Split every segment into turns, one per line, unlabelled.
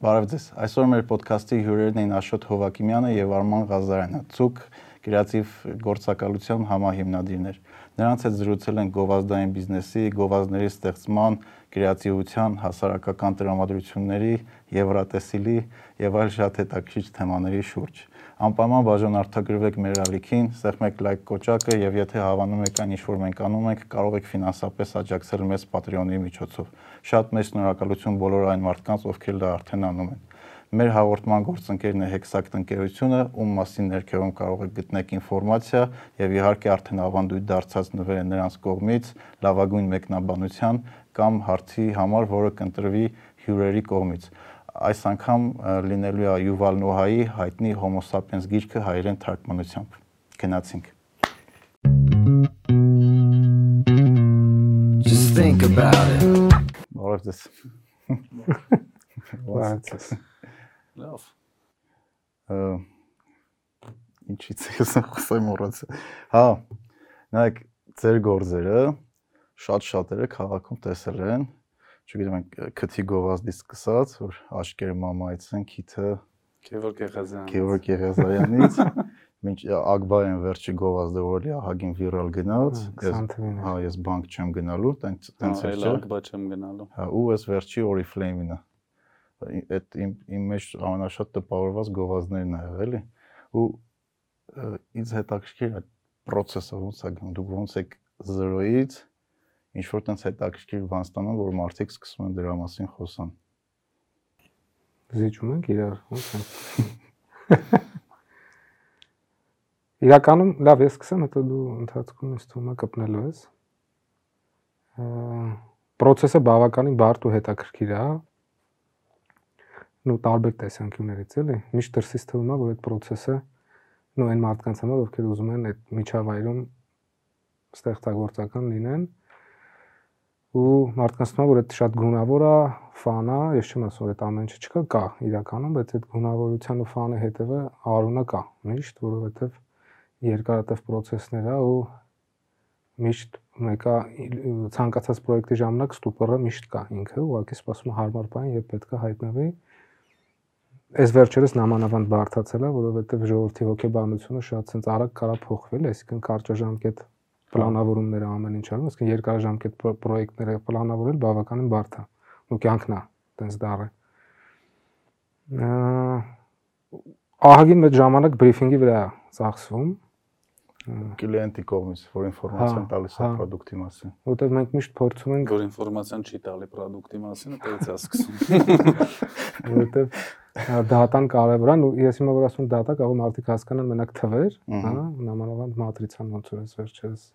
Բարև ձեզ։ Այսօր մեր ոդքասթի հյուրերն են Աշոտ Հովակիմյանը եւ Արման Ղազարյանը, ցուկ կրեատիվ գործակալության համահիմնադիրներ։ Նրանց հետ զրուցել են գովազդային բիզնեսի, գովազդների ստեղծման, կրեատիվության, հասարակական տրամադրությունների, եվրատեսիլի եւ այլ շատ հետաքրքիր թեմաների շուրջ։ Անպայման բաժան արտագրվեք մեր ալիքին, սեղմեք լայք կոճակը եւ եթե հավանում եք այն ինչ որ մենք անում ենք, կարող եք ֆինանսապես աջակցել մեզ Patreon-ի միջոցով։ Շատ մեծ շնորհակալություն բոլոր այն մարդկանց, ովքեր դա արդեն անում են։ Մեր հաղորդման գործընկերն է Hexact ընկերությունը, ում մասին ներքևում կարող եք գտնեք ինֆորմացիա եւ իհարկե արդեն ավանդույթ դարձած նվերը նրանց կողմից լավագույն մեկնաբանության կամ հարցի համար, որը կընտրվի հյուրերի կողմից այս անգամ լինելու է Յուվալ Նոհայի հայտնի Homo sapiens գիրքը հայերեն թարգմանությամբ։ Գնացինք։ Just think about it։ Բարև ձեզ։
Բարև ձեզ։
Լավ։ Ինչի՞ց ես խոսեմ մոռացա։ Հա, նայեք, ձեր գործերը շատ շատերը քաղաքում տեսել են չգիտեմ, քթի գովազդից սկսած, որ աշկերը մամայից են, քիթը
Գևորգ Եղազյանից։
Գևորգ Եղազյանից մինչ Ագբայեն վերջի գովազդը որ լի ահագին վիրալ գնաց,
ես
հա ես բանկ չեմ գնալու, տենց տենց
էլ չէ։ Ագբա չեմ գնալու։
Հա ու ես վերջի Oriflame-ինը։ Այդ իմ իմ մեջ ամենաշատ տպավորված գովազդներն ա եղել էլի։ Ու ինձ հետաքրքիր այդ process-ը ոնց է գնում, դուք ոնց եք 0-ից ինչ որ տենց հետաքրքիր բան ստանում, որ մարդիկ սկսում են դրա մասին խոսան։
Զիջում ենք իրար, ոնց է։ Իրականում լավ, ես սկսեմ, հետո դու ընթացքում ես թվում է կպնելու ես։ Պրոցեսը բավականին բարդ ու հետաքրքիր է։ Նու տարբեր տեսանկյուններից էլի։ Միշտ դրսից թվում է, որ այդ պրոցեսը նո այն մարդկանց համար, ովքեր ուզում են այդ միջավայրում ստեղծագործական լինեն, ու մարդկանց թվում է որ այդ շատ գունավոր է, ֆան է, ես չեմ ասում որ այդ ամեն ինչը չկա, կա իրականում, բայց այդ գունավորության ու ֆանը հետևը արունը կա, միշտ, որովհետև երկարատև process-ներ է ու միշտ մեկը ցանկացած պրոյեկտի ժամանակ ստուպորը միշտ կա ինքը, ուղղակի սպասում հարմար բան եւ պետք է հայտնվի։ Այս վերջերս նամանավանդ բարթացել է, որովհետեւ ժողովրդի հոգեբանությունը շատ ցենց արագ կարա փոխվել, այսինքն կարճաժամկետ պլանավորումները ամեն ինչ անում, իսկ երկարաժամկետ պրոյեկտները պլանավորել բավականին բարդ է։ Ու կյանքն է, տենց դառը։ Ահագին մեծ ժամանակ բրիֆինգի վրա ծախսվում,
կլիենտի կողմից, որ ինֆորմացիան տալիս է product-ի մասին։
Որտեղ մենք միշտ փորձում ենք
որ ինֆորմացիան չի տալի product-ի մասին, այդից է սկսում։
Որտեղ դատան կարևոր է, ու ես հիմա որ ասում դատա, կարող մարդիկ հասկանան մենակ թվեր, հա, նամանավանդ մատրիցան ոնց որ ես վերջերս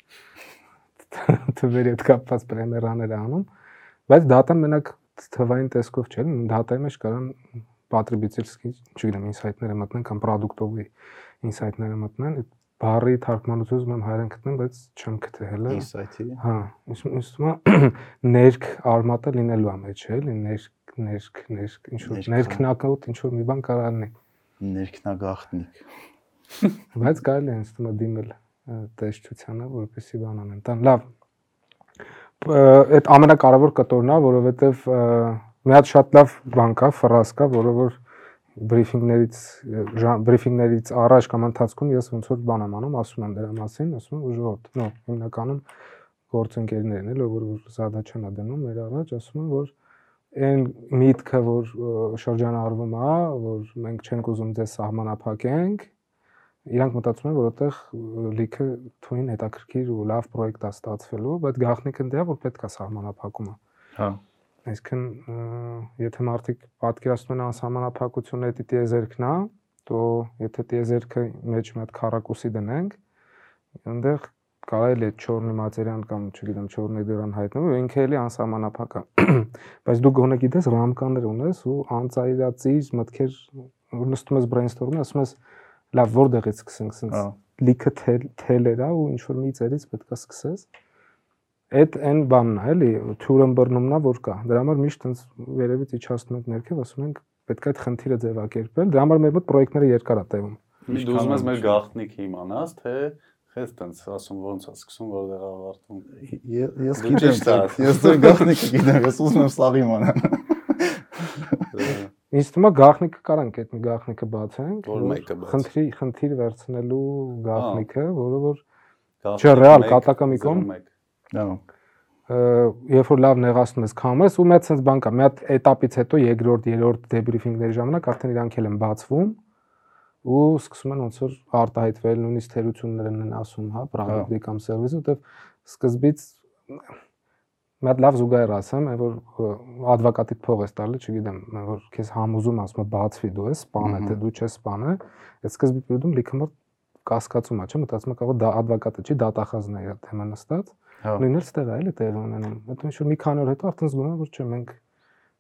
թվերի հետ կապված պրեմերաներ անում, բայց դատան մենակ թվային տեսքով չէ, դատայի մեջ կարան պատրիբիցելսկի, չգիտեմ, ինսայթները մտնեն կամ product-ովի ինսայթները մտնեն, այդ բառի թարգմանություն ուզում եմ հայերեն գտնեմ, բայց չեմ գտել։
Insight-ի։
Հա, ուսում եմ ներք արմատը լինելու է մեջ, էլի, ներք, ներք, ներք, ինչ որ ներքնակոտ, ինչ որ մի բան կարող լինի։
Ներքնագախտնիկ։
Բայց կարելի է է դիմել տեսչությանը, որպեսի բան անեն։ Տան լավ։ Այդ ամենակարևոր կտորն է, որովհետև մի հատ շատ լավ բան կա, ֆրազ կա, որը որ բրիֆինգներից բրիֆինգներից առաջ կամ ընթացքում ես ոնց որ բան եմ անում, ասում եմ դրա մասին, ասում եմ ժողովուրդ, նո, հիմնականում գործընկերներն էլ որ զադաչան է դնում մեր առաջ, ասում եմ որ այն միտքը, որ շրջանառվում է, որ մենք չենք ուզում ձեզ սահմանափակենք, իրանք մտածում են, որ այդտեղ լիքը թույն հետաքրքիր ու լավ պրոյեկտ է ստացվելու, բայց գաղտնիքը դրա որ պետք է սահմանափակումը։
Հա
Այսինքն եթե մարդիկ պատկերացնում են անսահմանափակությունը դա տիեզերքն է, то եթե տիեզերքը մեջ մի հատ քառակուսի դնենք, այնտեղ կարելի է չորնի մատերիան կամ չգիտեմ չորնի դրան հայտնվում, ինքը էլի անսահմանափակ է։ Բայց դու գոնե գիտես ռամկաներ ունես ու անծայրացիր մտքեր նստում ես brainstorm-ում, ասում ես լավ որտեղից սկսենք, ասես լիքը թելեր է ու ինչ որ մի ծերից պետքա սկսես այդ այն բանն է, էլի, թյուրն բռնումն է, որ կա։ Դրա համար միշտ այնց վերևից իջացնում ենք ներքև, ասում ենք պետք է այդ խնդիրը ձևակերպել։ Դրա համար մեր մոտ պրոյեկտները երկար է տևում։
Միշտ դու ուզում ես մեր գաղտնիքը իմանաս, թե Խես տենց ասում ոնց է սկսում որտեղ ավարտվում։
Ես գիտեմ, ես ձեր գաղտնիքը գիտեմ, ես ուզում եմ սաղ իմանալ։
Ինձ թվում է գաղտնիքը կարանք այդ մի գաղտնիքը բացենք։
Որ մեկը բաց։
Խնդրի խնդիր վերցնելու գաղտնիքը, որը որ Չէ, ռեալ,
մեկ,
կատակամիկոն։
01։
Դա երբ որ լավ նեղացնում ես կամ ես ու մի հատ sense բան կա, մի հատ этаպից հետո երկրորդ, երրորդ դեբրիֆինգների ժամանակ արդեն իրանք էլ են բացվում ու սկսում են ոնց որ արտահայտվել, նույնիսկ թերություններն են ասում, հա, product-ի կամ service-ի, որտեվ սկզբից մի հատ լավ զուգահեռ ասեմ, այն որ advocate-ի փող ես տալի, չգիտեմ, որ քեզ համոզում ասում է բացվի դու ես, սպանե, թե դու չես սպանե, այդ սկզբի դու լիքը մոտ կասկածում ա, չէ՞, մտածում ա կարող դա advocate-ը չի, դատախազն է իր թեմա նստած
Հա։
Նույնն էլ ստեղ էլի տեղի ունենում։ Հետո ինչ որ մի քանի օր հետո արդեն զգում եմ որ չէ մենք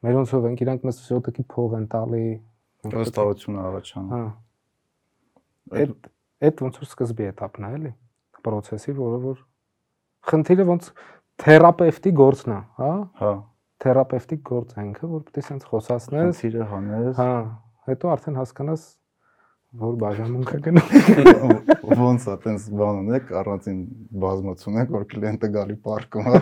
մերոնցով ենք, իրանք մեզ շոտակի փող են տալի։
Վստահություն առաջանում։
Հա։
Այդ
այդ ոնց որ սկզբի этаպն է էլի process-ի, որը որ խնդիրը ոնց թերապևտի գործն է, հա։
Հա։
Թերապևտիկ գործ է ինքը, որ պետք է sense խոսացնես,
խնդիրը հանես։
Հա։ Հետո արդեն հասկանաս որ բաժանում կա գնում։
Ոնց է, տենց բան ունեք, առանցին բազմություն եք, որ կլիենտը գալի պարկում է։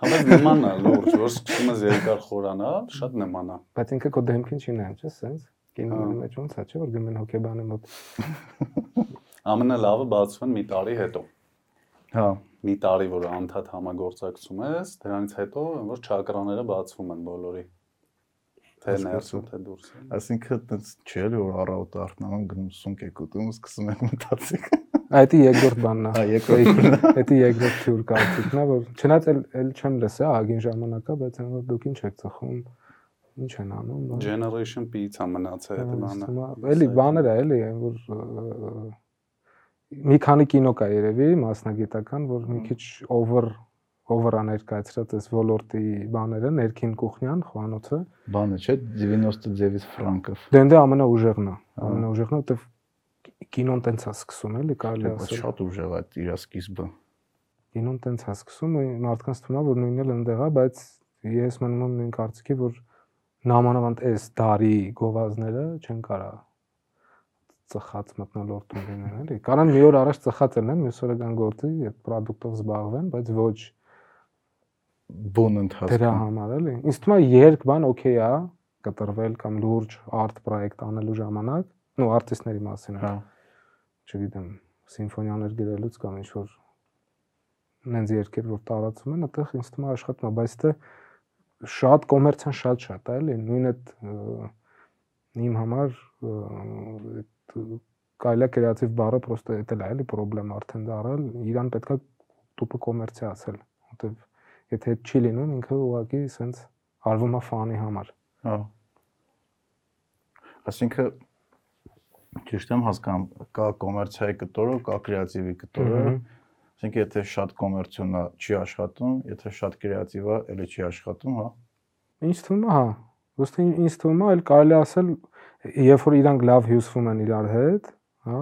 Համես նման է լուրջ, որ սկսում ես երկար խորանալ, շատ նման է։
Բայց ինքը քո դեմքին չի նայում, չէ՞, sense։ Կինոյի
Հա։
մեջ ոնց է, չէ՞ որ գնում են հոկեբանի մոտ։
Ամենալավը բացվում են մի տարի հետո։
Հա,
Մի տարի, որ անդադ համագործակցում ես, դրանից հետո որ չակրաները բացվում են բոլորի։ Թե ներսում, թե դուրսում։
այսինքն տենց չէ էլ որ առավոտ արթնանում գնում սունկ եք ուտում, սկսում եք մտածել։
Այդի երկրորդ բանն է։
Հա, երկրորդն է։
Այդի երկրորդ թյուր կարծիքն է, որ չնայած էլ էլ չեմ լսա ագին ժամանակա, բայց այն որ դուք ինչ եք ծխում, ինչ են անում։
Generation P-ից է մնացել այդ բանը։
Էլի բաներ է, էլի, այն որ մի քանի կինո կա երևի մասնագիտական, որ մի քիչ over over աներկայացրած այս ոլորտի բաները, ներքին կուխնյան, խոհանոցը,
Բանը չէ 90 ձևից ֆրանկով։
դե դե ամենաուժեղն է, ամենաուժեղն է, որտեվ կինոն տենց է սկսում, էլի, կարելի
Բայց
ասել։
շատ ուժեղ է իր սկիզբը։
Կինոն տենց է սկսում, ու մարդկանց թվում է, որ նույնն էլ ընդեղ է, բայց ես մնում եմ նույն կարծիքի, որ նամանավանդ այս դարի գովազները չեն կարա ծխած մտնոլորտում լինեն, էլի։ Կարան մի օր առաջ ծխած լինեն, մյուս օրը կան գործի, այդ product-ով զբաղվեն, բայց ոչ
Բուն
դրա
ընթացքում։
համար, էլի։ Ինձ թվում է երկ բան օքեյ է կտրվել կամ լուրջ art project անելու ժամանակ, նո արտիստների մասին է,
Հա,
չգիտեմ, սիմֆոնիաներ գրելուց կամ ինչ որ նենց երկեր որ տարածում են, այդտեղ ինձ թվում է աշխատում է, բայց դե շատ կոմերցիան շատ շատ է, էլի, նույն այդ իմ համար այդ կարելի է կրեատիվ բառը պրոստը դա է, էլի խնդրեմ արդեն դարել, իրան պետքա տուպը կոմերցիա ասել, որտեվ եթե այդ չի լինում, ինքը ուղղակի սենց արվում է ֆանի համար։
հա։ Այսինքն ճիշտ եմ հասկանում, կա կոմերցիայի կտորը, կա կրեատիվի կտորը։ Այսինքն եթե շատ կոմերցիոն է, չի աշխատում, եթե շատ կրեատիվ է, էլի չի աշխատում, հա։
Ինչ թվում է, հա։ Ոստի ինձ թվում է, այլ կարելի ասել, երբ որ իրանք լավ հյուսվում են իրար հետ, հա,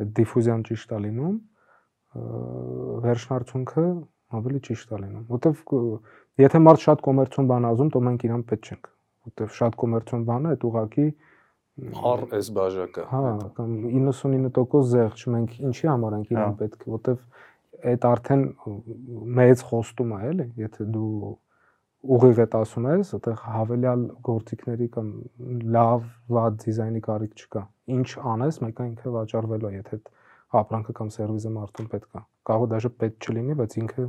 այդ դիֆուզիան ճիշտ է լինում, վերջնարդյունքը ավելի ճիշտ է լինում։ Որտեվ եթե մարդ շատ կոմերցիոն բան ա ուզում, то մենք իրան պետք չենք։ Որտեվ շատ կոմերցիոն բանը այդ ուղակի
Առ այս բաժակը։
Հա, կամ 99% զեղչ մենք ինչի համար ենք իրան
Հա։
պետք, որտեվ այդ արդեն մեծ խոստում է, էլի, եթե դու ուղիղ այդ ասում ես, այդտեղ հավելյալ գործիքների կամ լավ վատ դիզայնի կարիք չկա։ Ինչ անես, մեկը ինքը վաճառվելու է, եթե այդ ապրանքը կամ սերվիսը մարդուն պետք է։ Կարող է դաժե պետք չլինի, բայց ինքը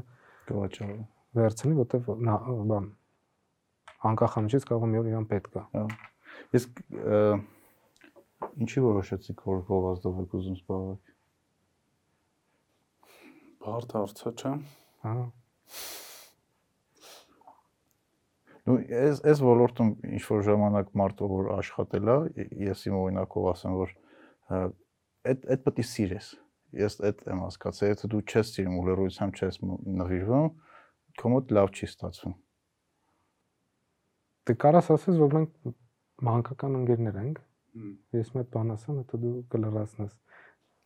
Կվաճառը։
վերցնի, որտեվ նա բան անկախ ամջից կարող է մի օր իրան պետք է։
Հա։ ը, ինչի որոշեցիք, որ գովազդով եք ուզում զբաղվել։
Բարդ հարցը չէ։
Հա։
Նու այս այս ոլորտում ինչ որ ժամանակ մարդը որ աշխատել է, ես իմ օրինակով ասեմ, որ այդ այդ պետք է սիրես։ Ես այդ եմ հասկացել, եթե դու չես սիրում ու լրությամբ չես նվիրվում, քո մոտ լավ չի ստացվում։
Դե կարաս ասես, որ մենք մանկական ընկերներ ենք, Ես հատ բան ասեմ, հետո դու կլրացնես։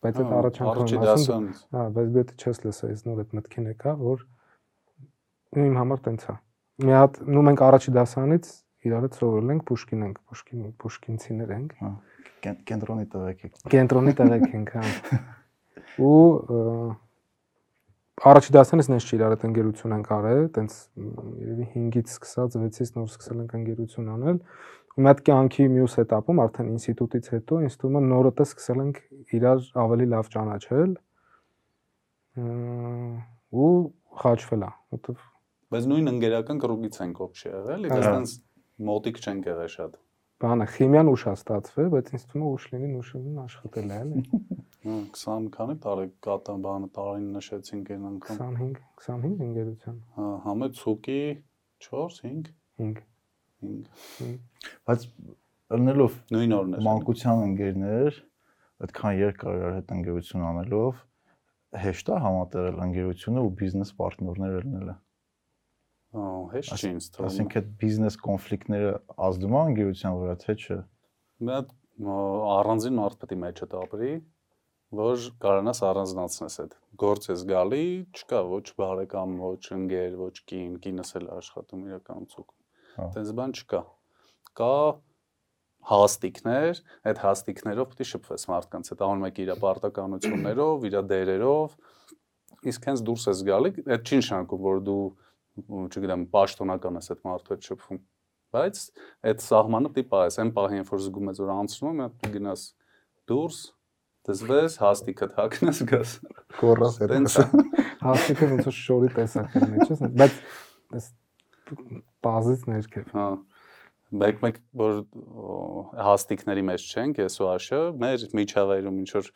Բայց այդ եմ ասում, հա, բայց դու դա չես լսա, ես նոր այդ մտքին եկա, որ իմ համար տենց է։ Մի հատ, նու մենք առաջի դասանից իրար հետ սովորել ենք Պուշկին ենք, Պուշկին, Պուշկինցիներ ենք։
Հա կենտրոնի տվեք եք։
Կենտրոնի տվեք ենք, հա։ Ու առաջի դասերից նենց չի իրար այդ ընկերություն ենք արել, տենց երևի 5-ից սկսած 6-ից նոր սկսել ենք ընկերություն անել։ Ու մի հատ կյանքի մյուս этаպում արդեն ինստիտուտից հետո ինստիտուտը նորը տես սկսել ենք իրար ավելի լավ ճանաչել ու խաչվել է, որովհետև
բայց նույն ընկերական կրուգից ենք օբշե եղել,
իսկ
այտենց հա։ մոտիկ չենք եղել շատ
բանը քիմիան ուշ է ստացվել, բայց ինձ թվում է ուշ լինի ուշին աշխատել է, էլի։
Հա, 20 քանի տարի կատա բանը տարին նշեցինք այն անգամ։
25, 25 ընկերության։
Հա, համը ցուկի 4, 5,
5։
5։
Բայց ըլնելով
Նույն օրն է։
մանկության ընկերներ, այդքան երկար իրար հետ ընկերություն անելով հեշտ է համատեղել ընկերությունը ու բիզնես պարտներները լինելը։
հեշտ չի ինձ թվում։
Այսինքն այդ բիզնես կոնֆլիկտները ազդում են ընկերության վրա, թե չէ։
Մի հատ առանձին մարդ պետք է մեջը տապրի, որ կարողանաս առանձնացնես այդ։ Գործ ես գալի, չկա ոչ բարեկամ, ոչ ընկեր, ոչ կին, կինս էլ աշխատում իրականում ցուկ։
Հա։
բան չկա։ Կա հաստիկներ, այդ հաստիկներով պետք է շփվես մարդկանց հետ, անում եք իր պարտականություններով, իր դերերով, իսկ հենց դուրս ես գալի, այդ չի նշանակում, որ դու չգիտեմ, պաշտոնական ես այդ մարդու հետ շփվում բայց այդ սահմանը պետք է այն պահին երբ որ զգում ես որ անցնում է հատ գնաս դուրս դզվես հաստիկը թաքնես գաս
Կորած
տենց է
Հաստիկը ոնց որ շորի տեսակ է ես, բայց այս բազից ներքև։
հա մեկ մեկ որ հաստիկների մեջ չենք ես ու աշը մեր միջավայրում ինչ որ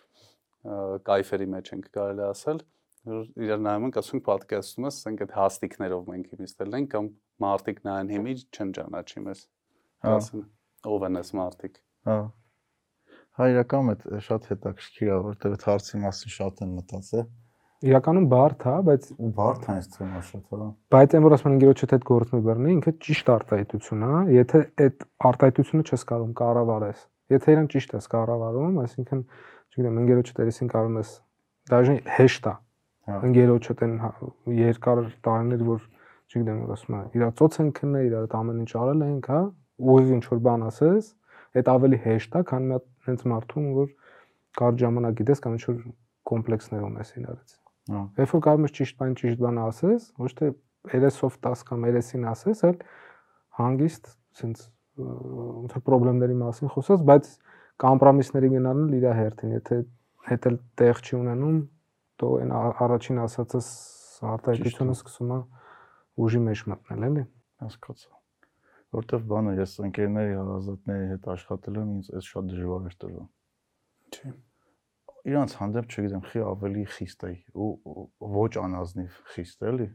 կայֆերի մեջ ենք կարելի ասել իրար նայում ենք ասում պատկերացնում ես ասենք այդ հաստիկներով մենք հիմիստել ենք կամ մարտիկ նայեն հիմի չեն ճանաչի մեզ
Հա։
ասեն ով են այս մարտիկ
Հա։ Հա իրականում այդ շատ հետաքրքիր է, որտեղ այդ հարցի մասին շատ են մտածել։
Իրականում բարդ է, բայց
բարդ է այս թեման շատ, հա։
բայց այն որ ասում են ընկերոջդ հետ գործում բռնի, ինքը ճիշտ արտահայտություն է, եթե այդ արտահայտությունը չես կարող կառավարես։ Եթե իրան ճիշտ ես կառավարում, այսինքն, չգիտեմ, ընկերոջդ երեսին կարող ես դաժե հեշտ է ընկերոջդ են հա- երկար տարիներ որ չգիտեմ որ ասում են իրա ծոց են քննել իրա հետ ամեն ինչ արել ենք հա ուղիղ ինչ որ բան ասես այդ ավելի հեշտ է քան մի հենց մարդուն որ կարճ ժամանակ գիտես կամ ինչ որ կոմպլեքսներ ունես իրարից
Հա։
երբ որ կարող ես ճիշտ բան ճիշտ բան ասես ոչ թե 30-ով 10 կամ 30-ին ասես այլ հանգիստ sense ոնց որ խնդիրների մասին խոսած բայց կոմպրոմիսների գնալն իր հերթին եթե հետ էլ տեղ չի ունենում то այն առաջին ասածս արտահայտությունը սկսում է ուժի մեջ մտնել էլի
Հասկացա։ Որտեվ բանը ես ընկերների հարազատների հետ աշխատել եմ, ինձ այս շատ դժվար էր տրվում։
Չի։
Իրանց հանդեպ, չգիտեմ, խի ավելի խիստ էի ու ոչ անազնիվ խիստ էլի,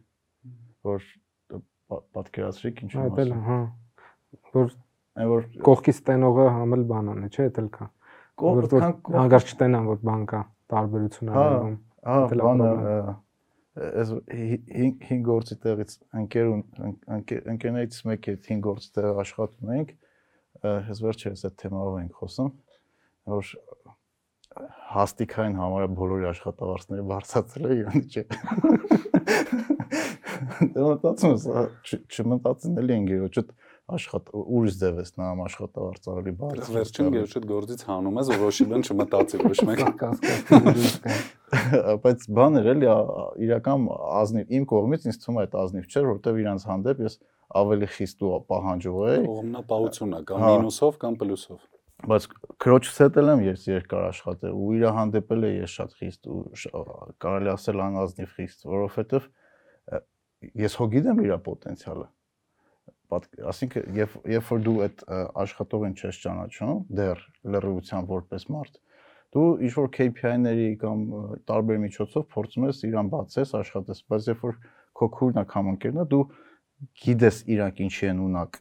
որ պա- պատկերացրիք ինչ եմ
այդ էլ
ասում։
հա որ
Այն որ
կողքից տենողը համել բան անի չէ դա էլ կա որ հանգարց չտենան որ բան կա տարբերություն արվում
Հա,
Է
բանը այս 5 գործի տեղից ընկեր ու ընկեր- ընկերներից մեկի 5 գործի տեղ աշխատում ենք, ես վերջերս այդ թեմայով ենք խոսում, որ հաստիկային համարը բոլորի աշխատավարձները բարձրացել է իրան չէ։ Դա մտածում ես, չմտածին էլի ընկերոջդ աշխատա ուրիշ ձև ես նայում աշխատավարձ ավելի բարձր։
Վերջին գերչուտ գործից հանում ես, որ ոչ իլն չմտածի ոչ մեկ։
կասկած
բայց բաներ էլի իրական ազնիվ իմ կողմից ինձ թվում է այդ ազնիվ չէր, որովհետև իրանց հանդեպ ես ավելի խիստ ու պահանջող էի,
Կողմնապահություն է, կամ
Հա։
մինուսով, կամ պլյուսով։
բայց քրոջս հետ էլ եմ ես երկար աշխատել ու իր հանդեպ էլ ես շատ խիստ ու կարելի ասել անազնիվ խիստ, որովհետև ես հո գիտեմ իր պոտենցիալը։ Այսինքն երբ երբ որ դու այդ աշխատողին չես ճանաչում, դեռ լրիվության որպես մարդ, դու ինչ որ KPI-ների կամ տարբեր միջոցով փորձում ես իրան բացես, աշխատես, բայց երբ որ քո քուրնա կամ ընկերն է, դու գիտես իրանք ինչի են ունակ։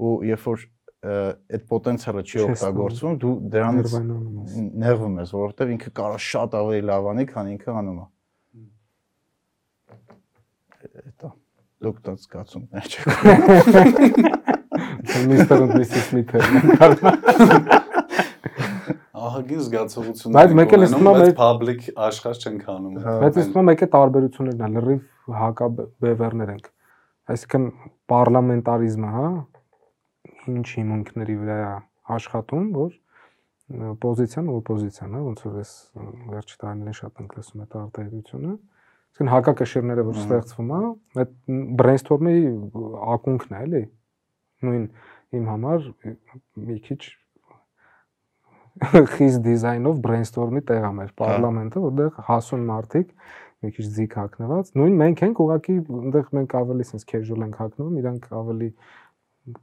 Ու երբ որ այդ պոտենցիալը չի օգտագործվում, դու դրանից նեղվում ես, որովհետև ինքը կարող շատ ավելի լավ անի, քան ինքը անում է։ Էտա դուք դա զգացումներ չեք։
Միստեր ու Միսիս Սմիթը
Ահագին զգացողություն։
Բայց մեկ էլ ստում եմ
բայց
մեր-
public աշխարհ չենք անում։
Հա,
Բայց թվում է մեկը տարբերություններն է լրիվ հակաբևերներ ենք։ Այսինքն պարլամենտարիզմը, հա, ինչ հիմունքների վրա է աշխատում, որ պոզիցիան ու օպոզիցիան, հա, ոնց որ էս վերջի տարիներին շատ ենք լսում այդ արտահայտությունը։ Այսինքն հակակշիռները, որ ստեղծվում է, այդ brainstorm-ի ակունքն է, էլի։ Նույն իմ համար մի քիչ խիստ դիզայնով brainstorm-ի տեղ է մեր parlamento, որտեղ հասուն մարդիկ մի քիչ ձիգ հակնված։ Նույն մենք ենք ուղղակի այնտեղ մենք ավելի sense casual ենք հակնում, իրանք ավելի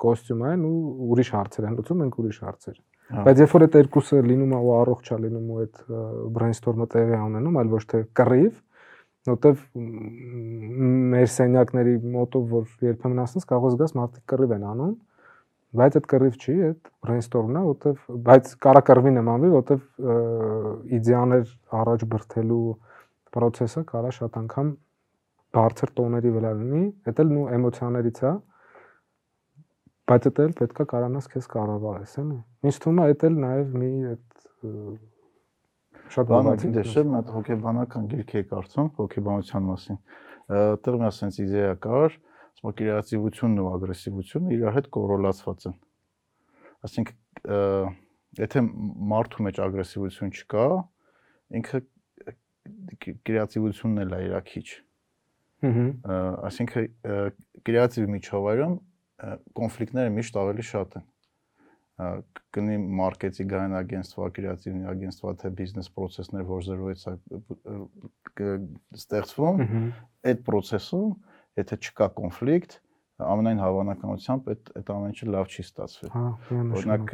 կոստյում են ու ուրիշ հարցեր են լուծում, մենք ուրիշ հարցեր։ Բայց երբ որ այդ երկուսը լինում է ու առողջ է լինում ու այդ brainstorm-ը տեղի ունենում, այլ ոչ թե կռիվ, որտեվ մեր սենյակների մոտով որ երբեմն ասես կարող զգաս մարդիկ կռիվ են անում, բայց այդ կռիվ չի, այդ brainstorm-ն է, որտեվ բայց կարա կռվի նմանվի, որտեվ իդեաներ առաջ բրթելու process-ը կարա շատ անգամ բարձր տոների վրա լինի, դա էլ նու էմոցիաներից է, բայց դա էլ պետքա կարանաս քեզ կառավարես, էլի։ Ինչ թվում է, դա էլ նաև մի այդ
շատ բանալի դեշեմ, այդ հոգեբանական գիրք է կարծում հոգեբանության մասին։ Այդտեղ մի ասենց իդեա կար, ասում կրեատիվությունն ու ագրեսիվությունը իրար հետ կորոլացված են։ Այսինքն եթե մարդու մեջ ագրեսիվություն չկա, ինքը կրեատիվությունն էլ է իրա քիչ։ Ահա։ Այսինքն կրեատիվ միջավայրում կոնֆլիկտները միշտ ավելի շատ են կնի մարքեթինգային агентство, կրեատիվնի агентство, թե բիզնես process-ներ, որ 0-ից է ստեղծվում, այդ process-ում, եթե չկա կոնֆլիկտ, ամենայն հավանականությամբ այդ այդ ամենը լավ չի ստացվի։
Հա,
օրինակ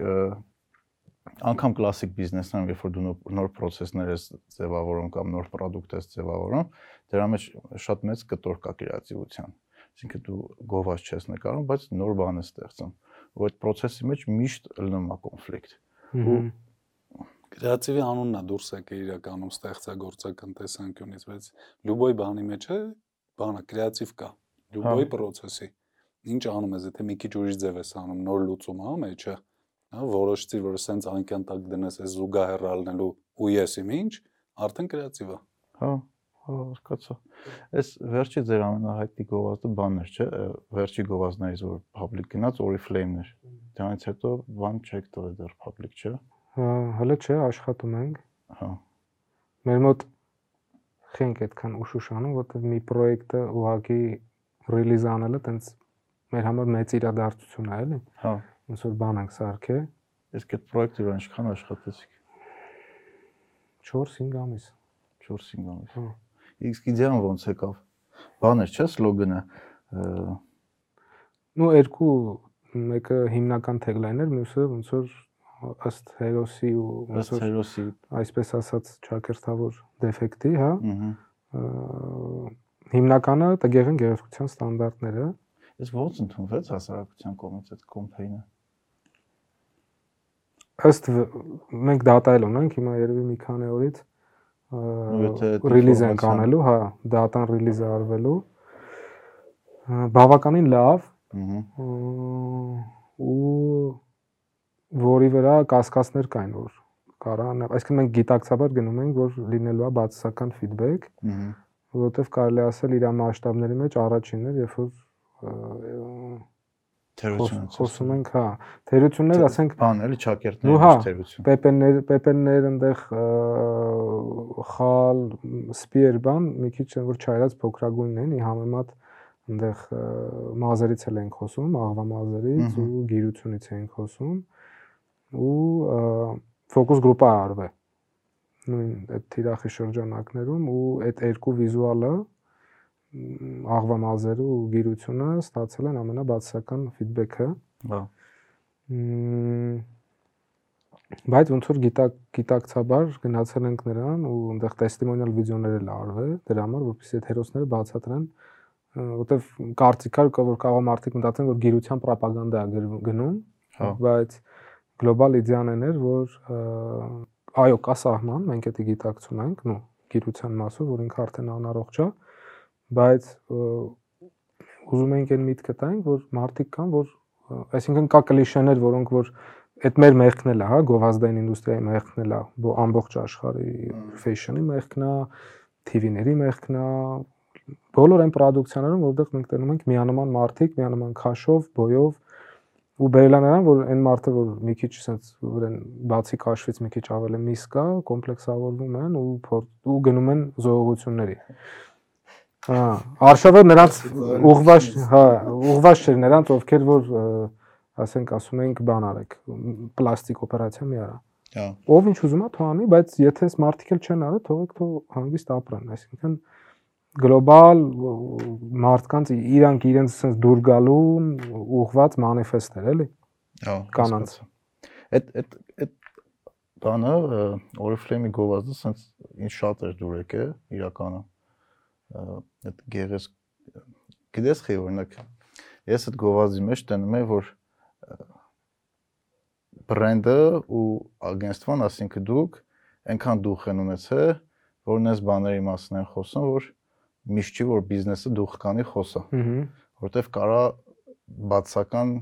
անգամ կլասիկ բիզնեսներում, երբ որ դու նոր process-ներ ես ձևավորում կամ նոր product ես ձևավորում, դրա մեջ շատ մեծ կտոր կա կրեատիվության։ Այսինքն դու գովազ չես նկարում, բայց նոր բան ես ստեղծում որ այդ process-ի մեջ միշտ ելնում է կոնֆլիկտ։
Ու կրեատիվի անունն է դուրս եկել իրականում ստեղծագործական տեսանկյունից, բայց լյուբոյ բանի մեջ է բանը կրեատիվ կա, լյուբոյ process-ի։ Ինչ անում ես, եթե մի քիչ ուրիշ ձև ես անում, նոր լուծում հա մեջը, հա որոշեցի, որ սենց անկյան տակ դնես այս զուգահեռ ալնելու ու ես իմ ինչ, արդեն կրեատիվ է։
Հա հասկացա։ Այս վերջի ձեր ամենահայտնի գովազդը բանն էր, չէ՞, վերջի գովազդներից որ public գնաց Oriflame-ներ։ Դրանից հետո բան չեք տվել դեռ public, չէ՞։
Հա, հələ չէ, աշխատում ենք։
Հա։
Մեր մոտ խենք այդքան ուշուշանում, որտեղ մի պրոյեկտը ուղակի ռիլիզ անելը տենց մեր համար մեծ իրադարձություն է, էլի։
Հա։
Ոնց որ բան ենք սարքե։
Իսկ այդ պրոյեկտը ինչքան աշխատեցիք։
4-5 ամիս։
4-5 ամիս։
Հա
Իսկ իդեան ոնց եկավ։ Բաներ չէ սլոգանը։
Ну երկու մեկը հիմնական tagline-էր, մյուսը ոնց որ ըստ հերոսի ու
ոնց որ հերոսի
այսպես ասած ճակերտավոր դեֆեկտի, հա։ Հիմնականը տգեղեն գեղեցկության ստանդարտները։
Ես ո՞նց ընդունվեց հասարակության կողմից այդ կոմփեյնը։
Ըստ մենք data էլ ունենք, հիմա երևի մի քանի օրից ռիլիզ են կանելու, հա, դատան ռիլիզը արվելու։ Բավականին լավ։ ու որի վրա կասկածներ կային որ կարան, այսինքն մենք գիտակցաբար գնում ենք, որ լինելու է բացասական ֆիդբեք, որովհետև կարելի ասել իր մասշտաբների մեջ առաջինն էր, երբ որ
թերություն
խոսում ենք, հա, թերություններ, ասենք,
բան էլի ճակերտներ
ու հա, պեպեններ, պեպեններ այնտեղ խալ, սպիեր բան, մի քիչ որ չայրած փոքրագույնն են, ի համեմատ այնտեղ մազերից էլ ենք խոսում, աղվա մազերից ու գիրությունից ենք խոսում ու ֆոկուս գրուպը արվել նույն այդ թիրախի շրջանակներում ու այդ երկու վիզուալը աղվա մազերը ու գիրությունը ստացել են ամենաբացական ֆիդբեքը։
Հա։
Բայց ոնց որ գիտակ գիտակցաբար գնացել ենք նրան ու այնտեղ տեստիմոնիալ վիդեոներ էլ արվել դրա համար, որպեսզի այդ հերոսները բացատրեն, որտեվ կարծիքար կա որ կարող մարդիկ մտածեն որ գիրության ռոպագանդա է գնում,
հա։
բայց գլոբալ իդեան էր, որ այո, կա սահման, մենք դա գիտակցում ենք, նո, գիրության մասով, որ ինքը արդեն անառողջ է, բայց ուզում ենք այն միտքը տանք, որ մարդիկ կան, որ այսինքն կա կլիշեներ, որոնք որ այդ մեր մեղքն էլ է, հա, գովազդային ինդուստրիայի մեղքն էլ է, ամբողջ աշխարհի ֆեշնի մեղքն է, TV-ների մեղքն է, բոլոր այն պրոդուկցիաներում, որտեղ մենք տենում ենք միանման մարդիկ, միանման քաշով, բոյով ու բերելա նրան, որ այն մարդը, որ մի քիչ sense ուրեն բացի քաշվից մի քիչ ավելի միս կա, կոմպլեքսավորվում են ու ու գնում են զողողությունների։ Հա, արշավը նրանց ուղված, հա, ուղված չէր նրանց, ովքեր որ ասենք ասում ենք բան արեք, պլաստիկ օպերացիա մի արա։
Հա։
Ով ինչ ուզում է թողանի, բայց եթե այս մարդիկ էլ չեն արել, թողեք թող հանգիստ ապրեն, այսինքն գլոբալ մարդկանց իրանք իրենց sense դուր գալու ուղված մանիֆեստներ էլի։
Հա,
կանանց։
Այդ այդ այդ բանը Oriflame-ի գովազդը sense ինձ շատ էր դուր եկել իրականը։ Այդ գեղես գիտես խի օրինակ ես այդ գովազդի մեջ տենում եմ որ բրենդը ու ագենստվան, ասինքն դուք այնքան դուխ են ունեցել, որ նես բաների մասին են խոսում, որ միշտ չի որ բիզնեսը դուխ կանի խոսա։
Ահա։
Որտեվ կարա բացական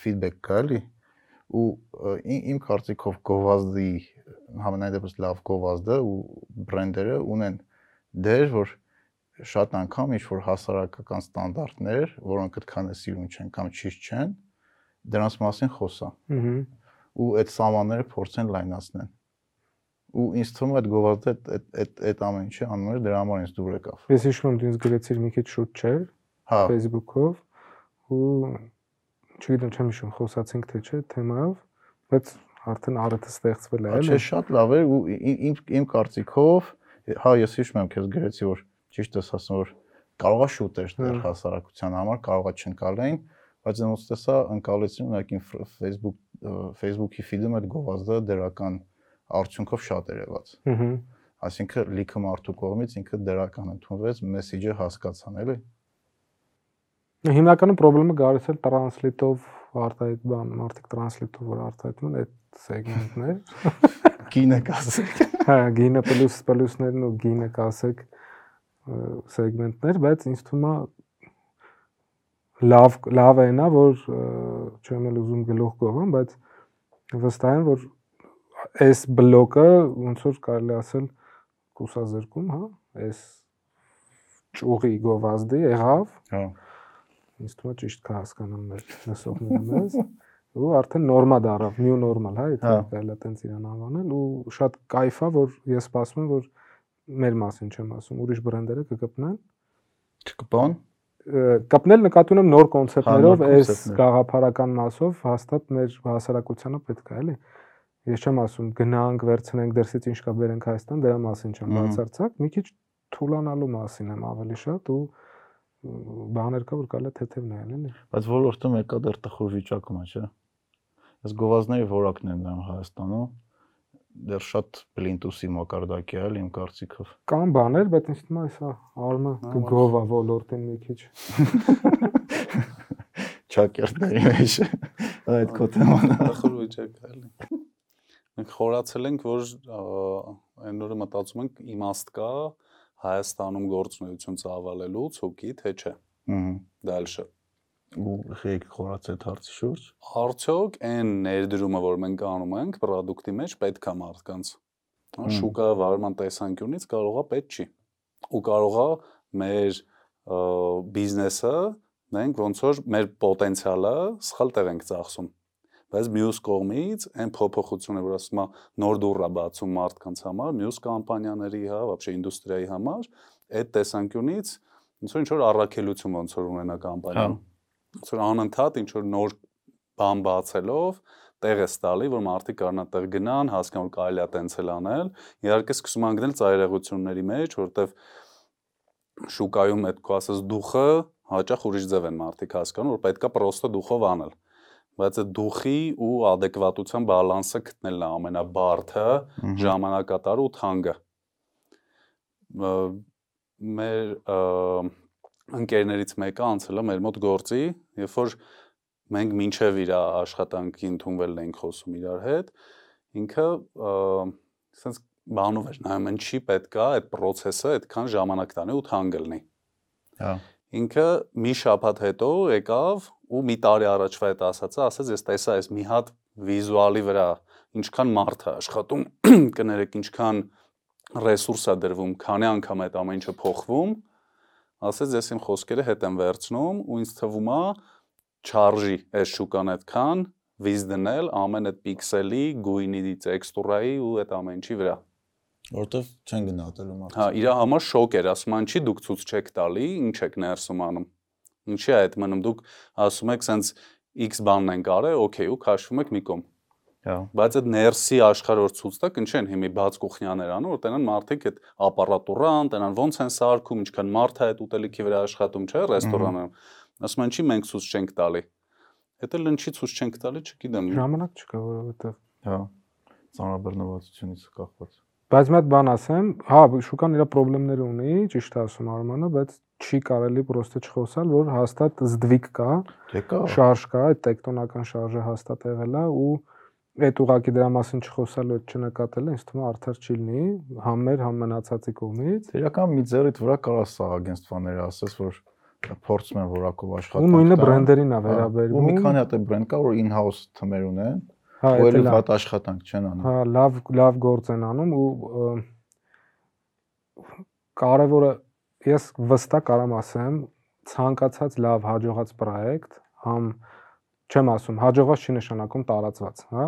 ֆիդբեք կա էլի ու իմ, կարծիքով գովազդի համենայն դեպս լավ գովազդը ու բրենդերը ունեն դեր, որ շատ անգամ ինչ որ հասարակական ստանդարտներ, որոնք այդքան է սիրուն չեն կամ ճիշտ չեն, դրանց մասին խոսա։
Ահա
ու այդ սահմանները փորձեն լայնացնել։ Ու ինձ թվում է այդ գովազդը այդ այդ այդ ամեն ինչը անում էր դրա համար ինձ դուր եկավ։
Ես հիշում եմ դու ինձ գրեցիր մի քիչ շուտ չէր
Հա,
Facebook-ով ու չգիտեմ չեմ հիշում խոսացինք թե չէ թեմայով, բայց արդեն արեթը ստեղծվել է,
չէ,
էլի։
շատ լավ էր ու իմ իմ կարծիքով, հա, ես հիշում եմ քեզ գրեցի որ ճիշտ ես ասում որ կարողա շուտ էր դեր
Հա։
հասարակության համար, կարողա չընկալեին, բայց ոնց տեսա ընկալեցին ուղղակի Facebook Facebook-ի feed-ում այդ գովազդը դրական արդյունքով շատ եղած։
Ահա։
Այսինքն լիքը մարդու կողմից ինքը դրական ընդունվեց, մեսեջը հասկացան, էլի։
Հիմնականում խնդրումը գալիս է տրանսլիտով արտահայտ բան, մարդիկ տրանսլիտով որ արտահայտում են այդ սեգմենտներ։
Կինը կասեք։
Հա, գինը պլյուս պլյուսներն ու գինը կասեք սեգմենտներ, բայց ինձ թվում է լավ լավ է նա, որ չեմ էլ ուզում գլուխ գողամ, բայց վստահ եմ, որ այս բլոկը ոնց որ կարելի ասել կուսազրկում, հա, այս ճուղի գովազդի եղավ։
Հա։
Ինձ թվում է ճիշտ կհասկանան մեր լսողները մեզ ու արդեն նորմա դարավ, նյու նորմալ, հա, եթե կարելի է տենց իրան անվանել ու շատ кайֆա, որ ես սպասում եմ, որ մեր մասին չեմ ասում, ուրիշ բրենդերը կգտնեն
Չկպան։
Ը, կապնել նկատի ունեմ նոր կոնցեպտներով,
նոր
այս գաղափարական մասով հաստատ մեր հասարակությանը պետք է, էլի։ Ես չեմ ասում գնանք, վերցնենք դրսից ինչ կա բերենք Հայաստան, դրա մասին չեմ բացարձակ, մի քիչ թուլանալու մասին եմ ավելի շատ ու բաներ կա, որ կարելի է թեթև նայել, էլի։
Բայց ոլորտում եկա դեռ տխուր վիճակում է, չէ։ Այս գովազդների որակն են նայում Հայաստանում։ Դեռ շատ պլինտուսի մակարդակի է, իմ կարծիքով։
Կան բաներ, բայց ինձ թվում է սա արմը կգովա ոլորտին մի քիչ։
Չակերտների մեջ։ Այդ քո թեման։
Ախոր վիճակ է, էլի։ Մենք խորացել ենք, որ այն օրը մտածում ենք իմաստ կա Հայաստանում գործունեություն ծավալելու ցուկի, թե չէ։
Ահա։
Դալշը
Ու խեք խորաց այդ հարցի շուրջ։
Արդյոք այն ներդրումը, որ մենք անում ենք product-ի մեջ, պետք է մարդկանց։ Հա,
Մմ։
Շուկա վարման տեսանկյունից կարողա պետք չի։ Ու կարողա մեր ը, բիզնեսը մենք ոնց որ մեր պոտենցիալը սխալ տեղ ենք ծախսում։ Բայց մյուս կողմից այն փոփոխությունը, որ ասում է նոր դուռա բացում մարդկանց համար, մյուս կամպանիաների, հա, вообще ինդուստրիայի համար, այդ տեսանկյունից ոնց որ ինչ որ առաքելություն ոնց որ ունենա կամպանիան։ Ոնց որ անընդհատ ինչ որ նոր բան բացելով տեղ է ստալի, որ մարդիկ կարողանա տեղ գնան, հասկանան, որ կարելի է տենցել անել։ Իհարկե սկսում են գնել ծայրեղությունների մեջ, որովհետև շուկայում այդ քո ասած դուխը հաճախ ուրիշ ձև են մարդիկ հասկանում, որ պետքա պրոստը դուխով անել։ Բայց այդ դուխի ու adekvatության բալանսը գտնելն է ամենաբարդը, ժամանակատար ու թանկը։ Մեր ընկերներից մեկը անցել է մեր մոտ գործի, երբ որ մենք մինչև իր աշխատանքի ընդունվելն ենք խոսում իրար հետ, ինքը ասենց բանով էր նայում ինչի պետքա այդ process-ը այդքան ժամանակ տանի ու թանկ լինի։
Հա։
Ինքը մի շաբաթ հետո եկավ ու մի տարի առաջվա այդ ասածը, ասաց ես տեսա այս մի հատ վիզուալի վրա ինչքան մարդ է աշխատում, կներեք ինչքան ռեսուրս է դրվում, քանի անգամ այդ ամեն ինչը փոխվում, ասաց ես իմ խոսքերը հետ եմ վերցնում ու ինձ թվում է չարժի այս շուկան այդքան վիզ դնել ամեն այդ պիքսելի, գույնի, տեքստուրայի ու այդ ամեն ինչի վրա։
Որտեվ չեն գնահատելու մարդը։
Հա, իր համար շոկ էր, ասում են, չի դուք ցույց չեք տալի, ինչ եք ներսում անում։ Ինչի է այդ մնում դուք ասում եք, սենց X բանն են կարել, օքեյ, ու քաշվում եք մի կողմ։
Հա։
Բայց այդ ներսի աշխարհը որ ցույց տա, ինչեն հիմի բաց կուխնյաներ անում, որ տենան մարդիկ այդ ապարատուրան, տենան ոնց են սարքում, ինչքան մարդ է այդ ուտելիքի վրա աշխատում, չէ, ռեստորանում։ Ասում են, չի մենք ցույց չենք տալի։ Հետո լնչի ցույց չենք տալի, չգիտեմ։
Ժամանակ չկա, որովհետեւ
Հա։ Ծանրաբեռնվածությունից կախված։
Բայց մի հատ բան ասեմ, հա, շուկան իր խնդիրներ ունի, ճիշտ է ասում Արմանը, բայց չի կարելի պրոստը չխոսալ, որ հաստատ զդվիկ կա,
Դե կա։
շարժ կա, այդ տեկտոնական շարժը հաստատ եղել է ու այդ ուղակի դրա մասին չխոսալու այդ չնկատելը ինձ թվում է արդար չի լինի, համ մեր, համ մնացածի կողմից։
Իրական մի ձեռիդ վրա կարա սա ագենստվաները ասես, որ փորձում են որակով
Ու
աշխատանք։
նույնը բրենդերին է
Հա, Ու մի
վերաբերվում։
քանի հատ է բրենդ կա, որ in-house թմեր ունեն,
Հա,
ու
լավ։
վատ աշխատանք չեն անում։
Հա, լավ լավ գործ են անում ու կարևորը ես վստահ կարամ ասեմ, ցանկացած լավ հաջողած պրոյեկտ, համ չեմ ասում, հաջողված չի նշանակում տարածված, հա?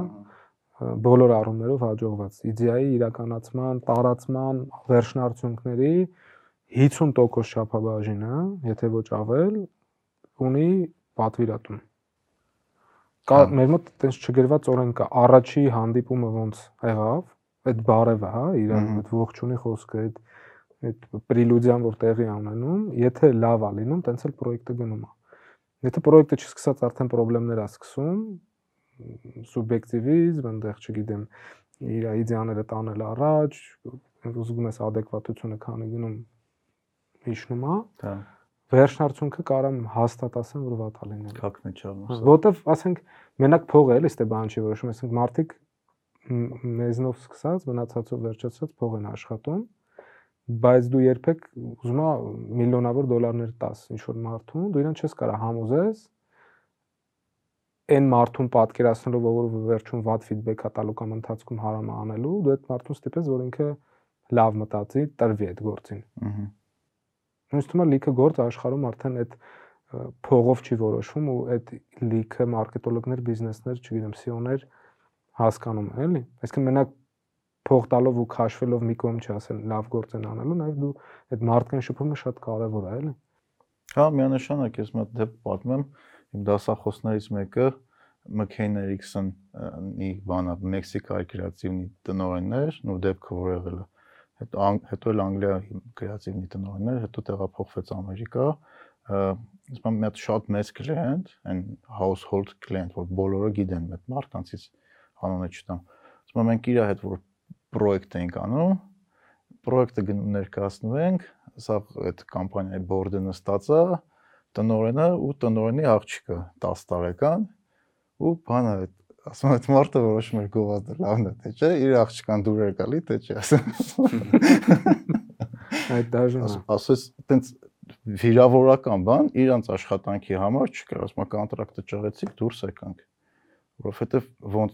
Բոլոր առումներով հաջողված։ Իդեայի իրականացման, տարածման, վերջնարդյունքների 50% շափաբաժինը, եթե ոչ ավել, ունի պատվիրատուն։ Կա
Հա։
մեր մոտ այտենց չգրված օրենք կա, առաջի հանդիպումը ոնց եղավ, այդ բարևը, հա, իր այդ ողջունի խոսքը, այդ այդ պրելյուդիան, որ տեղի ունենում, եթե լավ ա լինում, տենց էլ պրոյեկտը գնում է։ Եթե պրոյեկտը չսկսած արդեն խնդիրներ ա սկսում, սուբյեկտիվիզմ, այնտեղ չգիտեմ, իր իդեաները տանել առաջ, ուզում ես adekvatությունը քանի գնում հիշնում է,
Դա
վերջնարդյունքը կարամ հաստատ ասեմ, որ վատ ա լինել։
քակն է չառնում։ սա։
Որտեվ ասենք մենակ փող է, էլի, ստե բան չի որոշում, ասենք մարդիկ մեզնով սկսած, մնացածով վերջացած փող են աշխատում, բայց դու երբեք ուզում ես միլիոնավոր դոլարներ տաս ինչ որ մարդուն, դու իրեն չես կարա համոզես այն մարդուն պատկերացնելով, որ վերջում վատ ֆիդբեք ա տալու կամ ընթացքում հարամ ա անելու, դու այդ մարդուն ստիպես, որ ինքը լավ մտածի, տրվի այդ գործին։
Ահա։
Ինձ թվում է լիքը գործ աշխարհում արդեն այդ փողով չի որոշվում ու այդ լիքը մարքետոլոգներ, բիզնեսներ, չգիտեմ, CEO-ներ հասկանում են, էլի։ Այսինքն մենակ փող տալով ու քաշվելով մի կողմ չի ասել լավ գործ են անելու, նաև դու այդ մարդկային շփումը շատ կարևոր է, էլի։
Հա, միանշանակ ես մոտ դեպ պատմեմ, իմ դասախոսներից մեկը McCain Erickson-ի բանա Մեքսիկայի կրեատիվնի տնօրենն էր, ու դեպքը որ եղել է։ Հետո հետո էլ Անգլիայի կրեատիվնի տնօրենն էր, հետո տեղափոխվեց Ամերիկա։ Իսկ մի հատ շատ մեծ կլիենտ, այն household client, որ բոլորը գիտեն այդ մարդկանցից անունը չտամ։ Ասում եմ մենք իր հետ որ պրոյեկտ ենք անում, պրոյեկտը ներկայացնում ենք, սա այդ կամպանիայի բորդը նստած է, տնորենը ու տնորենի աղջիկը 10 տարեկան ու բանը այդ ասում եմ այդ մարդը որոշում էր գովազդը լավն է թե չէ իր աղջկան դուր էր գալի թե չէ ասում
Այդ դաժան
ասես այտենց վիրավորական բան իրանց աշխատանքի համար չկար ասում կոնտրակտը ճղեցիք դուրս եկանք որովհետեւ ոնց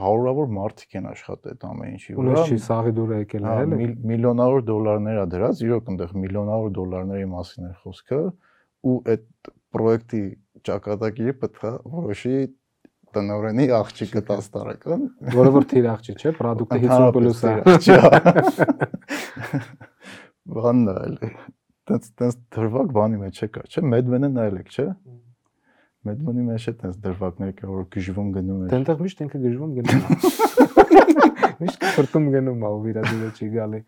հարյուրավոր մարդիկ են աշխատել այդ ամեն ինչի
Ունես չի սաղի դուրը եկել է,
Հա,
էլի։
միլ- միլիոնավոր դոլարներ ա դրած, իրոք այնտեղ միլիոնավոր դոլարների մասին էր խոսքը ու այդ պրոյեկտի ճակատագիրը պետք է որոշի տնօրենի աղջիկը 10 տարեկան
Որը որ թիր աղջի, չէ, product-ը 50 պլյուս է։
Բանն է, էլի։ Տենց տենց դրվակ բանի մեջ չկա, չէ՞, Medman-ը նայել եք, չէ՞։ Medman-ի մեջ է տենց դրվակներ կա, որ գժվում գնում է։
Դենտեղ միշտ ինքը գժվում գնում է։ Միշտ ֆրտում գնում է ու վիրադուրը չի գալի։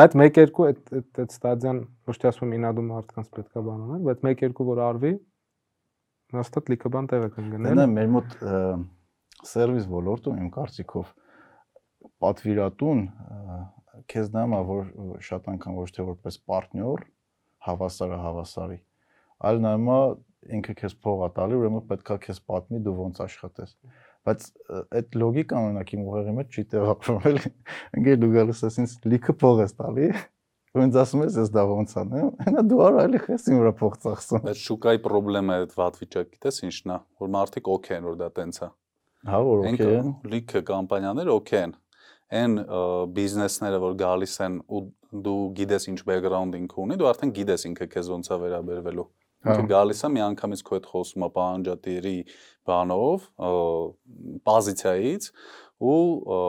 Բայց 1-2 այդ այդ ստադիան ոչ թե ասում եմ ինադու մարդկանց պետքա բան անել, բայց 1-2 որ արվի հաստատ լիքը բան տեղը կընկնել։
Դենա մեր մոտ սերվիս ոլորտում իմ կարծիքով պատվիրատուն քեզ է որ շատ անգամ ոչ թե որպես պարտներ հավասարը հավասարի, այլ է ինքը քեզ փող է տալի, ուրեմն պետքա քեզ պատմի դու ոնց աշխատես։ Բայց այդ լոգիկան օրինակ իմ ուղեղի մեջ չի տեղավորվում էլի։ Ընկեր դու գալիս ես ինձ լիքը փող ես տալի, ու ինձ ասում ես ես դա ոնց անեմ, հենա դու արա էլի քեզ իմ վրա փող ծախսում։
Այդ շուկայի խնդրեմը այդ վատ վիճակը գիտես ինչն է, որ մարդիկ օքեյ են որ դա տենց է։
Հա որ օքեյ են։
լիքը կամպանիաներ օքեյ են։ Այն բիզնեսները որ գալիս են ու դու գիտես ինչ բեքգրաունդինգ ունի, դու արդեն գիտես ինքը քեզ ոնց է վերաբերվելու։ Ինքը գալիս է միանգամից քո հետ խոսում է պահանջատիրի բանով, պոզիցիայից ու ը,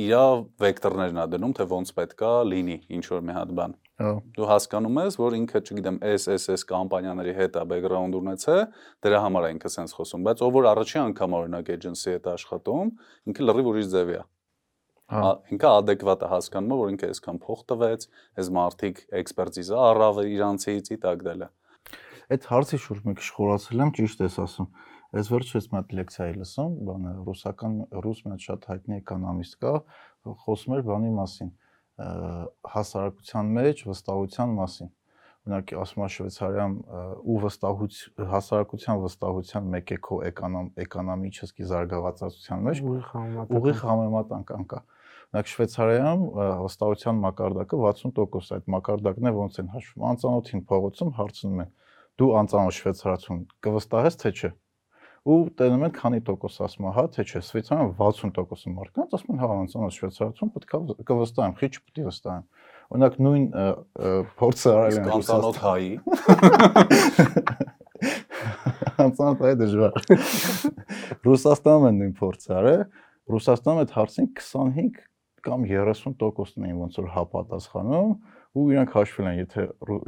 իրա վեկտորներն է դնում, թե ոնց պետքա լինի ինչ որ մի հատ բան։
Հա։
Դու հասկանում ես, որ ինքը, չգիտեմ, SSS կամպանիաների հետ է background ունեցել, դրա համար է ինքը sense խոսում, բայց ով որ առաջի անգամ օրինակ agency հետ աշխատում, ինքը լրիվ ուրիշ ձևի է։
Հա։
Ինքը adekvat է հասկանում, որ ինքը այսքան փող տվեց, այս մարդիկ էքսպերտիզա առավ իրանցից ի տակ դելը։
Այդ հարցի շուրջ մի քիչ խորացել եմ, ճիշտ ես ասում։ Այս վերջերս մի հատ լեկցիա էի լսում, բանը ռուսական ռուս մի հատ շատ հայտնի էկոնոմիստ կա, խոսում էր բանի մասին, հասարակության մեջ վստահության մասին։ Օրինակ ասում է Շվեյցարիան ու վստահուց հասարակության վստահության մեկ է քո էկոնոմ էկոնոմիչեսկի զարգացածության մեջ
ուղիղ համեմատական
կա։ Օրինակ Շվեյցարիայում վստահության մակարդակը 60% այդ մակարդակն է ոնց են հաշվում։ Անծանոթին փողոցում հարցնում են. Դու անծանոթ շվեյցարացուն կվստահես թե չէ։ Ու տենում են քանի տոկոս ասում հա թե չէ։ Շվեյցարիայում 60% մարդկանց ասում են հա անծանոթ շվեյցարացուն պետք է կվստահեմ, քիչ պետք է վստահեմ։ Օրինակ նույն փորձը արել են
Կանտանոթ հայի։
Անծանոթ այ դժվար։ Ռուսաստանում են նույն փորձը արել։ Ռուսաստանում այդ հարցին 25 կամ 30%-ն էին ոնց որ հա պատասխանում ու իրանք հաշվել են, եթե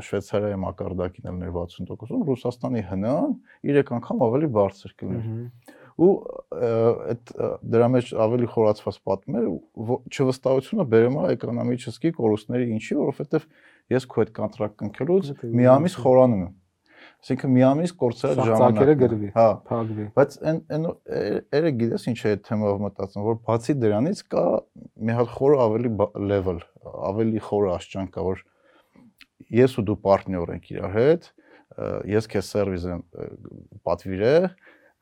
Շվեյցարիայի մակարդակին ելներ 60%-ում, Ռուսաստանի հնան 3 անգամ ավելի բարձր կլիներ։ Ու այդ դրա մեջ ավելի խորացված ու չվստահությունը բերում է էկոնոմիչեսկի կորուստների ինչի, որովհետև ես քո հետ կոնտրակտ կնքելուց մի ամիս խորանում եմ։ Այսինքն մի ամիս կորցրել
Սաղ
ժամանակ։
ծակերը գրվի։
Հա,
Փակվի։
Բայց այն այն երեք գիտես ինչ է այդ թեմով մտածում, որ բացի դրանից կա մի հատ խորը ավելի level, ավելի խորը աշճան կա, որ ես ու դու պարտներ ենք իրար հետ, ես քեզ սերվիս եմ ը, պատվիրել,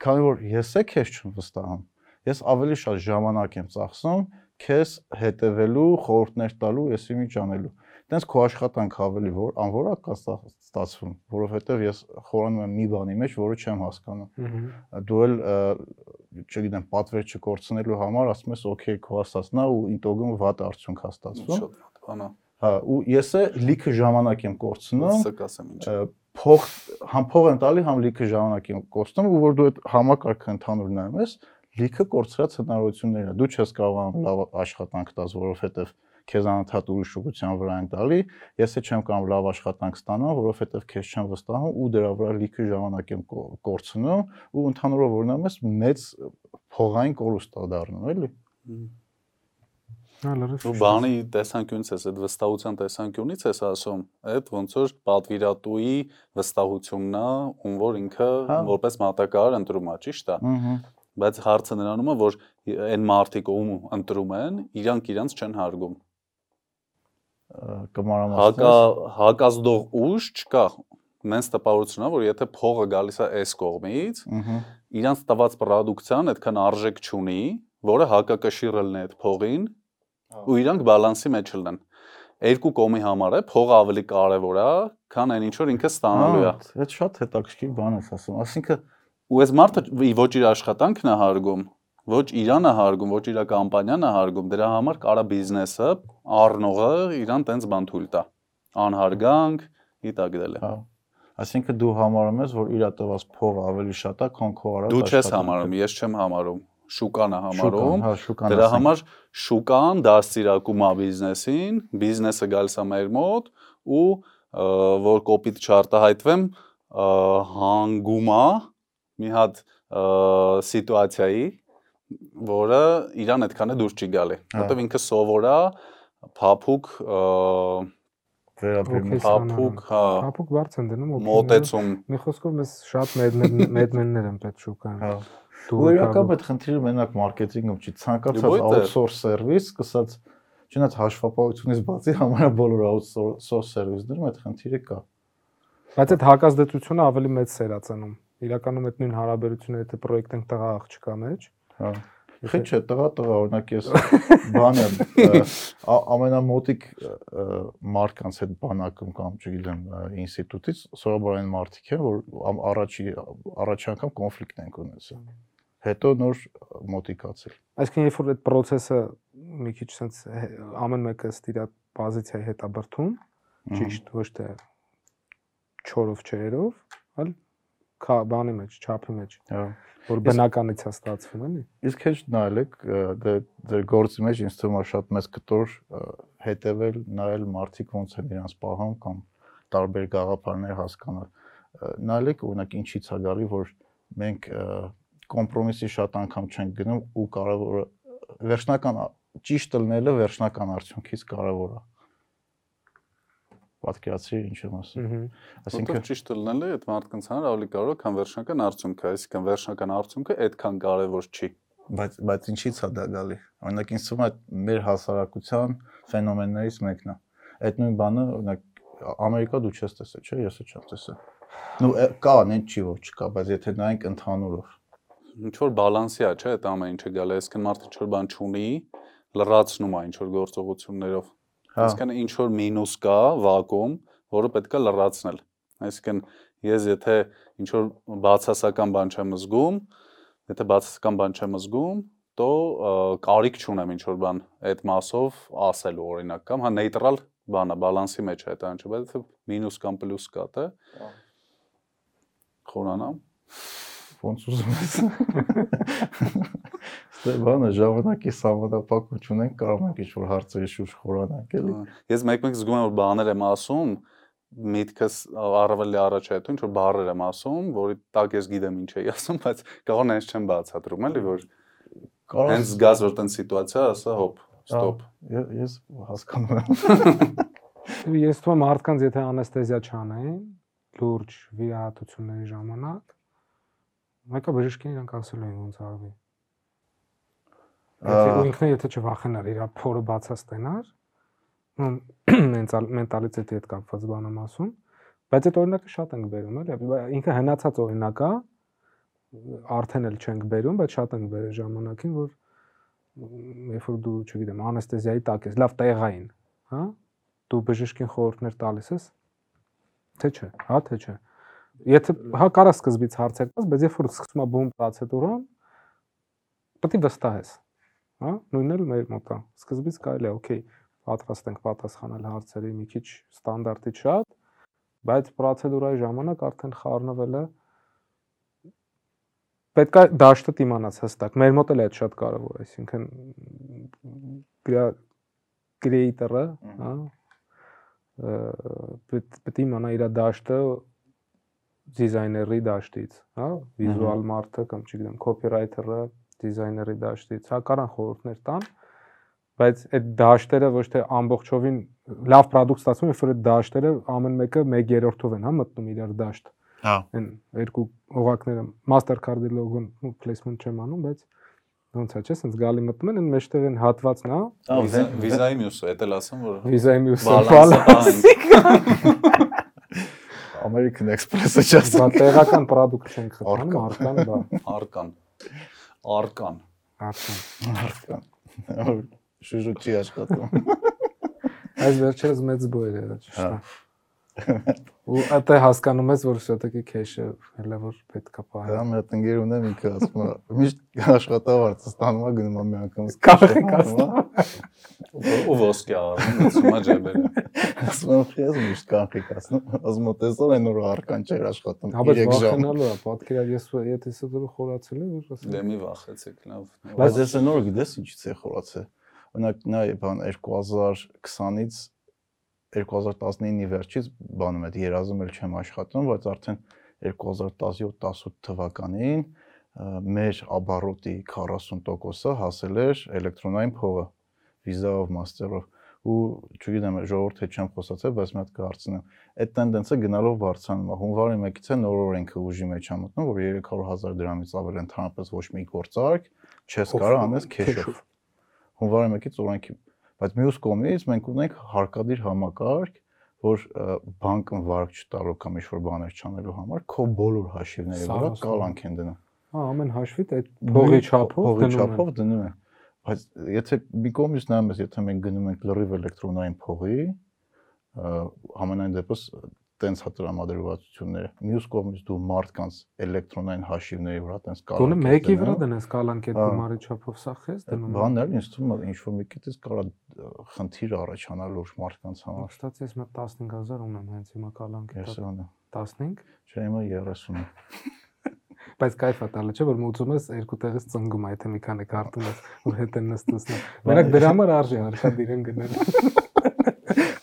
քանի որ ես է քեզ չեմ վստահում։ Ես ավելի շատ ժամանակ եմ ծախսում քեզ հետևելու, խորհուրդներ տալու, ես իմի ճանելու։ Տենց քո աշխատանք ավելի որ անվորա կա ստա- ստացվում, որովհետև ես խորանում եմ մի բանի մեջ, որը չեմ հասկանում դու էլ չգիտեմ պատվեր չկորցնելու համար ասում ես օքեյ քո ասածնա ու ինտոգում վատ արդյունք հա ստացվում
Շատ վատ բան է։
հա ու ես է լիքը ժամանակ եմ կորցնում
Սա կասեմ ինչ։
փող համ փող եմ տալի համ լիքը ժամանակ եմ կորցնում ու որ դու այդ համակարգը ընդհանուր նայում ես լիքը կորցրած հնարավորություններ են դու չես կարողանում լավ աշխատանք տաս որովհետև քեզ անընդհատ ուրիշ ուղղության վրա են տալի ես է չեմ կարող լավ աշխատանք ստանալ որովհետև քեզ չեմ վստահում ու դրա վրա լիքը ժամանակ եմ կո- կորցնում ու ընդհանուրով որ նայում ես մեծ փողային կորուստ է դառնում էլի
Հա,
Ու բանի տեսանկյունից ես, այդ վստահության տեսանկյունից ես ասում, այդ ոնց որ պատվիրատուի վստահությունն է, ում որ ինքը
Հա։
որպես մատակարար ընտրում է, ճիշտ է։ Բայց հարցը նրանում է, որ այն մարդիկ, ում ընտրում են, իրանք իրանք չեն հարգում։ Հակա
կմարամասնես
հակազդող ուժ չկա։ Մենց տպավորությունն է, որ եթե փողը գալիս է այս կողմից,
ըհը
իրանք տված պրոդուկցիան այդքան արժեք չունի, որը հակակշիռելն է այդ փողին, ու իրանք բալանսի մեջ լինեն։ Երկու կողմի համար է փողը ավելի կարևոր է, քան այն ինչ որ ինքը ստանալու է։
Այդ շատ հետաքրքիր բան ես ասում ասինքն
Ու այս մարդը ոչ իր աշխատանքն է հարգում, ոչ իրան է հարգում, ոչ իր կամպանիան հարգում, դրա համար կարա բիզնեսը, առնողը իրան տենց բան թույլ տա։ Անհարգանք, ի տակ դել է։
հա Այսինքն դու համարում ես, որ իր տված փողը ավելի շատ է, քան քո արած
Դու չես
աշխատանքը։
համարում, ես չեմ համարում, շուկան է համարում։
հա,
Դրա համար շուկան դաստիարակում է բիզնեսին, բիզնեսը գալիս է մեր մոտ ու որ կոպիտ չարտահայտվեմ, հանգում է մի հատ սիտուացիայի, որը իրան այդքան է դուրս չի գալի,
Հա։
որտեվ ինքը սովոր է փափուկ
Օքեյ,
փափուկ, հա,
Հապուկ բարձ են դնում օքեյները։
մոտեցում
Մի խոսքով մեզ շատ մեդմեն- մեդմեններ են պետք շուկան։
հա
Դու
ու իրական այդ խնդիրը մենակ մարքեթինգում չի ցանկացած outsource service, սկսած չնայած հաշվապահությունից բացի համարյա բոլոր outsource service-ներում այդ խնդիրը կա։
Բայց այդ հակազդեցությունը ավելի մեծ սերացնում։ Իրականում այդ նույն հարաբերությունը եթե պրոյեկտ ենք տղա աղջկա մեջ,
Հա։ Խիչ է, տղա տղա, օրինակ ես բանը ը, ա- ամենամոտիկ ը, մարդկանց հետ բանակում կամ չգիտեմ ինստիտուտից սովորաբար այն մարդիկ են, որ առաջի առաջի անգամ կոնֆլիկտ են ունեցել։ Հետո նոր մոտիկացել։
այսինքն երբ որ այդ process-ը մի քիչ sense ամեն մեկը իր պոզիցիայի հետ է բրթում, ճիշտ ոչ թե չորով չերով, այլ բանի մեջ, չափի մեջ,
Հա։
որ բնականից է ստացվում, էլի։
Իսկ հեչ նայել եք ը, դե ձեր գործի մեջ ինձ թվում է շատ մեծ կտոր հետևել, նայել մարդիկ ոնց են իրանց պահում կամ տարբեր գաղափարներ հասկանալ։ Նայեք օրինակ ինչից է գալի, որ մենք կոմպրոմիսի շատ անգամ չենք գնում ու կարևորը վերջնական ճիշտ լնելը վերջնական արդյունքից կարևոր է պատկերացրի ինչ եմ ասում։
Այսինքն ճիշտ լնելը այդ մարդկանց համար ավելի կարևոր քան վերջնական արդյունքը, այսինքն վերջնական արդյունքը այդքան կարևոր չի
բայց բայց ինչի՞ց է դա գալի օրինակ ինձ թվում է մեր հասարակության ֆենոմեններից մեկն է այդ նույն բանը օրինակ ամերիկա դու չես տեսել չէ ես չեմ տեսել նու կա նեն չի որ չկա բայց եթե նայենք ընդհանուրով
ինչ որ բալանսի է չէ այդ ամեն ինչը գալի այսինքն մարդը ինչ որ բան չունի լրացնում է ինչ որ գործողություններով այսինքն ինչ որ մինուս կա վակուում որը պետքա լրացնել այսինքն ես եթե ինչ որ բացասական բան չեմ զգում եթե բացասական բան չեմ զգում, то կարիք չունեմ ինչ որ բան այդ մասով ասելու օրինակ կամ հա նեյտրալ բանա բալանսի մեջ է դա ինչ բայց եթե մինուս կամ պլյուս կա թե խորանամ
ոնց ուզում ես Ստե բանը ժամանակի սահմանափակում չունենք կարող ենք ինչ-որ հարցերի շուրջ խորանանք էլի
Ես մեկ-մեկ զգում եմ որ բաներ եմ ասում միտքս առավելի առաջ է դու ինչ որ բառեր եմ ասում, որի տակ ես գիտեմ ինչ էի ասում, բայց կարող նենց չեմ բացատրում, էլի որ կարող հենց զգաս որ տեն սիտուացիա, ասա հոп, ստոպ։
Ես հասկանում եմ։
Ես թվում մարդկանց եթե անեստեզիա չանային, լուրջ վիրահատությունների ժամանակ, մեկը բժիշկին իրանք ասել էին ոնց արվի։ Եթե ինքնը եթե չվախենար իր փորը բացած տենար, մենտալիտետի հետ կապված բան եմ ասում, բայց այդ օրինակը շատ ենք բերում, էլի, ինքը հնացած օրինակ է, արդեն էլ չենք բերում, բայց շատ ենք բերել ժամանակին, որ երբ որ դու, չգիտեմ, անեստեզիայի տակ ես, լավ տեղային, հա? Դու բժշկին խորհուրդներ տալիս ես, թե չէ, հա, թե չէ։ Եթե հա կարա սկզբից հարցեր տաս, բայց երբ որ սկսում է բում պրոցեդուրան, պետք է վստահես, հա? Նույնն էլ մեր մոտ է։ Սկզբից կարելի է, օքեյ, պատրաստ ենք պատասխանել հարցերի մի քիչ ստանդարտից շատ, բայց պրոցեդուրայի ժամանակ արդեն խառնվել է պետք է դաշտը իմանաս հստակ։ Մեր մոտ էլ է շատ կարևոր, այսինքն creator-ը, հա, պետք է իմանա իր դաշտը դիզայների դաշտից, հա, վիզուալ մարդը կամ չգիտեմ, copywriter-ը դիզայների դաշտից, հա, կարան խորհուրդներ տան, բայց այդ դաշտերը ոչ թե ամբողջովին լավ product ստացվում, երբ որ այդ դաշտերը ամեն մեկը 1/3-ով են, հա, մտնում իրար դաշտ։
Հա։
Այն երկու օղակները Mastercard-ի լոգոն ու placement չեմ անում, բայց ոնց է, չէ՞, sense գալի մտնում են, այն մեջտեղ են հատվածն,
հա։ Visa-ի մյուսը, դա էլ ասեմ, որ
Visa-ի մյուսը բալանս։
American Express-ը չասեմ։
Բա տեղական product չենք խթանում, արկան, բա։
Արկան։ Արկան։
Արկան։
Արկան շուժուկի աշխատում։
Այս վերջերս մեծ բոյր է, ճիշտ է։ Ու այդտե հասկանում ես, որ շատակի քեշը հələ որ պետքա պահել։
Դա մի հատ ընկեր ունեմ ինքը ասում է, միշտ աշխատավարձ ստանում է գնում է մի անգամ։
Կախեք ասում։
Ու ոսկե առնում, ասում է ջեբերը։
Ասում եմ, ես միշտ կանխիկ ասում, ասում եմ, տեսա այն որ արքան չէր աշխատում
3 ժամ։ Վախենալու է, պատկերա ես եթե սա դու խորացել եմ, որ ասեմ։
Դե մի վախեցեք, լավ։
Բայց ես այն օրը գիտես ինչից է խորացել։ Օրինակ նա բան 2020-ից 2019-ի վերջից բանում այդ երազում էլ չեմ աշխատում, բայց արդեն 2017-18 թվականին մեր աբարոտի 40%-ը հասել էր էլեկտրոնային փողը վիզայով, մաստերով ու չգիտեմ ժողովուրդ հետ չեմ խոսացել, բայց մի հատ կհարցնեմ։ Այդ տենդենսը գնալով բարձրանում է։ Հունվարի 1-ից է նոր օրենքը ուժի մեջ է մտնում, որ 300.000 դրամից ավել ընդհանրապես ոչ մի գործարք չես կարող անես քեշով։ Հունվարի 1-ից օրենքի Բայց մյուս կողմից մենք ունենք հարկադիր համակարգ, որ բանկն վարկ չտալու կամ ինչ-որ բաներ չանելու համար քո բոլոր հաշիվների վրա կալանք են դնում։
Հա, ամեն հաշվիդ այդ փողի չափով
փողի չափով դնում են։ Բայց եթե մի կողմից նայում ես, եթե մենք գնում ենք լրիվ էլեկտրոնային փողի, համենայն դեպս տենց հտրամադրվածությունները։ Մյուս կողմից դու մարդկանց էլեկտրոնային հաշիվների վրա տենց
կարող ես։ Գոնե մեկի հա։ վրա դնես կալանքետ հա։ գումարի չափով սա խես դնում։
Բանն էլ ինձ թվում է ինչ որ մի քիչ կարա խնդիր առաջանալ որ մարդկանց համար։
Ստացի ես մոտ 15000 ունեմ հենց հիմա կալանքետ։ 15։
Չէ, հիմա 30
բայց кайֆ է տալը չէ որ մուծում ես երկու տեղից ծնգում այդ թե մի քանի քարտում ես որ հետ են նստում։ Մենակ դրա համար արժի արքա դիրեն գնել։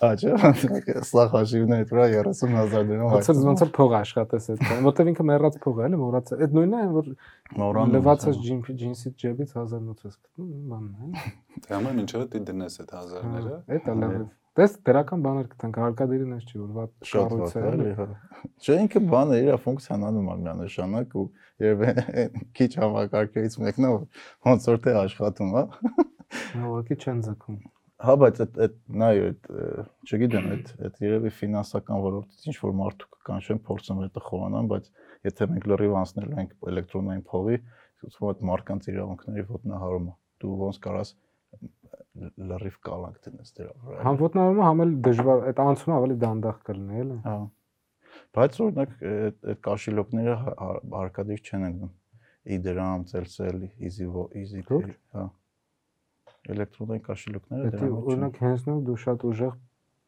Աջա, սա հաշիվն է դրա 30000 դրամ։
Ոնց ոնց փող աշխատես այդ բանը, որտեվ ինքը մեռած փող է, էլի մոռաց։ Այդ նույնն է, որ
Մորան
լվացած ջինսի ջինսից ջեբից 1008 ես գտնում, բանն է։
Դե ամեն ինչը դի դնես այդ հազարները։
Այդ է լավ։ Դες դրական բաներ կտանք հարկադիրին էս չի որ վատ
վատ
է։
էլի, հա։ Չէ, ինքը բանը իր ֆունկցիոնալում է միանշանակ ու երբ քիչ համակարգերից մեկն է, ոնց որ թե աշխատում, հա։
Ուղղակի չեն ձգում։
Հա, բայց այդ այդ նայ այդ չգիտեմ, այդ այդ երևի ֆինանսական ոլորտից ինչ որ մարդու կան չեն փորձում այդ խորանան, բայց եթե մենք լրիվ անցնելու ենք էլեկտրոնային փողի, ցույց այդ մարկանց իրավունքների ոտնահարումը։ Դու ոնց կարաս լրիվ կալանք դնես դրա վրա։
Համ ոտնահարումը համ էլ դժվար, այդ անցումը ավելի դանդաղ կլինի, էլի։
Հա։ Բայց օրինակ այդ այդ կաշիլոկները հա- հա- հարկադիր չեն ընկնում։ Իդրամ, Celsius, Easy Easy,
Լուրջ։
հա։ Էլեկտրոնային կաշիլոկները
Դա
դրանով չեն։
օրինակ հենց նույն դու շատ ուժեղ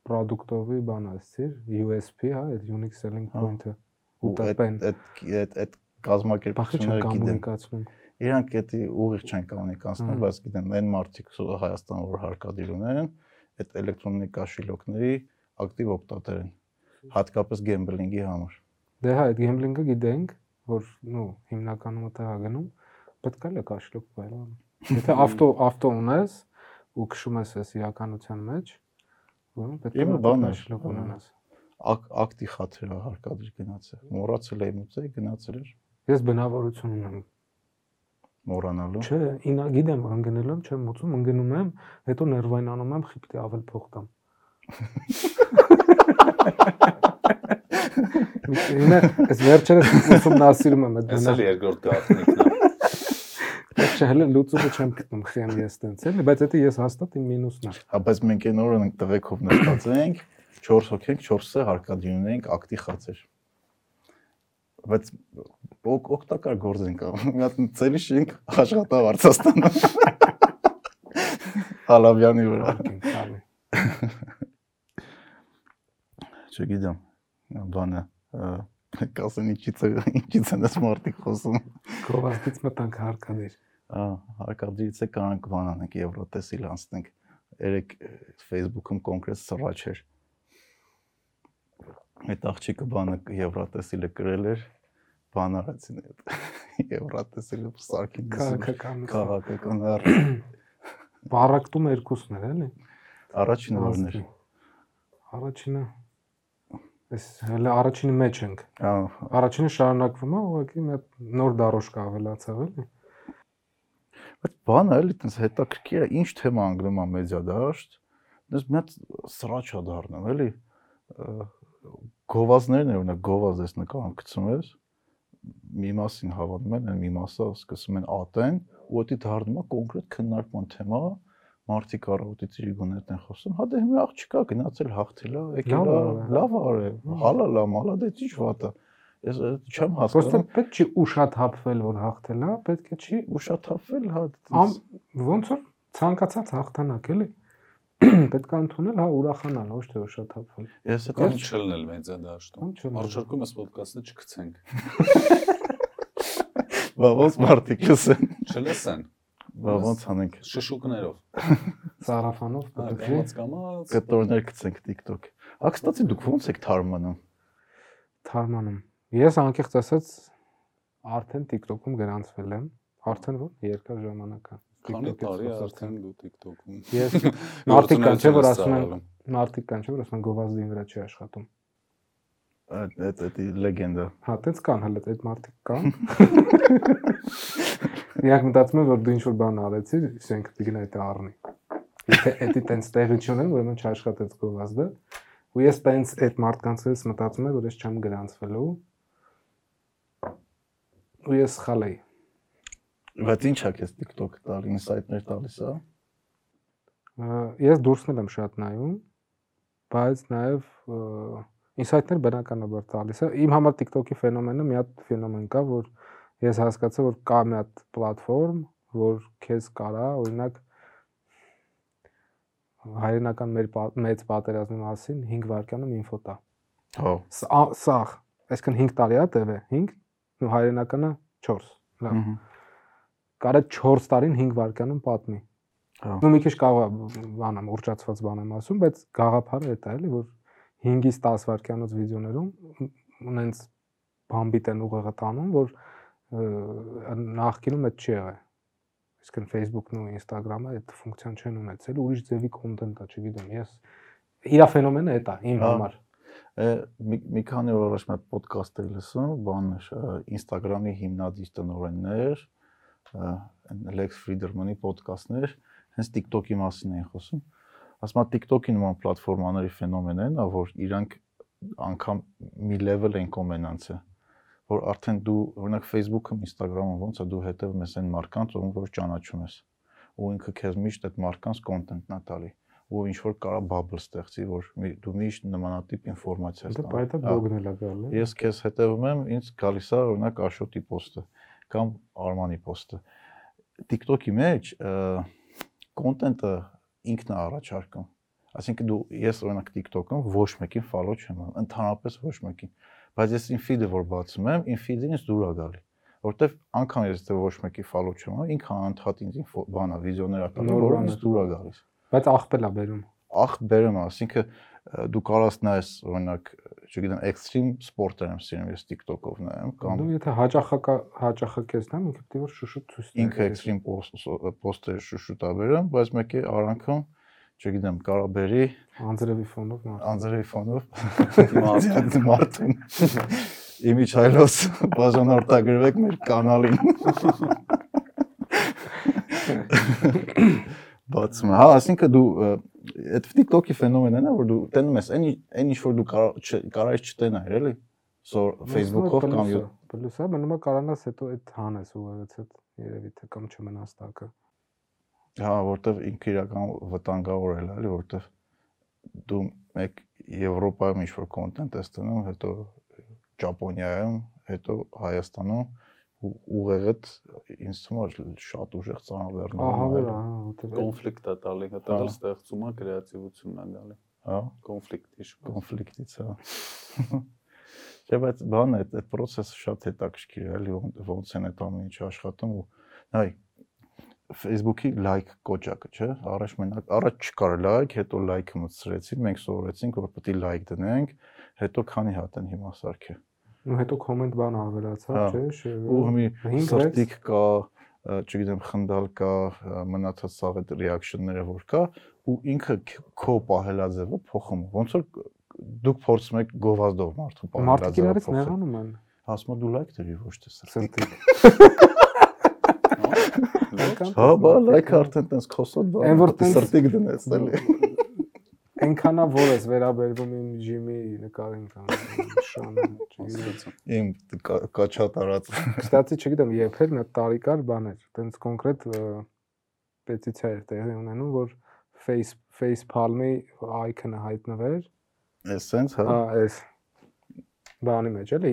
product-ովի բան ասցիր, USP, հա, այդ unique selling
Հա։
point-ը։
ու
տպեն։
այդ այդ այդ կազմակերպությունները գիտեն իրանք դա ուղիղ չեն կոմունիկացնում,
Հմ։
բայց գիտեն այն մարդիկ Հայաստան որ հարկադիր ունեն, այդ էլեկտրոնիկ կաշիլոկների ակտիվ օպտատեր են, հատկապես գեմբլինգի համար։
Դե հա, այդ gambling-ը գիտենք, որ նո հիմնականում դա է գնում, պետք է լա կաշլոկ բայլան։ Եթե ավտո ավտո ունես ու քշում ես այս իրականության մեջ, ուրեմն պետք է
Իմը
լա
բան է,
կաշլոկ
հա։
ունենաս։
Ակ, ակտի խաթրը հարկադիր գնացել։ Մոռացել եմ ուծել, գնացել էր
Ես բնավորություն ունեմ։
մոռանալու։
Չէ, ինա գիտեմ, ընկնելու եմ, չեմ ուծում, ընկնում եմ, հետո ներվայնանում եմ, խիպտի ավել փող տամ։ Ինա այս վերջերս ուսումնասիրում եմ այդ
Էս
բանը։
էլ երկրորդ գաղտնիքն է։
Հələ լուծումը չեմ գտնում, խիամ ես տենց էլի, բայց դա ես հաստատ իմ մինուսն է։
Հա, բայց մենք այն օրը տղեկով նստած ենք, 4 հոգ ենք, 4-ը հարկադիր ունենք ակտի խացեր։ Բայց օգտակար գործ ենք անում։ Մի հատ ծերի շենք աշխատավ Արցախստանը։ Հալավյանի վրա։ Չգիտեմ, բանը կասեն ինչից ինչից են այս մարդիկ խոսում։
Գովաստից մտանք հարկադիր։
Ահա, հարկադրից է կանանք բան անենք Եվրոտեսիլ անցնենք։ Երեք Facebook-ում կոնկրետ սրաչ էր։ Այդ աղջիկը բանը Եվրոտեսիլը գրել էր, բան արեցին այդ Եվրոտեսիլը սարքի
Քաղաքական
քաղաքական
բարակտում երկուսն էր, էլի։
առաջին օրն էր։
Առաջինը Այս հələ առաջինի մեջ ենք։
Ահա,
Առաջինը շարունակվում է, ուղղակի մի նոր դարոշկա ավելացավ, էլի։
բայց բանը էլի տես հետաքրքիր է, ինչ թեմա անգնում է մեդիա դաշտ։ Դες մի հատ սրաչ է դառնում, էլի գովազներն է, օրինակ գովազ ես նկարում գցում ես, մի մասին հավանում են, մի մասը սկսում են ատեն, ու դի դառնում է կոնկրետ քննարկման թեմա, մարդիկ առավոտից իր գոներն են խոսում, հա դե մի աղջիկա գնացել հաղթել է, եկել
Լավ արել է։
լավ արել, հալալ է, մալադեց, ինչ վատ է։ Չեմ
Պրոստը
հասկանում,
պետք չի ուշաթափվել, որ հաղթել է, պետք է չի
ուշաթափվել, հա,
ամ ոնց որ ցանկացած հաղթանակ, էլի։ Պետք է ընդունել, հա, ուրախանալ, ոչ թե ուշաթափվել։
ես այդ
Կամ չլնել մեծա դաշտում։ Արժանքում ես ոդկասթը չգցենք։
բա ոնց մարդիկ լսեն,
Չլսեն։
բա ոնց անենք,
Շշուկներով։
Սարաֆանով
Հա,
պետք է։
կտորներ գցենք TikTok։ Ա, կստացի դուք ոնց եք թարմանում։
Թարմանում։ Ես անկեղծ ասած արդեն TikTok-ում գրանցվել եմ, արդեն որ երկար ժամանակ է։
Քանի տարի արդեն դու TikTok-ում։
Ես մարդիկ կան չէ որ ասում են մարդիկ կան չէ որ ասում են գովազդի վրա չի աշխատում։
Այդ այդ այդ լեգենդա։
Հա, տենց կան հələ այդ մարդիկ կան։ Իրանք մտածում են որ դու ինչ որ բան արեցիր, ասենք դիգնա դա առնի։ Եթե էդի տենց տեղի չունեն, ուրեմն չաշխատեց գովազդը։ Ու ես տենց այդ մարդկանցից մտածում եմ որ ես չեմ գրանցվելու։ Ու ես սխալ էի։
Բայց ի՞նչ է քեզ TikTok տալ, ինսայթներ տալիս, հա։
Ա, Ես դուրսնել եմ շատ նայում, բայց նաև ինսայթներ բնականաբար տալիս է։ Իմ համար TikTok-ի ֆենոմենը մի հատ ֆենոմեն կա, որ ես հասկացա, որ կա մի հատ պլատֆորմ, որ քեզ կարա, օրինակ հայրենական մեր մեծ պատերազմի մասին 5 վայրկյանում ինֆո տա։
Հա։
Սաղ, այսինքն 5 տարի է տևե, 5, ու հայրենականը 4։ Լավ։ Կարա 4 տարին 5 վայրկյանում պատմի։
Հա։
Ну մի քիչ կարող բանամ ուրճացված բան եմ ասում, բայց գաղափարը դա էլի, որ 5-ից 10 վայրկյանոց վիդեոներում ունենց բամբիտ են ուղեղը տանում, որ նախկինում այդ չի եղել։ Իսկն Facebook-ն ու Instagram-ը այդ ֆունկցիան չեն ունեցել, ուրիշ ձևի կոնտենտ է, չգիտեմ, ես իրա ֆենոմենը է դա իմ
Հա։
համար։
Է, մի, մի քանի օր առաջ մի ոդկաստ էի լսում, բան Instagram-ի հիմնադիր տնօրեններ, Lex Friedman-ի ոդկաստներ, հենց TikTok-ի մասին էին խոսում։ Ասում եմ TikTok-ի նման պլատֆորմաների ֆենոմենն է, որ իրանք անգամ մի level են կոմենանցը որ արդեն դու օրինակ Facebook-ում, Instagram-ում ոնց է դու հետևում ես այն մարկանց, ում որ ճանաչում ես ու ինքը քեզ միշտ այդ մարկանց կոնտենտն է տալի ու ինչ որ կարա bubble ստեղծի, որ դու միշտ նմանատիպ ինֆորմացիա ես
Դա բայդա
Հա։
բլոգն էլ է գալ։ է։
Ես քեզ հետևում եմ, ինձ գալիս է օրինակ Աշոտի post-ը կամ Արմանի post-ը։ TikTok-ի մեջ կոնտենտը ինքն է առաջարկում։ Այսինքն դու ես օրինակ TikTok-ում ոչ մեկին follow չեմ անում, ընդհանրապես ոչ մեկին։ Բայց ես իմ feed-ը որ բացում եմ, իմ feed-ին ինձ դուր է գալի որտեվ անգամ ես դե ոչ մեկի follow չեմ անում, ինքը անընդհատ ինձ բանա, վիդեոներ ա տալիս,
Նոր
որ ինձ դուր է գալիս
Բայց աղբել է բերում։
ախ բերեմ, ասինքն դու կարաս նայես օրինակ, չգիտեմ, extreme sport-եր եմ սիրում ես TikTok-ով նայեմ կամ
Դու եթե հաճախակա հաճախակես նայում, ինքը պետք է որ շուշուտ ցույց տա։
ինքը extreme post-եր շուշուտա բերեմ, բայց մեկի արանքում, չգիտեմ, կարա բերի
անձրևի ֆոնով մարդ։
անձրևի ֆոնով մարդուն։ Իմիջայլոս բաժանորդագրվեք մեր կանալին։ Բացում։ Հա, ասինքն դու այդ TikTok-ի ֆենոմենն է, որ դու տենում ես այն այն ինչ որ դու կարայես չտենայր, էլի։ Սոր Facebook-ով կամ
Պլյուսը մնում է կարանաս հետո այդ հանես ուղղակի այդ երևի թե կամ չմնաս տակը։
Հա, որտեվ ինքը իրական վտանգավոր է, էլի, որտեվ դու մեկ Եվրոպայում ինչ-որ կոնտենտ ես տնում, հետո Ճապոնիայում, հետո Հայաստանում ու ուղեղդ ինձ թվում է շատ ուժեղ ծանրաբեռնում
Ահա որտեղ
կոնֆլիկտ է տալի,
Հա։
էլ ստեղծում է կրեատիվությունն է գալի։
Հա,
Կոնֆլիկտի
կոնֆլիկտից, հա։ Չէ, բայց բանը այդ այդ process-ը շատ հետաքրքիր է, էլի ոնց- են այդ ամեն ինչը աշխատում ու նայ Facebook-ի like կոճակը, չէ՞, առաջ մենակ առաջ չկար like, հետո like-ը մտցրեցին, մենք սովորեցինք, որ պետք է like դնենք, հետո քանի հատ են հիմա սարքե։
ու հետո կոմենտ բան ավելացավ,
Հա,
չէ՞,
ու մի սրտիկ կա, չգիտեմ, խնդալ կա, մնացած սաղ այդ reaction-ները որ կա ու ինքը քո պահելաձևը փոխում Ոնց որ դուք փորձում եք գովազդով մարդու
Մարդիկ իրարից
փոխել։
նեղանում են։
եմ դու like դրի ոչ թե սրտիկ։ Հա, բա like արդեն տես քոսոտ բա։
Այն, որ տենց-
սրտիկ դնես էլի։
Այնքանա որ ես վերաբերվում իմ ջիմի նկարին կամ շանը, չգիտեմ։
Իմ կա- կաչա տարած։
Կստացի չգիտեմ, երբեր մի հատ տարիկար բան էր, տենց կոնկրետ պետիցիա էր տեղի ունենում, որ face face palm-ի icon-ը հայտնվեր,
Էս sense, հա։
հա, այս բանի մեջ էլի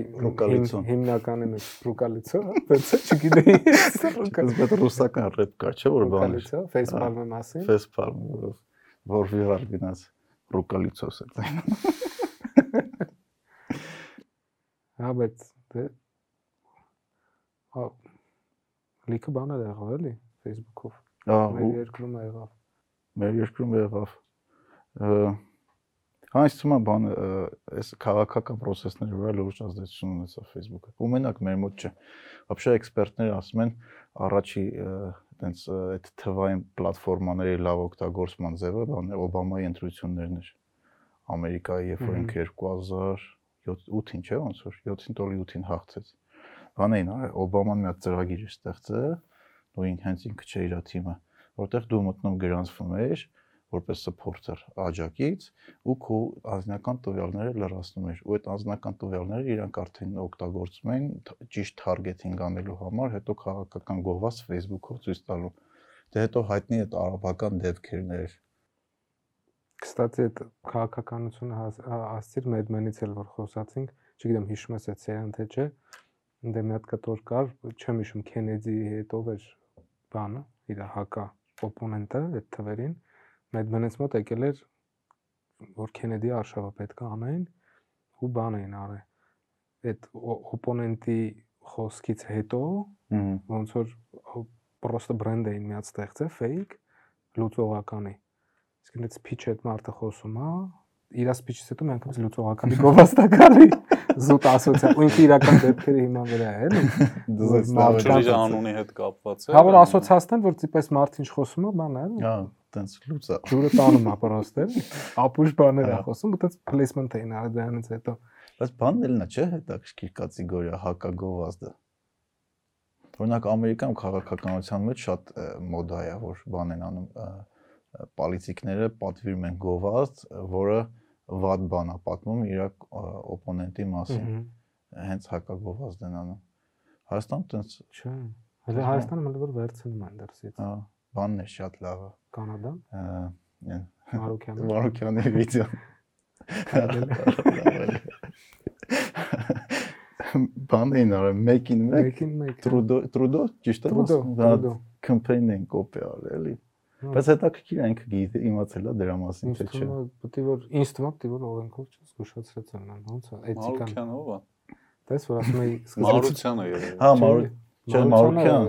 հիմնականի մեջ ռուկալիցո, հա, տենց է, չգիտեի։
Ես պետք ռուսական ռեփ կա, չէ՞ որ բան է։
Ռուկալիցո, face
Հա։
palm-ի մասին։
Ֆեսպալ, որ վիրալ գնաց ռուկալիցոս է։
Հա, բայց դե հա լիքը բաներ եղավ էլի Facebook-ով։
Ահա,
Մեր երկրում եղավ։
մեր երկրում եղավ ը, հա ինձ թվում է բան ը, այս քաղաքական process-ների վրա լուրջ ազդեցություն ունեցավ Facebook-ը։ Ու մենակ մեր մոտ չէ։ Вообще էքսպերտները ասում են առաջի այտենց այդ թվային պլատֆորմաների լավ օգտագործման ձևը բան է Օբամայի ընտրություններն էր։ Ամերիկայի, երբ որ
Մհմ։
ինքը 2008-ին չէ, ոնց որ 7-ին տոլի 8-ին հաղթեց։ Բանային արել Օբաման մի հատ ծրագիր էր ստեղծել, ու ինք հենց ինքը չէ իր թիմը, որտեղ դու մտնում գրանցվում ես որպես supporter աջակից ու քո անձնական տվյալները լրացնում ես ու այդ անձնական տվյալները իրանք արդեն օգտագործում են ճիշտ targeting անելու համար, հետո քաղաքական գովաց Facebook-ով ցույց տալու։ Դե հետո հայտնի այդ արաբական դեպքերներ։
Կստացի այդ քաղաքականությունը հասցիր Medman-ից էլ որ խոսացինք, չգիտեմ հիշում ես այդ սերիան թե չէ։ Դե մի հատ կտոր կար, չեմ հիշում Քենեդիի հետով էր բանը, իր հակա օպոնենտը այդ թվերին Medman-ից մոտ եկել էր որ Քենեդիի արշավը պետք է անային ու բան էին արել։ Այդ օպոնենտի խոսքից հետո ոնց որ պրոստը բրենդ էին միած ստեղծել fake լուծողականի։ Իսկ այնց pitch այդ մարդը խոսում է, իր speech-ից հետո մենք ոնց լուծողականի գովաստակալի զուտ ասոցիա ու ինքը իրական դեպքերի հիման վրա է, էլի։
Դուզ
Ջրի անունի հետ կապված է։
Հա որ ասոցիացնեն, որ դիպես մարդ ինչ խոսում է, բան է, էլի։
Հա, տենց լուծա։
Ջուրը տանում պրոստը, ապուշ բաներ է խոսում, ու տենց placement էին արել դրանից հետո։
Բայց բանն էլ նա չէ, հետաքրքիր կատեգորիա հակագովազդը։ Օրինակ Ամերիկայում քաղաքականության մեջ շատ մոդա է, որ բան են անում պոլիտիկները պատվիրում են գովազդ, որը վատ բան է պատմում իր օպոնենտի մասին։ Հենց հակագովազդ են անում։ Հայաստան տենց
Չէ։ Հələ Հայաստանը մտել որ վերցնում են դրսից։
հա, բանն է շատ լավը։
Կանադա, Մարոկյանը։
Մարոկյանի վիդեո։ Բան էին արել, մեկին մեկ
Մեկին մեկ։
Տրուդո Տրուդո ճիշտ է
Տրուդո,
կամպեյն են կոպի արել էլի
Հա։
բայց հետաքրքիր ինքը գիտի իմացել է դրա մասին թե չէ
պետք է որ ինձ թվում է, պետք է որ օրենքով չզգուշացրած են, ոնց է, էթիկան։
Մարուկյան ով է։
Տես որ ասում էի
Մարությանը երևի։
հա Մարու չէ Մարուկյան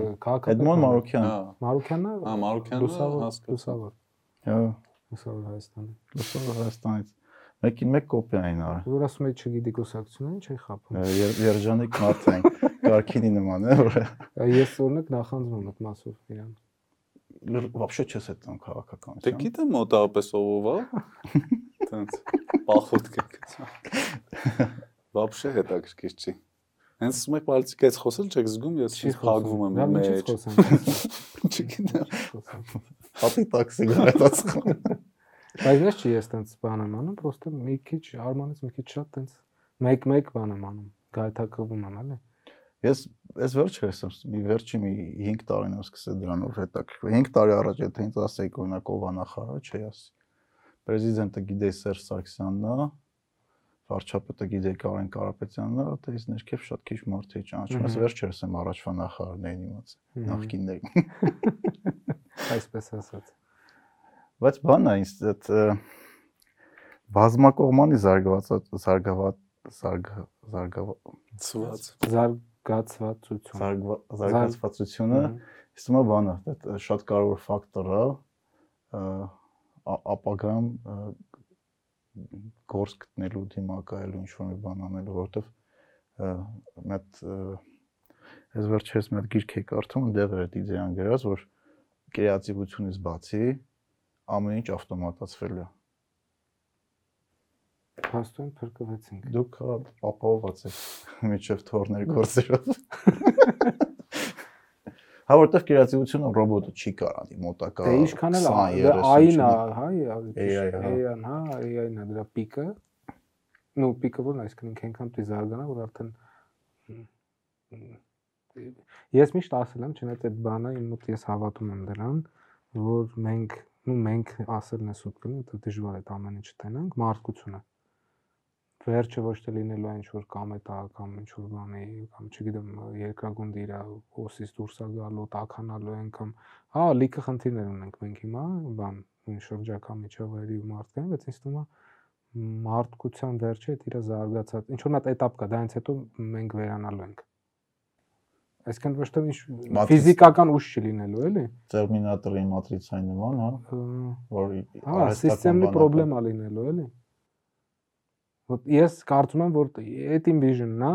Էդմոն
Մարուկյան։
Հա։
Մարուկյանը
Հա, Մարուկյանը հասկացա։
լուսավոր, լուսավոր։
հա
Լուսավոր Հայաստանի։
լուսով Հայաստանից մեկին մեկ կոպի այն արել
Որ ասում էի չգիտի կուսակցությունը ինչ է խափում։
Եր- երջանիկ մարդ են կարքինի նման է որ
Ես օրինակ նախանձում եմ այդ մասով իրան։
вообще չես այդ տան
Դե
քաղաքականություն
գիտեմ մոտավորապես ով է։ Տենց պախոտ կգցա։ Вообще հետաքրքիր չի։ Հենց ասում եք պոլիտիկայից խոսել չեք զգում, ես
Չի
փակվում եմ իմ
Լավ,
մեջ։
խոսեմ։
Չգիտեմ։
հատի տաքսի գնացած
Բայց ես չի ես տենց բան եմ անում, պրոստը մի քիչ արմանից մի քիչ շատ տենց մեկ-մեկ բան եմ անում։ Գայթակղում եմ, էլի։
Ես ես վերջերս եմ մի վերջի մի 5 տարին եմ սկսել դրանով հետաքրքրվել 5 տարի առաջ եթե ինձ ասեիք օրինակ ով է նախարար չի ասի Պրեզիդենտը գիտեի Սերժ Սարգսյանն է վարչապետը գիտեի Կարեն Կարապետյանն է դա իսկ ներքև շատ քիչ մարդ էի ճանաչում ես վերջերս եմ առաջվա նախարարներին
Մհմ։
նախկիններին
Այսպես ասած։
բայց բանն է ինձ այդ բազմակողմանի զարգացած զարգաված զարգ զարգավ
Ցված։
Զարգացվածություն։
զարգա- զարգացվածությունը Իսկ հիմա բանը, դա շատ կարևոր ֆակտոր է ապագայում գործ գտնելու դիմակայելու ինչ որ մի բան անելու, որովհետև մեծ ես վերջերս մի հատ գիրք եի կարդում, այնտեղ էր այդ իդեան գրած, որ կրեատիվությունից բացի ամեն ինչ ավտոմատացվել է։
Փաստորեն փրկվեցինք։
Դուք ապահովված եք միջև թորներ գործերով։ հա որտեղ կիրացիությունը ռոբոտը չի կարանի մոտակա
դե
20-30
դե այն
է
հա AI-ն հա AI-ն է դրա պիկը նո պիկը որն այսինքն ինքնքամ դի զարգանա որ արդեն ես միշտ ասել եմ չնայած այդ բանը իմ մոտ ես հավատում եմ դրան որ մենք նո մենք ասելն է սուտ կնի դա դժվար է ամեն ինչ տենանք մարդկությունը վերջը ոչ թե լինելու է ինչ որ կամետա կամ ինչ որ բանի կամ չգիտեմ երկրագունդը իր հոսից դուրս է գալու, տականալու են կամ հա լիքը խնդիրներ ունենք մենք հիմա, բան նույն շրջակա միջավայրի ու մարդկային, բայց ինձ թվում է մարդկության վերջը այդ իր զարգացած ինչ որ մի հատ этап կա, դրանից հետո մենք վերանալու ենք։ Այսինքն ոչ թե ինչ
Մատրից-
ֆիզիկական ուժ չի լինելու, էլի։
Terminator-ի matrix-ային նման, հա,
Ա,
որ
Հա,
արհեստական
սիստեմի
բանակ է։
խնդրեմա լինելու, էլի։ Ոտ ես կարծում եմ, որ այդ իմ vision-ն է։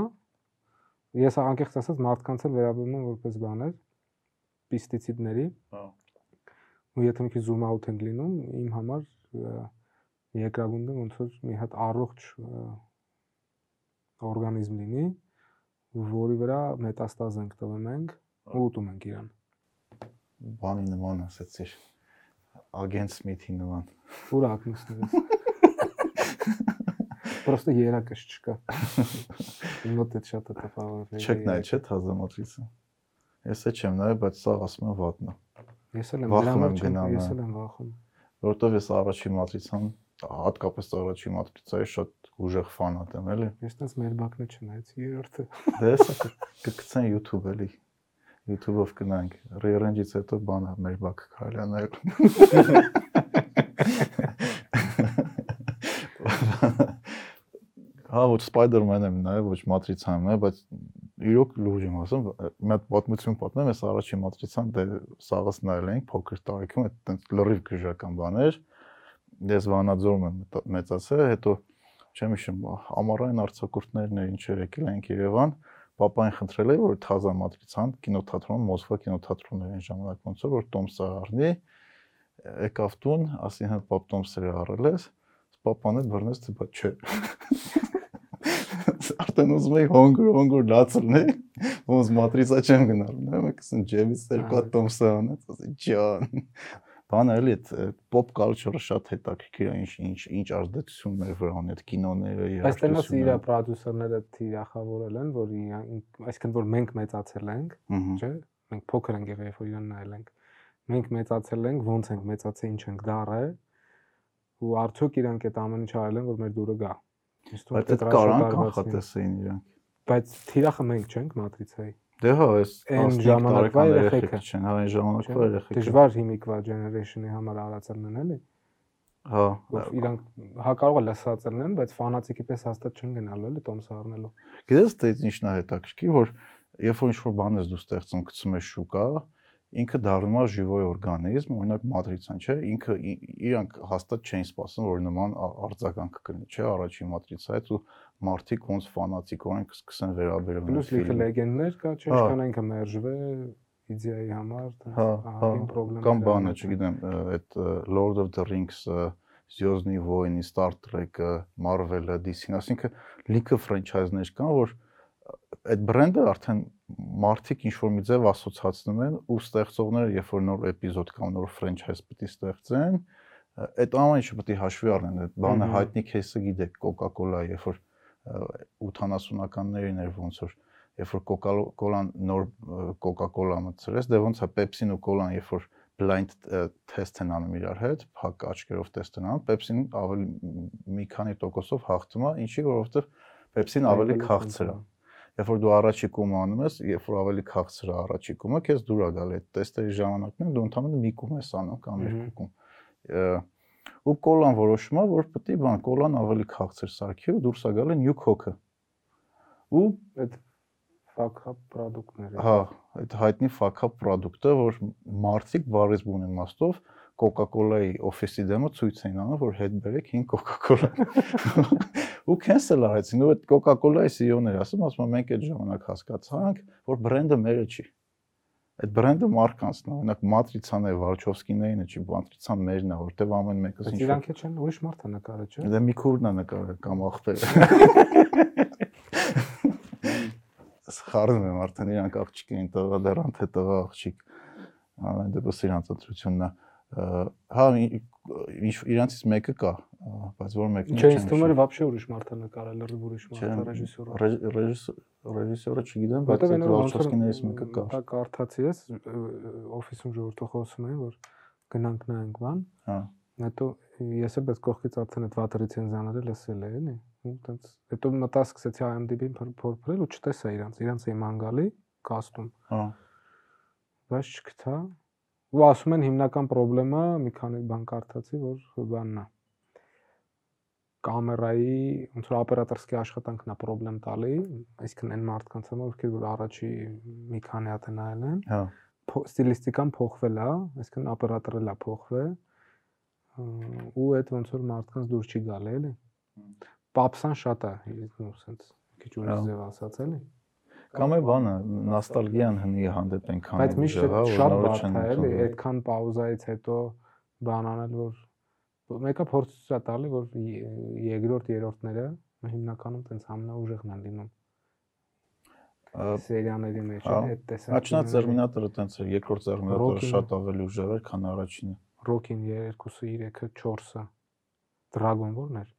Ես անկեղծ ասած մարդկանց էլ վերաբերում եմ որպես բաներ պեստիցիդների։
Հա։
Ու եթե մի քիչ zoom out ենք լինում, իմ համար երկրագունդը ոնց որ մի հատ առողջ օրգանիզմ լինի, որի վրա մետաստազ ենք տվում ենք ու ուտում ենք իրան։
Բանի նման ասեցիր։ Ագենտ Սմիթի նման։
Ուր ակնստես։ Պրոստը երակս չկա։ մոտ այդ շատ է տպավորվել։
չեք նայ չէ թազա matrix-ը ես է չեմ նայ բայց սա ասում եմ վատնա
Ես էլ եմ դրա համար չեմ, ես էլ եմ վախում։
որովհետև ես առաջի matrix-ան հատկապես առաջի matrix-ը շատ ուժեղ ֆանատ եմ էլի
Ես տես մեր բակնը չնայեցի երրորդը։
դե հեսա կգցեն YouTube էլի YouTube-ով կնանք re-range-ից հետո բանը մեր բակ կարելի է Հա ոչ Spider-Man եմ նայել, ոչ Matrix-ը եմ նայել, բայց իրոք լուրջ եմ ասում, մի հատ պատմություն պատմեմ, ես առաջին մատրիցան դե սաղս նայել էինք փոքր տարիքում, այդտենց լրիվ գժական բաներ։ Ես Վանաձորում եմ մեծացել, հետո չեմ հիշում, ամառային արձակուրդներն էր ինչեր եկել ենք Երևան, papayin խնդրել է որ թազա մատրիցան կինոթատրոն, Մոսկվա կինոթատրոններ այն ժամանակ ոնց որ Տոմսը առնի, եկավ տուն, ասի հա պապ Տոմսը առել ես, էլ բռնեց, թե չէ արդեն ուզում եի հոնգր հոնգր լացրնել, ոնց մատրիցա չեմ գնալ, նայում եք ասեն ջեվից երկու հատ տոմսը անեց, ասի ջան։ Բանը էլի այդ pop culture-ը շատ հետաքրքիր է, ինչ ինչ ինչ ազդեցություններ վրա ունի այդ կինոները,
Բայց տենաս իր պրոդյուսերները թիրախավորել են, որ այսինքն որ մենք մեծացել ենք, չէ՞, մենք փոքր ենք եղել, երբ որ իրան նայել ենք։ Մենք մեծացել ենք, ոնց ենք մեծացել, ինչ ենք դարը, ու արդյոք իրանք այդ ամեն ինչ արել են, որ մեր դուրը գա։
Բայց այդ կարան կանխատեսեին իրանք։
Բայց թիրախը մենք չենք մատրիցայի։
Դե հա, այս
այն ժամանակվա երեխեքը
չեն, հա, այն ժամանակվա երեխեքը։
Դժվար հիմիկվա generation-ի համար արածել են էլի։
Հա,
իրանք հա կարող է լսած լինեն, բայց ֆանատիկի պես հաստատ չեն գնալու էլի տոմս առնելու։
Գիտես, թե ինչն է հետաքրքիր, որ երբ որ ինչ-որ բան ես դու ստեղծում, գցում ես շուկա, ինքը դառնում է ժիվոյ օրգանիզմ, օրինակ մատրիցան, չէ, ինքը իրանք հաստատ չէին սպասում, որ նման արձագանք կլինի, չէ, առաջին մատրիցայից ու մարդիկ ոնց ֆանատիկորեն կսկսեն վերաբերել։
Պլյուս լիքը լեգենդներ կա, չէ, ինչքան ինքը մերժվե իդեայի համար,
հա, ահագին պրոբլեմ։ Կամ բանը, չգիտեմ, այդ Lord of the Rings-ը Звездные войны, Star Trek-ը, Marvel-ը, DC-ն, ասինքն լիքը ֆրանչայզներ կան, որ այդ բրենդը արդեն մարդիկ ինչ որ մի ձև ասոցացնում են ու ստեղծողները երբ որ նոր էպիզոդ կամ նոր ֆրանչայզ պետք է ստեղծեն, այդ ամեն ինչը պետք է հաշվի առնեն։ Այդ բանը հայտնի кейսը գիտեք, Coca-Cola, երբ որ 80-ականներին էր ոնց որ երբ որ Coca-Cola-ն նոր Coca-Cola մտցրեց, դե ոնց է Pepsi-ն ու Cola-ն երբ որ blind test են անում իրար հետ, փակ աչքերով test են անում, Pepsi-ն ավելի մի քանի տոկոսով հաղթում է, ինչի որովհետև Pepsi-ն ավելի քաղցր է։ Ա երբ որ դու առաջիկում անում ես, երբ որ ավելի քաղցր է առաջիկումը, քեզ դուր է գալի այդ տեստերի ժամանակներում դու ընդհանրապես մի կում ես անում կամ երկու կում։ Ու կոլան որոշում է, որ պետք է բան, կոլան ավելի քաղցր սարքի ու դուրս է գալի նյու քոքը։
Ու այդ ֆակապ պրոդուկտները։
Հա, այդ հայտնի ֆակապ պրոդուկտը, որ մարդիկ բարիզ բուն իմաստով Coca-Cola-ի օֆիսի դեմը ցույց էին անում, որ հետ բերեք 5 Coca-Cola։ Ու cancel արեցին, ու այդ Coca-Cola-ի CEO-ները ասում, ասում մենք այդ ժամանակ հասկացանք, որ բրենդը մերը չի։ Այդ բրենդը մարկանցն է, օրինակ Matrix-ան է, Վարչովսկիներին է, չի Matrix-ան մերն է, որտեվ ամեն մեկը
ինչ Իրանք չեն ուրիշ մարդ է նկարը, չէ։
Դե մի քուրն է նկարը կամ ախպեր։ Սխարում եմ արդեն իրանք աղջիկին տղա դեռ անթե տղա աղջիկ։ Ամեն դեպս իրանց ընտրությունն է հա ինչ իրանցից մեկը կա, բայց որ մեկն
չէ։ Չէ, ինձ թվում է вообще ուրիշ մարդ է նկարել, լրիվ ուրիշ մարդ է ռեժիսորը։
Ռեժիսորը չգիտեմ, բայց այդ Վարչովսկիներից մեկը կա։
Դա կարդացի ես օֆիսում ժողովրդը խոսում էին, որ գնանք նայենք բան։
Հա։
Հետո ես էլ բայց կողքից արդեն այդ վատ ռեցենզիաները լսել էի, էլի։ Ու տենց հետո մտա սկսեցի IMDb-ին փորփրել ու չտեսա իրանց, իրանց էի մանգալի կաստում։
Հա։
Բայց չգտա, ու ասում են հիմնական խնդրեմը մի քանի բան կարդացի, որ բանն է կամերայի ոնց որ օպերատորսկի աշխատանքն է խնդրեմ տալի, այսինքն այն մարդկանց համար, ովքեր որ առաջի մի քանի հատ են նայել են։
Հա։
Ստիլիստիկան փոխվել է, այսինքն օպերատորը լա փոխվել ու այդ ոնց որ մարդկանց դուր չի գալ էլի։ Պապսան շատ է, ու սենց քիչ ուրիշ ձև ասած էլի։
Կամ է բանը նոստալգիան հնի հանդեպ այնքան
Բայց միշտ շատ բարդ է, էլի, այդքան պաուզայից հետո բան անել, որ մեկը փորձ է տալի, որ երկրորդ, երրորդները հիմնականում տենց ամենաուժեղն են լինում սերիաների մեջ
է այդ տեսակ։ Աչնա Terminator-ը տենց էր, երկրորդ Terminator-ը շատ ավելի ուժեղ էր, քան առաջինը։
Rocky-ն 2-ը, 3-ը, 4-ը, Dragon Ball-ն էր,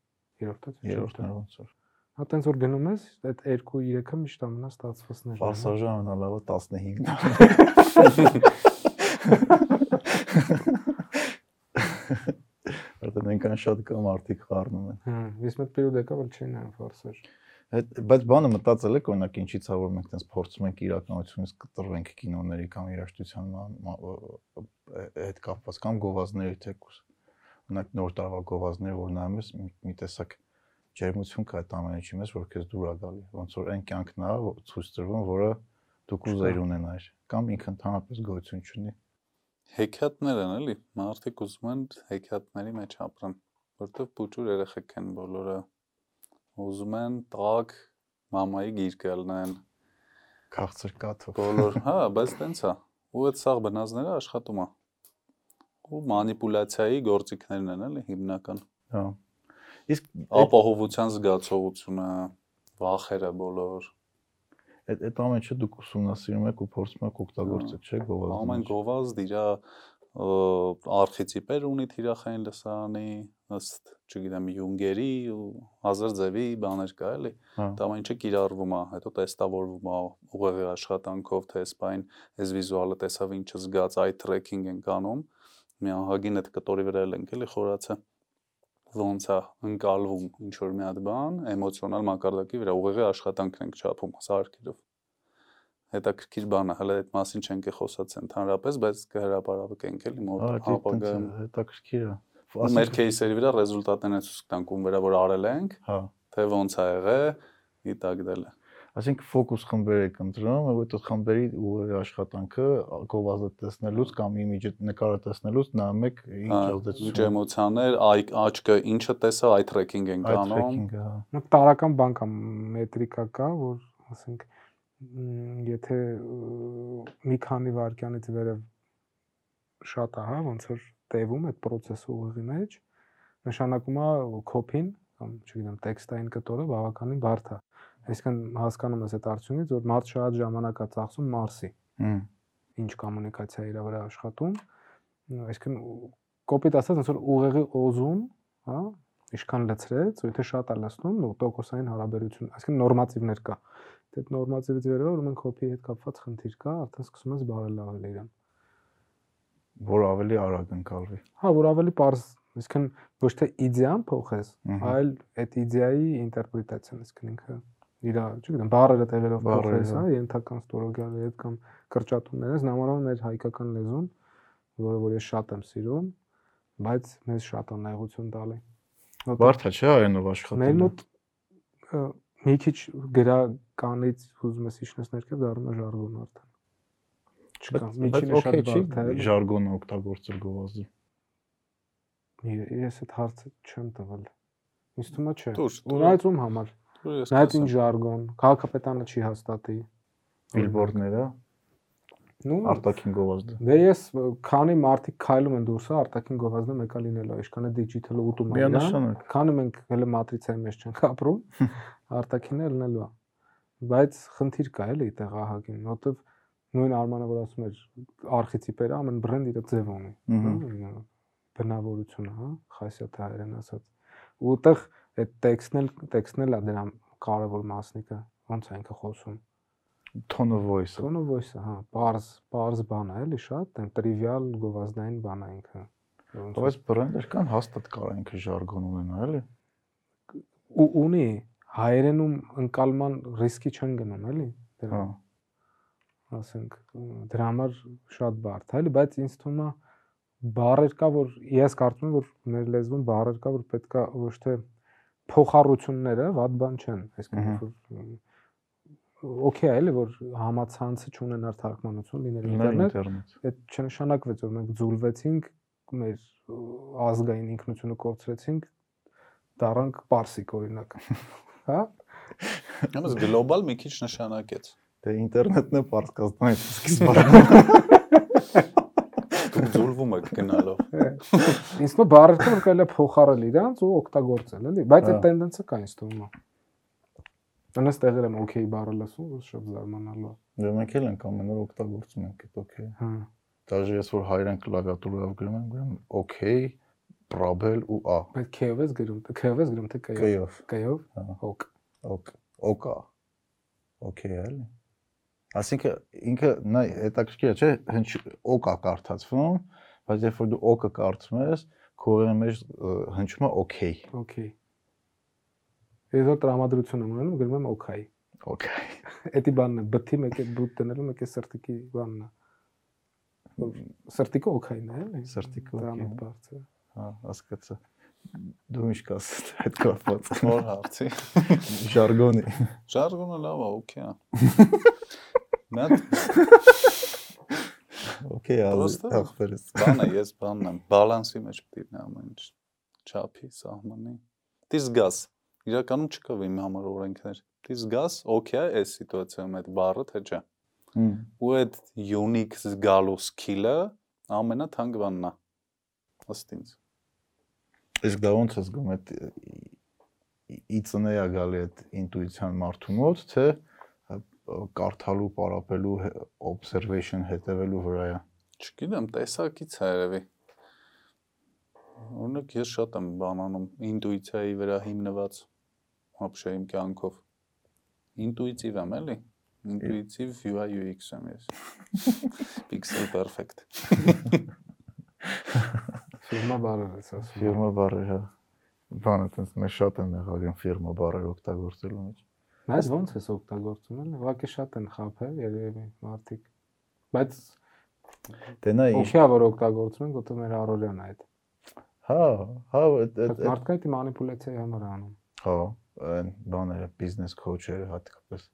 երրորդը,
երրորդն ոնց էր։
Հա տենց որ գնում ես, այդ 2-3-ը միշտ ամենա ստացվածներ են։
Պասաժը ամենալավը 15-ն է։ Արդեն այնքան շատ կամ արդիկ խառնում են։
Հա, ես մեկ պերիոդ եկա, որ չէին այն ֆորսեր։
Այդ բայց բանը մտածել եք օրինակ ինչից է որ մենք տենց փորձում ենք իրականությունից կտրվենք կինոների կամ երաժշտության հետ կապված կամ գովազների թեկուս։ Օրինակ նոր տարվա գովազներ որ նայում ես մի տեսակ ջերմություն կա այդ ամեն ինչի մեջ, որ քեզ դուր է գալի։ Ոնց որ այն կյանքն է, որ ցույց տրվում, որը դու կուզեիր ունենալ, կամ ինքը ընդհանրապես գոյություն չունի։
Հեքիաթներ են էլի, մարդիկ ուզում են հեքիաթների մեջ ապրեն, որտեղ փուճուր երեխեք են բոլորը ուզում են տակ մամայի գիրկը լնեն
Քաղցր կաթով։
բոլոր, հա, բայց տենց է։ Ու այդ սաղ բնազները աշխատում է։ Ու մանիպուլյացիայի գործիքներն են էլի հիմնական։
Հա։ Իսկ
Ապահովության զգացողությունը, վախերը բոլոր
այդ այդ ամեն ինչը դուք ուսումնասիրում եք ու փորձում եք օգտագործել, չէ՞, գովազդը։
ամեն գովազդ իր արխետիպեր ունի թիրախային լսարանի ըստ, չգիտեմ, Յունգերի ու հազար ձևի բաներ կա էլի։
Հա։
Դա ամեն ինչը կիրառվում է, հետո տեստավորվում է ուղեղի աշխատանքով, թե սպայն այս վիզուալը տեսավ ինչը զգաց, eye tracking են կանում։ Մի ահագին այդ կտորի վրա էլ ենք էլի խորացը ոնց է ընկալվում ինչ որ մի հատ բան էմոցիոնալ մակարդակի վրա ուղղակի աշխատանքն ենք չափում սարքերով հետաքրքիր բան է, հələ այդ մասին չենք խոսած ընդհանրապես, բայց կհրապարակենք էլի մոտ ապագայում։
Հետաքրքիր է։
Մեր кейսերի վրա ռեզուլտատներն ցույց տանք ում վրա որ արել ենք,
հա,
թե ոնց ա եղել, իտակ դել է։
Այսինքն ֆոկուս խմբեր եք ընտրում, ու այդ խմբերի ու աշխատանքը գովազդը տեսնելուց կամ իմիջը նկարը տեսնելուց նայում եք ինչ ազդեցություն։
ինչ էմոցիաներ այ աչքը ինչը տեսա eye tracking են
Այդ
կանում
tracking-ը, հա։
տարական բան կա, մետրիկա կա, որ ասենք եթե մի քանի վայրկյանից վերև շատ է, հա, ոնց որ տևում այդ process-ը ուղի մեջ, նշանակում է copy-ն կամ չգիտեմ, տեքստային կտորը բավականին բարդ է։ Այսինքն հասկանում ես այդ արդյունքից, որ մարդ շատ ժամանակ է ծախսում Մարսի,
Հմ։
ինչ կոմունիկացիա իր վրա աշխատում, այսինքն կոպիտ ասած ոնց որ ուղեղի օզում, հա, ինչքան լցրեց, ու եթե շատ է լցնում, ու տոկոսային հարաբերություն, այսինքն նորմատիվներ կա։ Դե այդ նորմատիվից վերաբերյալ ուրեմն կոպիի հետ կապված խնդիր կա, արդեն սկսում ես բարելավել իրան։
որ ավելի արագ ընկալվի։
Հա, որ ավելի པարզ, այսինքն ոչ թե իդեան փոխես, այլ այդ իդեայի ինտերպրետացիան, այսինքն ինքը իր, չգիտեմ, բառերը տեղերով
Բառերը,
փոխես,
հա։
հա, ենթական ստորոգյալի հետ կամ կրճատումներս, նամանավան մեր հայկական լեզուն, որը որ ես շատ եմ սիրում, բայց մեզ շատ է նեղություն տալի։
Բարդ է, չէ, այնով աշխատել։
Մեր մոտ մի քիչ գրականից ուզում ես իջնես ներքև դառնում է ժարգոն արդեն։ Չկա, միջինը շատ բարդ է։
ժարգոնը օգտագործել գովազդի։
Ես այդ հարցը չեմ տվել։ Ինձ թվում է չէ։
Դուրս,
Ու
դուրս։
նայած ում համար։ Նայած ինչ ժարգոն, քաղաքապետանը չի հաստատի։
Բիլբորդները,
Նու
արտաքին գովազդը։
Դե ես քանի մարդիկ քայլում են դուրսը արտաքին գովազդը մեկա լինելու, ինչքան է դիջիտալը ուտում է։ իրան,
Միանշանակ։
Քանի մենք հələ մատրիցայի մեջ չենք ապրում, արտաքինը լինելու է։ Բայց խնդիր կա էլի այդտեղ ահագին, որովհետև նույն Արմանը որ ասում էր արխետիպերը ամեն բրենդ իր ձև ունի։ հա, բնավորությունը, հա, խասյաթ հայերեն ասած։ Ու այդտեղ այդ տեքստն էլ տեքստն էլ է դրա կարևոր մասնիկը, ոնց է ինքը խոսում։
Tone of voice-ը։
Tone of voice-ը, հա, bars, bars բան է, էլի շատ, այն տրիվիալ գովազդային բան է ինքը։
Բայց բրենդեր կան հաստատ կարող ինքը ժարգոն ունենա, էլի։
ու ունի հայերենում ընկալման ռիսկի չեն գնում, էլի։
Հա։
Դրա ասենք ը, դրա համար շատ բարդ է, էլի, բայց ինձ թվում է բառեր կա, որ ես կարծում եմ, որ մեր լեզվում բառեր կա, որ պետքա ոչ թե փոխառությունները ված բան չեն, այսինքն օքեյ է, էլի որ համացանցը չունենար թարգմանություն
լինել
ինտերնետ, այդ չնշանակվեց որ մենք զուլվեցինք մեր ազգային ինքնությունը կորցրեցինք, դառանք պարսիկ օրինակ, հա?
Ուրեմն գլոբալ մի քիչ նշանակեց։
Դե ինտերնետն է պարսկաստանից սկիզբը։
Դուք զուլվում եք գնալով։
Ինձ թվում է բառերը որ կարելի է փոխարել իրանց ու օգտագործել, էլի, բայց
Հա։
այդ տենդենսը կա ինձ թվում է։ Անես տեղեր եմ օքեյ բառը լսում, որ շատ զարմանալու է։
Դե մենք էլ ենք ամեն օր օգտագործում ենք այդ օքեյ։
Հա։
Դաժե ես որ հայերեն կլավիատուրով գրում եմ, գրում օքեյ, պրոբել ու ա։
Բայց քեով ես գրում, քեով ես գրում թե կայով։
Կայով։
Կայով։
Հա։
Օք։
Օք, օկա։ Օքեյ էլի։ Այսինքն ինքը նա հետաքրքիր է, չէ, հնչ օկա կարդացվում, բայց երբ որ դու օկը կարդում ես, քո ուղեղի մեջ հնչում է օքեյ։
Օքեյ։ Ես որ տրամադրություն եմ ունենում, գրում եմ օքեյ։
Օքեյ։
Էդի բանն է, բթի մեկ է բուտ դնելու, մեկ է սրտիկի բանն է։ Սրտիկը օքեյն է, էլի։
Սրտիկը է։
բարձր։
Հա, հասկացա։ Դու ինչ կաս այդ կապված։
Որ հարցի։
Ժարգոնի։
Ժարգոնը լավ է, օքեյ է։ Նա
Okay,
Պրոստը-
ախպերս։
բանը ես բանն եմ, բալանսի մեջ պետք է ամեն ինչ։ Չափի, սահմանի։ Դի զգաս։ Իրականում չկա իմ համար օրենքներ։ Դի զգաս, է այս սիտուացիայում այդ բառը թե չէ։ Ու այդ unique զգալու skill-ը ամենաթանկ բանն է։ Ըստ ինձ։
Իսկ դա ոնց է զգում այդ իծնեա գալի այդ ինտուիցիան մարդու մոտ, թե կարդալու, պարապելու, observation հետևելու վրա է։
Չգիտեմ, տեսակից է երևի։ Օրինակ ես շատ եմ բանանում ինտուիցիայի վրա հիմնված ապշե իմ կյանքով։ Ինտուիտիվ եմ, էլի։ Ինտուիտիվ UI UX եմ ես։ Pixel perfect։
Ֆիրմա բարերը, ասես։ հա,
Ֆիրմա բարերը, հա։ Բանը տենց մեզ շատ են եղավ իմ ֆիրմա բարերը օգտագործելու մեջ։
Բայց ո՞նց ես օգտագործում են։ Ուղղակի շատ են խափել, երևի մարդիկ։ Բայց
Դե նա ինչ
օքեյ որ օգտագործում են, գոտե մեր առօրյան է այդ։
Հա, հա, այդ
մարդկա դա մանիպուլյացիայի համար է անում։
հա, այն բաները, բիզնես քոուչերը հատկապես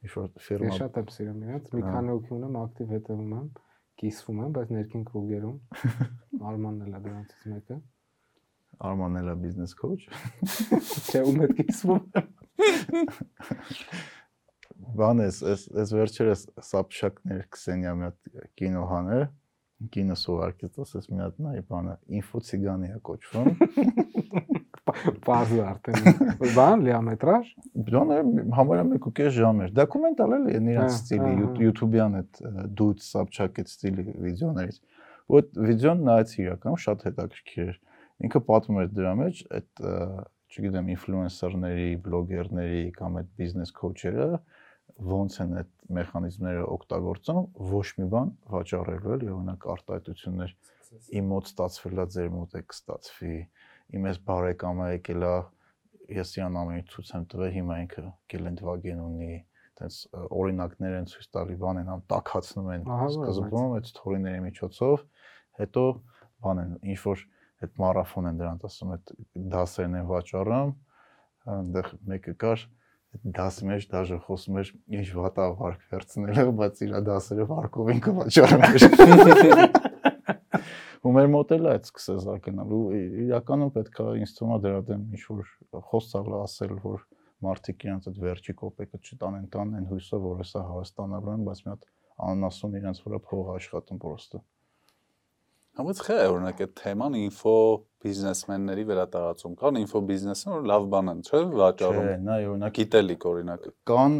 ինչ որ
Ես
ֆիրմա
շատ եմ սիրում իրենց։ Մի
Հա։
քանի օքի ունեմ, ակտիվ հետևում եմ, կիսվում եմ, բայց ներքին կրուգերում Արմանն էլ է դրանցից մեկը։
Արմանն էլա բիզնես քոուչ։
Չէ, ում հետ կիսվում եմ։
Բան էս, էս էս վերջերս սապշակներ Քսենիա մի հատ կինո հաներ, կինո սովարկեց, ասես մի հատ նայ բանը, ինֆո ցիգանի է կոչվում։
Պարզ արդեն։ Բան լիամետրաժ։
Բանը համարյա 1.5 ժամ էր։ Դոկումենտալ էլ են իրանց ստիլի YouTube-յան այդ դուց սապչակեց ստիլի վիդեոներից։ այդ վիդեոն նայեց իրականում շատ հետաքրքիր էր։ Ինքը պատմում էր դրա մեջ այդ չգիտեմ ինֆլուենսերների, բլոգերների կամ այդ բիզնես քոուչերը ոնց են այդ մեխանիզմները օգտագործում ոչ մի բան վաճառելու էլ օրինակ արտահայտություններ. Իմ մոտ ստացվելա ձեր մոտ է կստացվի իմ այս բարեկամը եկել է ես իրան ամեն ցույց եմ տվել հիմա ինքը Գելենդվագեն ունի այդպես օրինակներ են ցույց տալի բան են ամ տակացնում են սկզբում այդ սթորիների միջոցով հետո բան են ինչ որ այդ մարաֆոն են դրանց ասում այդ դասերն են վաճառում այնտեղ մեկը կար դասի մեջ դաժե խոսում էր ինչ վատա վարկ վերցնելը բայց իր դասերը վարկով ինքը վաճառում էր ու մեր մոդելը այդ սկսեց ակնալ ու իրականում պետք է ինձ թվում է դրա դեմ ինչ որ խոսալ ասել որ մարդիկ իրենց այդ վերջի կոպեկը չտանեն տանեն հույսով որ հեսա հարստանալու են բայց մի հատ անասուն իրենց վրա փող աշխատում պրոստը
Համաձ խե օրինակ այդ թեման ինֆո բիզնեսմենների վրա տարածում։ Կան ինֆո բիզնեսներ, որ լավ բան են, չէ՞, վաճառում։
չէ նա օրինակ
Գիտելիք օրինակ։
կան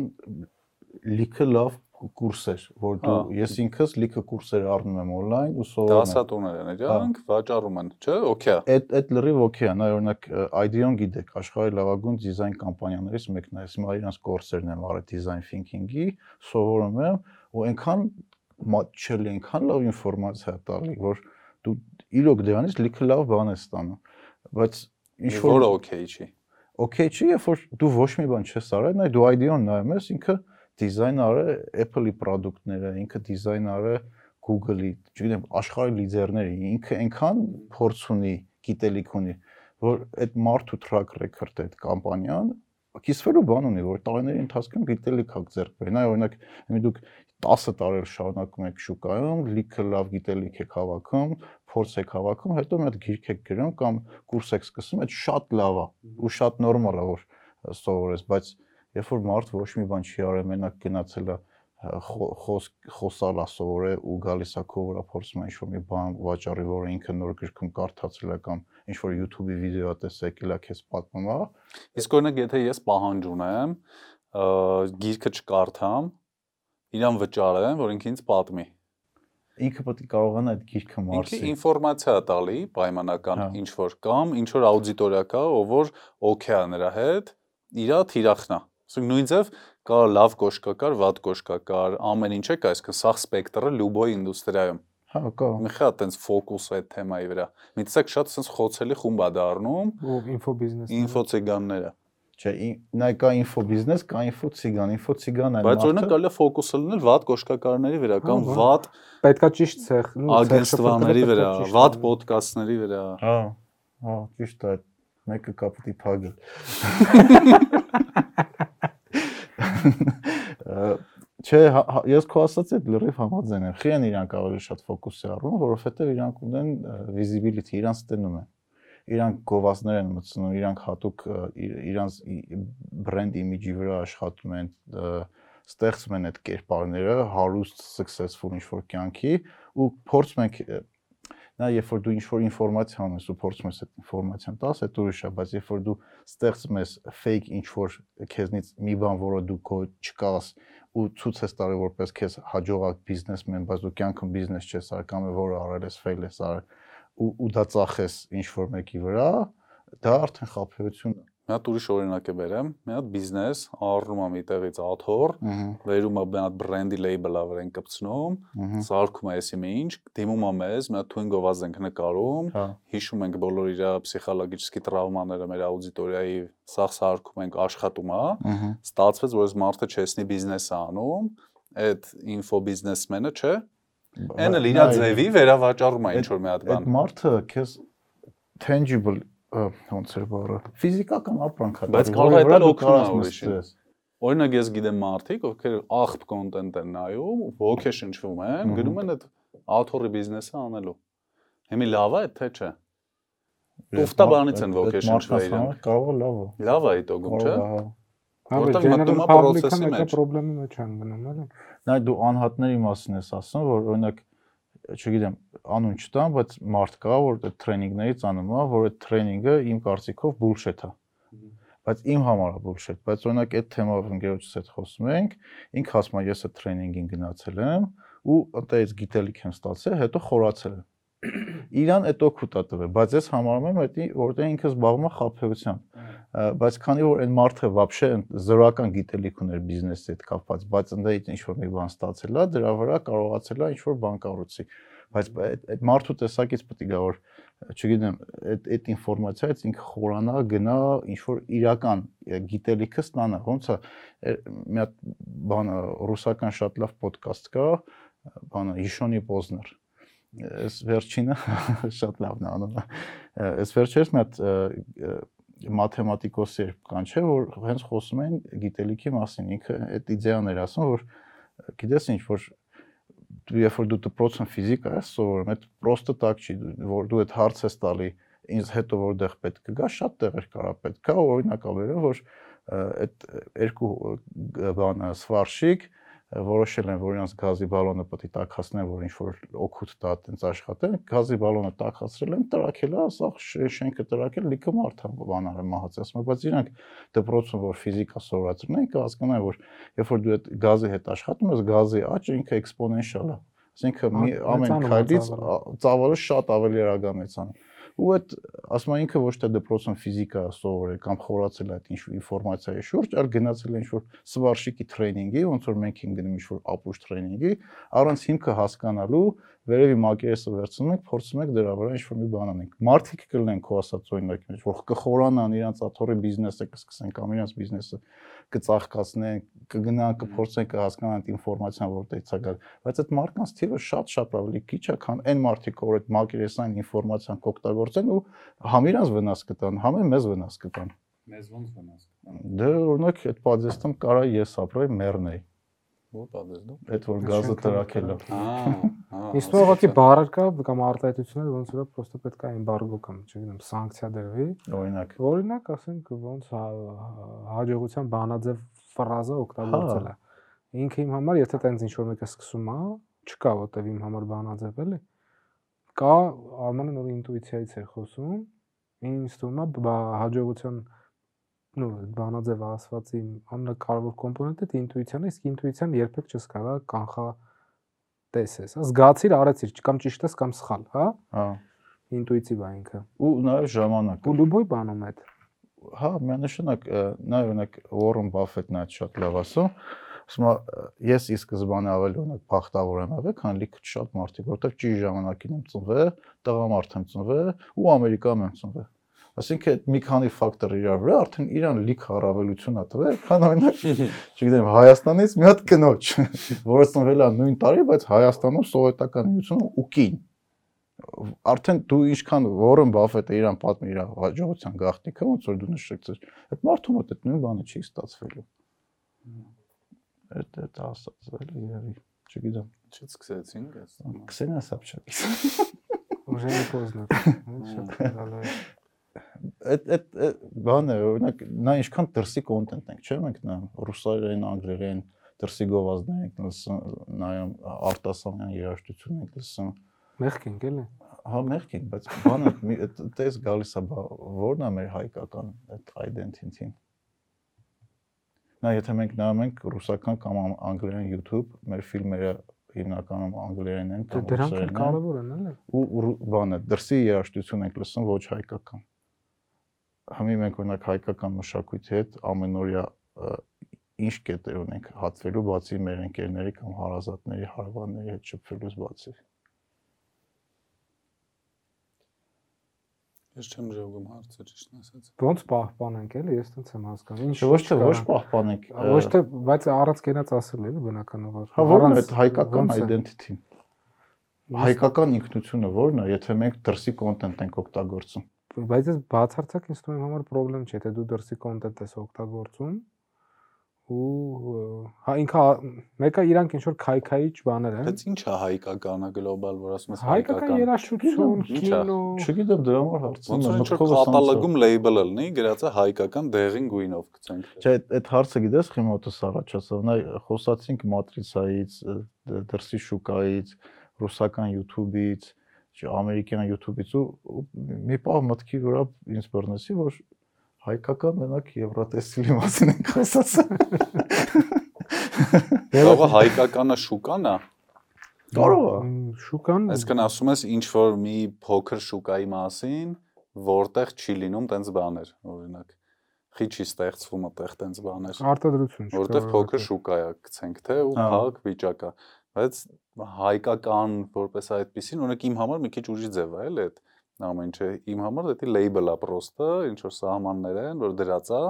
լիքը լավ կուրսեր որ դու
Հա։
ես ինքս լիքը կուրսեր առնում եմ on-line ու սովորում եմ
Դասատուներ են իրանք, վաճառում են, չէ՞, օքեյ։ է։
այդ այդ լրիվ օքեյ է, նա օրինակ IDEON գիտեք, աշխարհի լավագույն դիզայն կամպանիաներից մեկն է, ես հիմա իրանց կորսերն եմ արել դիզայն thinking-ի, սովորում եմ ու այնքան մատչելի, այնքան լավ ինֆորմացիա տալի, որ դու իրոք դրանից լիքը լավ բան ես ստանում։ Բայց ինչ որ
օքեյ չի։
օքեյ չի, երբ որ դու ոչ մի բան չես արել, նայ դու IDEON նայում ես, ինքը դիզայն արել Apple-ի product-ները, ինքը դիզայն արել Google-ի, չգիտեմ, աշխարհի լիդերների, ինքը այնքան փորձ ունի, գիտելիք ունի, որ այդ մարդու track record-ը այդ կամպանիան կիսվելու բան ունի, որ տարիների ընթացքում գիտելիք հա ձեռք բերի։ Նա օրինակ, դուք 10 տարի շարունակում եք շուկայում, լիքը լավ գիտելիք եք հավաքում, փորձ եք հավաքում, հետո մի հատ գիրք եք գրում կամ կուրս եք սկսում, այդ շատ լավ է ու շատ նորմալ է որ սովորես, բայց երբ որ մարդ ոչ մի բան չի արել, մենակ գնացել է խո- խոս խոսալ է սովորել ու գալիս է քո վրա փորձում է ինչ-որ մի բան վաճառի, որը ինքը նոր գրքում կարդացել է կամ ինչ-որ YouTube-ի վիդեո տեսել է քեզ պատմում, հա
Իսկ օրինակ եթե ես պահանջ ունեմ, գիրքը չկարդամ, իրան վճարեմ, որ ինքը ինձ պատմի։
ինքը պետք է կարողանա այդ գիրքը
Ինքը
մարսի։
ինֆորմացիա է տալի պայմանական
Հա։
ինչ որ կամ ինչ որ աուդիտորիա կա, ով որ օքեյ է նրա հետ, իրա թիրախնա։ Ասենք նույն ձև կա լավ կոշկակար, վատ կոշկակար, ամեն ինչ է կա, այսինքն սա սպեկտրը լուբոյ ինդուստրիայում։
Հա, կա։
Մի խա տենց ֆոկուս է այդ թեմայի վրա։ Միցեք շատ sense խոցելի խումբ է դառնում
ու ինֆո բիզնես։
ինֆո ցիգանները։
Չէ, նա կա ինֆո բիզնես, կա ինֆո ցիգան, ինֆո ցիգանը
Բայց օրինակ կարելի է ֆոկուսը լինել վատ կոշկակարների վրա կամ
Հա,
վատ
պետքա ճիշտ ցեղ,
ագենստվաների վրա, վատ ոդկասթների վրա։
Հա, հա, ճիշտ է։ այդ մեկը կա պետք է փագել։ Չէ, հա- ես քո ասած այդ լրիվ համաձայն եմ։ Խի են իրանք ավելի շատ ֆոկուսի առնում, որովհետև իրանք ունեն visibility, իրանք ստենում են իրանք գովազներ են մտցնում, իրանք հատուկ ը, իր- իրանք բրենդ իմիջի վրա աշխատում են, ստեղծում են այդ կերպարները հարուստ successful ինչ-որ կյանքի ու փորձում ենք նա երբ որ դու ինչ-որ ինֆորմացիա ունես ու փորձում ես այդ ինֆորմացիան տաս, այդ ուրիշ է, բայց երբ որ դու ստեղծում ես fake ինչ-որ քեզնից մի բան, որը դու քո չկաս ու ցույց ես տալի որպես քեզ հաջողակ բիզնեսմեն, բայց դու կյանքում բիզնես չես արել կամ որը արել ես fail ես արել ու ու դա ծախես ինչ որ մեկի վրա, դա արդեն խափեություն է։
Մի հատ ուրիշ օրինակ է բերեմ։ Մի հատ բիզնես առնում է մի տեղից աթոռ, վերում է մի հատ բրենդի լեյբլը վրան կպցնում,
ահա։
զարկում է էսի մի ինչ, դիմում է մեզ, մի հատ թույն գովազ ենք նկարում,
Հա,
հիշում ենք բոլոր իր պսիխոլոգիչի տրավմաները մեր աուդիտորիայի, սաղ սարքում ենք աշխատում է, ստացվեց, որ այս մարդը չեսնի բիզնես է անում, այդ ինֆո բիզնեսմենը, չէ։ Էն էլ իր ձևի վերավաճառում է ինչ որ մի հատ
Այդ
բան։
մարդը քեզ tangible ոնց է բառը ֆիզիկական ապրանք է
Բայց կարող է դա
կարաս
ուրիշին։ Օրինակ ես գիտեմ մարդիկ, ովքեր աղբ կոնտենտ են նայում, ոգե շնչվում են, գնում են այդ աթոռի բիզնեսը անելու։ Հիմի լավ է, թե չէ։ Տուֆտաբանից են ոգե շնչվել իրանք։
Կարող է լավ է։
Լավ է այդ օգում, չէ։ Որտեղ մտնում է process-ի մեջ։
խնդրի մեջ են գնում, էլի։
Նայ դու անհատների մասին ես ասում, որ օրինակ չգիտեմ, անուն չտամ, բայց մարդ կա, որ այդ տրեյնինգներից անում է, որ այդ տրեյնինգը իմ կարծիքով bullshit է։ Բայց իմ համար է bullshit, բայց օրինակ այդ թեմայով ընկերոջս հետ խոսում ենք, ինքը ասում է ես այդ տրեյնինգին գնացել եմ ու այդտեղից գիտելիք եմ ստացել, հետո խորացել եմ։ Իրան այդ օգուտ է տվել, բայց ես համարում եմ այդ որտեղ ինքը զբաղվում է խափեությամբ։ Ա, բայց քանի որ այն մարդը вообще զրոական գիտելիք ուներ բիզնեսի հետ կապված, բայց ընդդեմ ինչ որ մի բան ստացել է, դրա վրա կարողացել է ինչ որ բան կառուցի։ Բայց բա այդ այդ մարդու տեսակից պետք է գա որ չգիտեմ, այդ այդ ինֆորմացիայից ինքը խորանա, գնա ինչ որ իրական ե, գիտելիքը ստանա։ Ոնց է է, մի հատ բանը ռուսական շատ լավ ոդկաստ կա, բանը Հիշոնի Պոզներ Այս վերջինը շատ լավն է անում։ Այս վերջերս մի հատ էր կան չէ որ հենց խոսում են գիտելիքի մասին ինքը այդ իդեան էր ասում որ գիտես ինչ որ դու երբ որ դու դպրոցում ֆիզիկա ես սովորում այդ պրոստը տակ չի որ դու այդ հարց ես տալի ինձ հետո որտեղ պետք կգա շատ տեղեր կարա պետք կա օրինակ ավերեմ որ այդ երկու բանը սվարշիկ որոշել են, որ իրանց գազի բալոնը պետք է տաքացնեն, որ ինչ որ օգուտ տա այդպես աշխատեն, գազի բալոնը տաքացրել են, տրակել է, սա շենքը տրակել, լիքը մարդ է բանարը մահացած, բայց իրանք դպրոցում որ ֆիզիկա սովորածում են, կհասկանան, որ երբ որ դու այդ գազի հետ աշխատում ես, գազի աճը ինքը էքսպոնենշիալ է։ Այսինքն ամեն
է
քայլից
ծավալը
շատ ավելի արագ է մեծանում։ Ու այդ ասում են ինքը ոչ թե դպրոցում ֆիզիկա սովորել կամ խորացել այդ ինչ ինֆորմացիայի շուրջ, այլ գնացել ինչ որ սվարշիկի տրեյնինգի, ոնց որ մենք ենք գնում ինչ որ ապուշ տրեյնինգի, առանց հիմքը հասկանալու վերևի մակերեսը վերցնում ենք, փորձում ենք դրա վրա ինչ որ մի բան անենք։ Մարդիկ կլինեն քո ասած օրինակ, որ կխորանան իրանց աթոռի բիզնեսը կսկսեն կամ իրանց բիզնեսը կծաղկացնեն, կգնան, կփորձեն կհասկանան այդ ինֆորմացիան որտեղից է գալ, բայց այդ մարդկանց թիվը շատ-շատ ավելի քիչ է, քան այն մարդիկ, որ այդ մակերեսային ինֆորմացիան կօգտագործեն ու համ իրանց վնաս կտան, համ էլ մեզ վնաս կտան։
Մեզ ոնց վնաս։
Դե օրինակ այդ պատժեստում կարա ես ապրեի մեռնեի,
Ո՞ր պատես դու։
այդ որ գազը տրակելը։
Ահա, հա։
Իսկ ուղղակի բարեր կա կամ արտահայտություններ, ոնց որ պրոստը պետք է էմբարգո կամ, չգիտեմ, սանկցիա դրվի։
Օրինակ։
Օրինակ, ասենք, ոնց հա- հաջողության բանաձև ֆրազը օգտագործել է։ Ինքը իմ համար, եթե տենց ինչ որ մեկը սկսում է, չկա որտեվ իմ համար բանաձև էլի։ Կա Արմանը նոր ինտուիցիայից էր խոսում։ Ինձ թվում է բա հաջողության նո բանաձև ասվածի ամենակարևոր կոմպոնենտը դա ինտուիցիան է, իսկ ինտուիցիան երբեք չես կարա կանխա տեսես, հա, զգացիր, արեցիր, կամ ճիշտ ես կամ սխալ, հա,
Հա։
ինտուիտիվ է ինքը։
Ու նաև ժամանակ։
Ու լուբոյ բանում է։
Հա, միանշանակ նա օրինակ Warren Buffett-ն է շատ լավ ասում, ասում է ես ի սկզբանե ավելի օրինակ բախտավոր եմ եղել, քան լիքը շատ մարդիկ, որովհետև ճիշտ ժամանակին եմ ծնվել, տղամարդ եմ ծնվել ու Ամերիկայում եմ ծնվել։ Այսինքն այդ մի քանի ֆակտոր իրար վրա արդեն իրան լիք առավելություն ա տվել, քան օրինակ, չգիտեմ, Հայաստանից մի հատ կնոջ, որը ծնվել է նույն տարի, բայց Հայաստանում սովետական միությունում ու կին։ արդեն դու ինչքան Warren Buffett-ը իրան պատմի իր հաջողության գաղտնիքը, ոնց որ դու նշեցիր, այդ մարդու մոտ այդ նույն բանը չի ստացվելու։ Այդ այդ ասած էլի երևի, չգիտեմ։
Չսկսեցինք այս։
Քսենիա Սապչակի։
Уже не поздно։ Շատ լավ է։
Այդ այդ բանը, օրինակ, նա ինչքան դրսի կոնտենտ ենք, չէ՞ մենք նա ռուսերեն, անգլերեն, դրսի գովազդներ ենք լսում, նայում արտասահման երաժշտություն ենք լսում։
Մեղք ենք էլի։
Հա, մեղք ենք, բայց բանը տես գալիս է, ո՞րն է մեր հայկական այդ identity-ին։ Նա եթե մենք նայում ենք ռուսական կամ անգլերեն YouTube, մեր ֆիլմերը հիմնականում անգլերեն են կամ
Դրանք
ռուսերեն են
կարևոր են, էլի։
ու բանը դրսի երաժշտություն ենք լսում ոչ հայկական համի մենք օրինակ հայկական մշակույթի հետ ամենօրյա ինչ կետեր ունենք հատվելու բացի մեր ընկերների կամ հարազատների հարևանների հետ շփվելուց բացի
Ես չեմ ժողում հարցը ճիշտ ասած։
Ոնց պահպանենք էլի, ես տենց եմ հասկանում։ Ինչ
ոչ թե ոչ պահպանենք
ոչ թե, բայց առանց կենաց ասել էլի բնականաբար։
հա ո՞րն է այդ հայկական identity-ն հայկական ինքնությունը ո՞րն է եթե մենք դրսի կոնտենտ ենք օգտագործում
բայց այս բացարձակ ինձ թվում է համար խնդրեմ չէ, թե դու դրսի կոնտենտ ես օգտագործում ու հա ինքը մեկը իրանք ինչ որ քայքայիչ բաներ են։
Բայց ի՞նչ է հայկականը գլոբալ, որ ասում ես
Հայկական երաժշտություն,
Ի՞նչ է։
կինո,
չգիտեմ դրա համար հարցնում
Ոնց որ կատալոգում լեյբլը լինի, գրած է հայկական դեղին գույնով գցենք։
Չէ, այդ հարցը գիտես խիմոտս առաջացավ։ Նա խոսացինք մատրիցայից, դրսի շուկայից, ռուսական YouTube-ից, ամերիկյան YouTube-ից ու մի պահ մտքի վրա ինձ բռնեցի, որ հայկական մենակ Եվրատեսիլի մասին ենք խոսացել։
Կարող է հայկականը շուկան է։
Կարող է։
շուկան
Այսինքն ասում ես ինչ որ մի փոքր շուկայի մասին, որտեղ չի լինում տենց բաներ, օրինակ։ Խի չի ստեղծվում այդտեղ տենց բաներ։
արտադրություն չկա,
որտեղ փոքր շուկա է գցենք թե ու
Հա։
փակ վիճակա բայց հայկական որպես այդպեսին օրինակ իմ համար մի քիչ ուրիշ ձև է էլ այդ ամեն ինչը իմ համար դա լեյբլա պրոստը ինչ որ սահմաններ են որ դրած է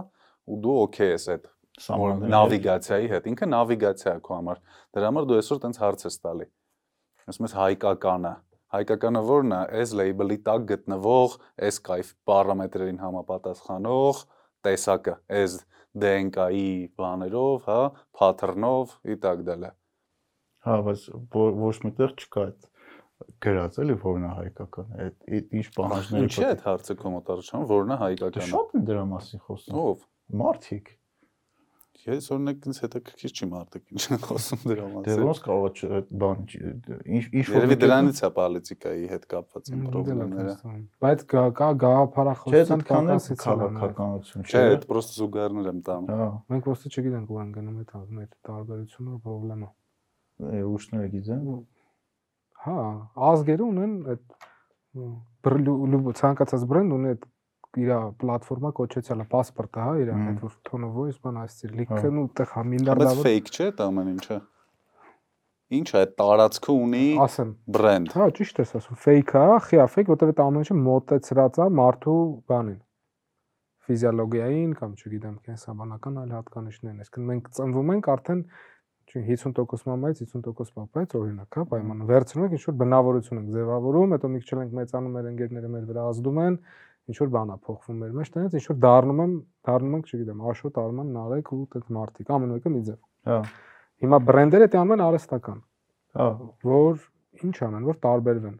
ու դու օքեյ ես այդ
Սահմանները։
նավիգացիայի հետ ինքը նավիգացիա է քո համար դրա համար դու այսօր տենց հարց ես տալի ասում ես հայկականը հայկականը ո՞րն է այս լեյբլի տակ գտնվող այս կայֆ պարամետրերին համապատասխանող տեսակը այս DNK-ի բաներով, հա, pattern-ով ի տակ դալը։
Հա, բայց ոչ միտեղ չկա այդ գրած էլի որն է հայկական։ Այդ այդ ինչ պահանջներ
Ինչի՞ է այդ հարցը կոմ առաջանում, որն է
Դե
հայկականը։
Շատ են դրա մասին խոսում։
Ով։
Մարդիկ։
Ես օրինակ ինձ հետաքրքիր չի մարդիկ ինչ են խոսում դրա
Դե
մասին։
ոնց կարող է այդ բան ինչ ինչ
Երևի
մի կետը-
դրանից է պոլիտիկայի հետ կապված
դե լավ
խնդիրները։
Բայց կա կա
Չէ,
գաղափարախոսության
դա կանել
կապասիցիան։
քաղաքականություն
Չէ, այդ պրոստը զուգարներ եմ տանում։
Հա,
Մենք ոստը չգիտենք ու են գնում այդ մեր տարբերությունը խնդրեմը
ուշները գիտեն։
Հա, ազգերը ունեն այդ բրլու ցանկացած բրենդ ունի այդ իր պլատֆորմա կոչեցյալը паспорта, հա, իր
Մմ։
այդ որ tone of voice բան ասցիր,
Հա։
լիքը ու տեղ հա
Բայց
միլիարդավոր
fake չէ դա ամեն ինչը։ Ինչ է տարածքը ունի
ասեմ։
բրենդ։
Հա, ճիշտ ես ասում, fake է, խիա fake, որտեղ այդ ամեն ինչը մոտեցրած է մարդու բանին ֆիզիոլոգիային կամ չգիտեմ, կենսաբանական այլ հատկանիշներն։ Այսինքն մենք ծնվում ենք արդեն չի 50% մամայից 50% պապայից օրինակ, հա, պայմանը վերցնում ենք ինչ որ բնավորություն ենք ձևավորում, հետո մի քիչ ենք մեծանում, մեր ընկերները մեր վրա ազդում են, ինչ որ բան է փոխվում մեր մեջ, տենց ինչ որ դառնում եմ, դառնում ենք, չգիտեմ, Աշոտ, Արման, Նարեկ ու տենց մարդիկ, ամեն մեկը մի ձև։
Հա,
Հիմա բրենդերը դե անում են արհեստական
հա,
որ ինչ անեն, որ տարբերվեն։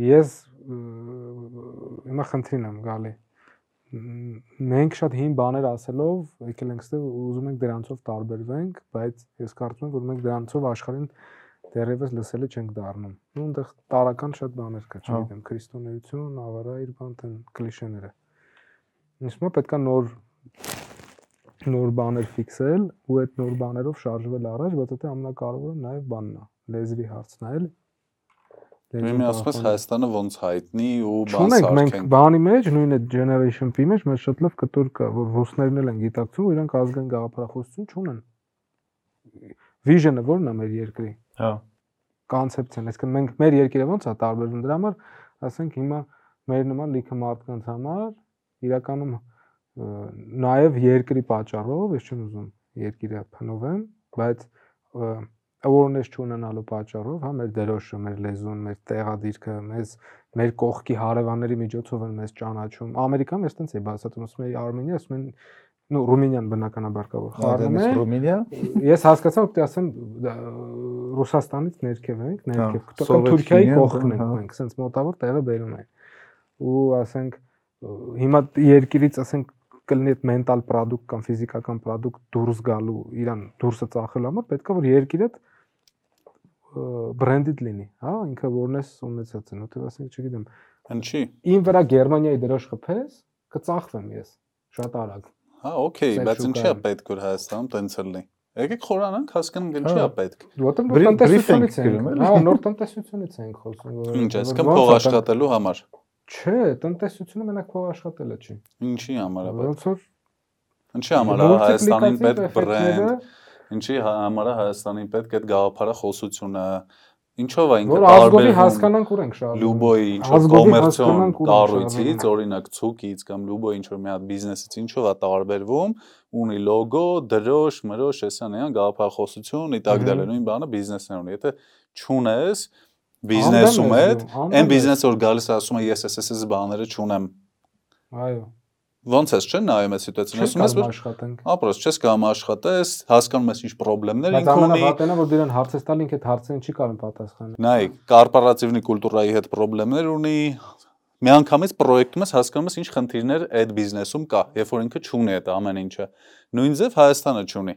Ես հիմա խնդրին եմ գալի։ Մենք շատ հին բաներ ասելով եկել ենք ստեղ ու ուզում ենք դրանցով տարբերվենք, բայց ես կարծում եմ, որ մենք դրանցով աշխարհին դեռևս լսելի չենք դառնում։ Ու այնտեղ տարական շատ բաներ կա,
Հա։
չգիտեմ, քրիստոնեություն, ավարա իր բան տեն կլիշեները։ Իսկ մա պետքա նոր նոր բաներ ֆիքսել ու այդ նոր բաներով շարժվել առաջ, բայց դա ամենակարևորը նաև բանն է, լեզվի հարցն է, էլի։
Մենք ասում ես Հայաստանը ոնց հայտնի ու բան
Չունենք մենք բանի մեջ, նույն այդ generation P մեջ մեր շատ լավ կտոր կա, որ ռուսներն էլ են գիտակցում, իրանք ազգային գաղափարախոսություն չունեն։ Vision-ը ո՞րն է մեր երկրի։
հա,
կոնցեպցիան, այսինքն մենք մեր երկիրը ոնց է տարբերվում դրա համար, ասենք հիմա մեր նման լիքը մարդկանց համար իրականում նաև երկրի պատճառով, ես չեմ ուզում երկիրը փնովեմ, բայց ը, awareness չունենալու պատճառով, հա, մեր դերոշը, մեր լեզուն, մեր տեղադիրքը, մեզ մեր կողքի հարևանների միջոցով են մեզ ճանաչում։ Ամերիկայում ես տենց էի բացատրում, ասում էի Արմենիա, ասում են նո Ռումինիան բնականաբար կա որ խառնում է
Ռումինիա
ես հասկացա որ ասեմ Ռուսաստանից ներքև ենք ներքև կամ Թուրքիայի կողքն ենք մենք ասենց մոտավոր տեղը բերում ենք ու ասենք հիմա երկիրից ասենք կլինի այդ մենտալ product կամ ֆիզիկական product դուրս գալու իրան դուրսը ծախելու համար պետքա որ երկիրը բրենդիդ լինի, հա, ինքը որն է ունեցած են, որտեղ ասենք, չգիտեմ։
Ինչի։
Իմ վրա Գերմանիայի դրոշ խփես, կծախվեմ ես շատ արագ։
Հա, օքեյ, բայց ինչի է պետք որ Հայաստանում տենց լինի։ Եկեք խորանանք, հասկանանք ինչի է պետք։
Որտեղ տնտեսությունից ենք, հա, նոր տնտեսությունից ենք խոսում,
որ Ինչ, այսքան փող աշխատելու համար։
Չէ, տնտեսությունը մենակ փող աշխատելը չի։
Ինչի համար է
պետք։ Ոնց որ
Ինչի համար է Հայաստանին պետք բրենդ, ինչի համար է Հայաստանին պետք այդ գաղափարախոսությունը, ինչով է ինքը
տարբերվում։ Որ ազգովի հասկանանք ուր ենք շարժվում։
Լուբոյի ինչ որ կոմերցիոն կառույցից, օրինակ ցուկից կամ Լուբոյի ինչ որ մի հատ բիզնեսից ինչով է տարբերվում, ունի լոգո, դրոշ, մրոշ, էսան էան գաղափարախոսություն, ի տակ դալը նույն բանը բիզնեսն ունի։ Եթե չունես բիզնեսում հետ, այն բիզնեսը որ գալիս ասում է ես էս էս բաները չունեմ։
Այո
Ոնց ես չէ նայում այդ սիտուացիան,
ասում ես որ աշխատենք։
Ապրես, չես կամ աշխատես, հասկանում ես ինչ խնդիրներ
ինք ունի։ Բայց ամենավատենը որ դրան հարցես տալ ինքը այդ հարցերին չի կարող պատասխանել։
Նայ, կորպորատիվնի կուլտուրայի հետ խնդիրներ ունի, միանգամից պրոյեկտում ես հասկանում ես ինչ խնդիրներ այդ բիզնեսում կա, երբ որ ինքը չունի այդ ամեն ինչը։ Նույն ձև Հայաստանը չունի։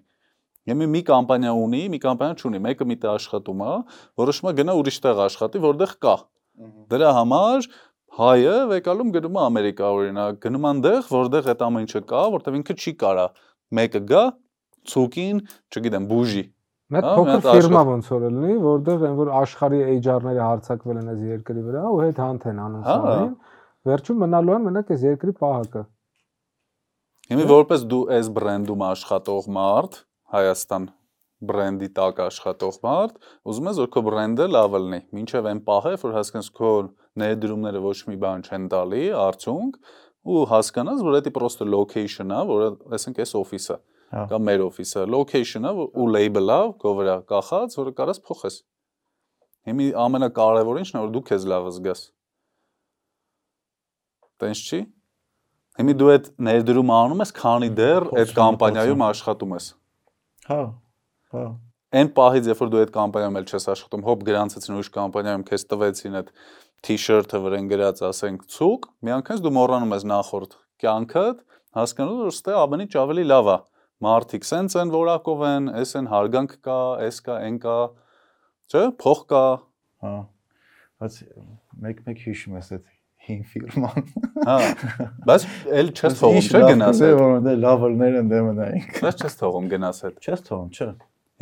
Եմի մի կամպանիա ունի, մի կամպանիա չունի, մեկը մի տեղ աշխատում է, որոշում է գնա ուրիշ տեղ աշխատի, որտեղ կա։ Դրա համար հայը վեկալում գնում է Ամերիկա օրինակ, գնում այնտեղ, որտեղ այդ ամեն ինչը կա, որտեղ ինքը չի կարա մեկը գա ցուկին, չգիտեմ, բուժի։
Մեծ հա, փոքր ֆիրմա ոնց որ լինի, որտեղ այն որ աշխարհի HR-ները հարցակվել են այս երկրի վրա ու հետ հանթ են անում
հա։
սարին, վերջում մնալու են մենակ այս երկրի պահակը։
Հիմա որպես դու այս բրենդում աշխատող մարդ, Հայաստան բրենդի տակ աշխատող մարդ, ուզում ես որ քո բրենդը լավ լինի, ինչև այն պահը, որ հասկանաս քո ներդրումները ոչ մի բան չեն տալի, արդյունք ու հասկանաս, որ դա պրոստը location-ա, որը ասենք էս օֆիսը հա։ կամ մեր օֆիսը, location-ա ու label-ա, քո վրա կախած, որը կարաս փոխես։ Հիմի ամենակարևորը ինչն է, որ դու քեզ լավ զգաս։ Տենց չի։ Հիմի դու այդ ներդրումը անում ես, քանի դեռ այդ կամպանիայում աշխատում ես։
Հա, հա
այն պահից երբ որ դու այդ կամպանիայում էլ չես աշխատում, հոբ գրանցեցին ուրիշ կամպանիայում քեզ տվեցին այդ t-shirt-ը վրան գրած, ասենք, ցուկ, միանգամից դու մոռանում ես նախորդ կյանքդ, հասկանում որ ստե ամեն ինչ ավելի լավ է։ Մարդիկ սենց են որակով են, էս են հարգանք կա, էս կա, այն կա, չէ՞, փող կա։
Հա։ Բայց մեկ-մեկ հիշում ես այդ հին ֆիրման։
Հա։ Բայց էլ չես թողում, չէ՞ գնաս։
Որ դե լավերներ են դե մնայինք։
Բայց չես թողում գնաս այդ։
Չես թողում, չէ։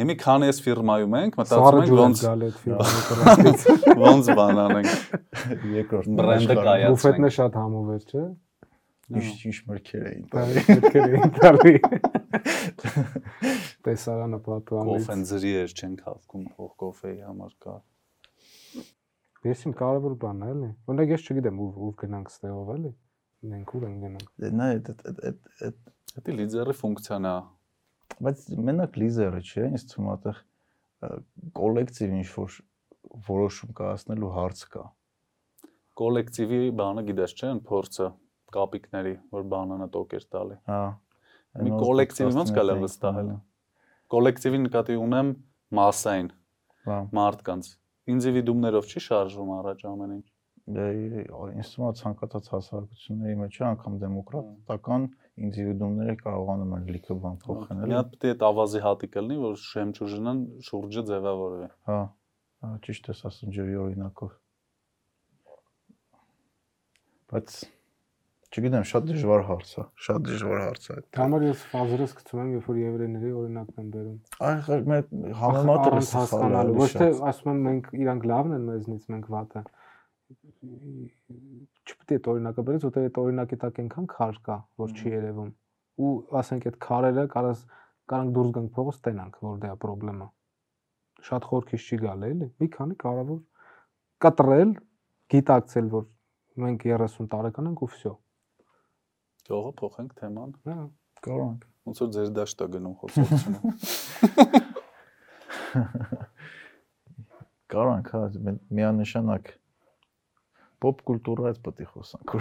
Հիմի քանի էս ֆիրմայում ենք, մտածում ենք ոնց
գալ այդ ֆիրմայից։
Ոնց բան անենք։
Երկրորդ
բրենդը կայացնենք։
Բուֆետնը շատ համով էր, չէ՞։
Իշ իշ մրգեր էին
տալի։ Մրգեր էին տալի։ Տեսարանը պատուանից։
Կոֆեն ձրի էր չենք հավքում փող կոֆեի համար կա։
Ես իմ կարևոր բանն է, էլի։ Օրինակ ես չգիտեմ ով ով գնանք ստեղով, էլի։ Մենք ուր ենք գնանք։
Դե նա այդ այդ այդ
դա լիդերի ֆունկցիան է
բայց մենակ լիզերը չէ, ինձ թվում է այդեղ կոլեկտիվ ինչ որ որոշում կայացնելու հարց կա։
Կոլեկտիվի բանը գիտես չէ, փորձը կապիկների, որ բանանը տոկեր տալի։
Հա։
Մի կոլեկտիվի ոնց կա վստահել։ Կոլեկտիվի նկատի ունեմ massային։
Հա։
Մարդկանց։ Ինդիվիդումներով չի շարժվում առաջ ամեն ինչ։
Դե է ցանկացած հասարակությունների մեջ անգամ դեմոկրատական ինդիվիդուումները կարողանում են լիքը բան փոխել։
Մի հատ պետք է այդ ավազի հատիկը լինի, որ շեմչուժնան շուրջը ձևավորվի։
Հա, հա, ճիշտ ես ասում ջրի օրինակով։ Բայց չգիտեմ, շատ դժվար հարց է, շատ դժվար հարց է։
Համար ես ֆազերս գցում եմ, երբ որ եվրեների օրինակն եմ բերում։
Այ մեր համեմատը
հասկանալու, ոչ թե ասում եմ մենք իրանք լավն են մեզնից, մենք վատը չպետք է այդ օրինակը բերես, որտեղ այդ օրինակի տակ այնքան քար կա, որ չի երևում։ Ու ասենք այդ քարերը կարաս կարանք դուրս գանք փողոց տենանք, որ դա է խնդրեմը։ Շատ խորքից չի գալ էլի։ Մի քանի կարևոր կտրել, գիտակցել, որ մենք 30 տարեկան ենք ու վсё։
Թողը փոխենք թեման։
Հա,
կարող ենք։
Ոնց որ ձեր դաշտա գնում խոսողությունը։
Կարանք, հա, մենք միանշանակ pop կուլտուրայից պետք է խոսանք։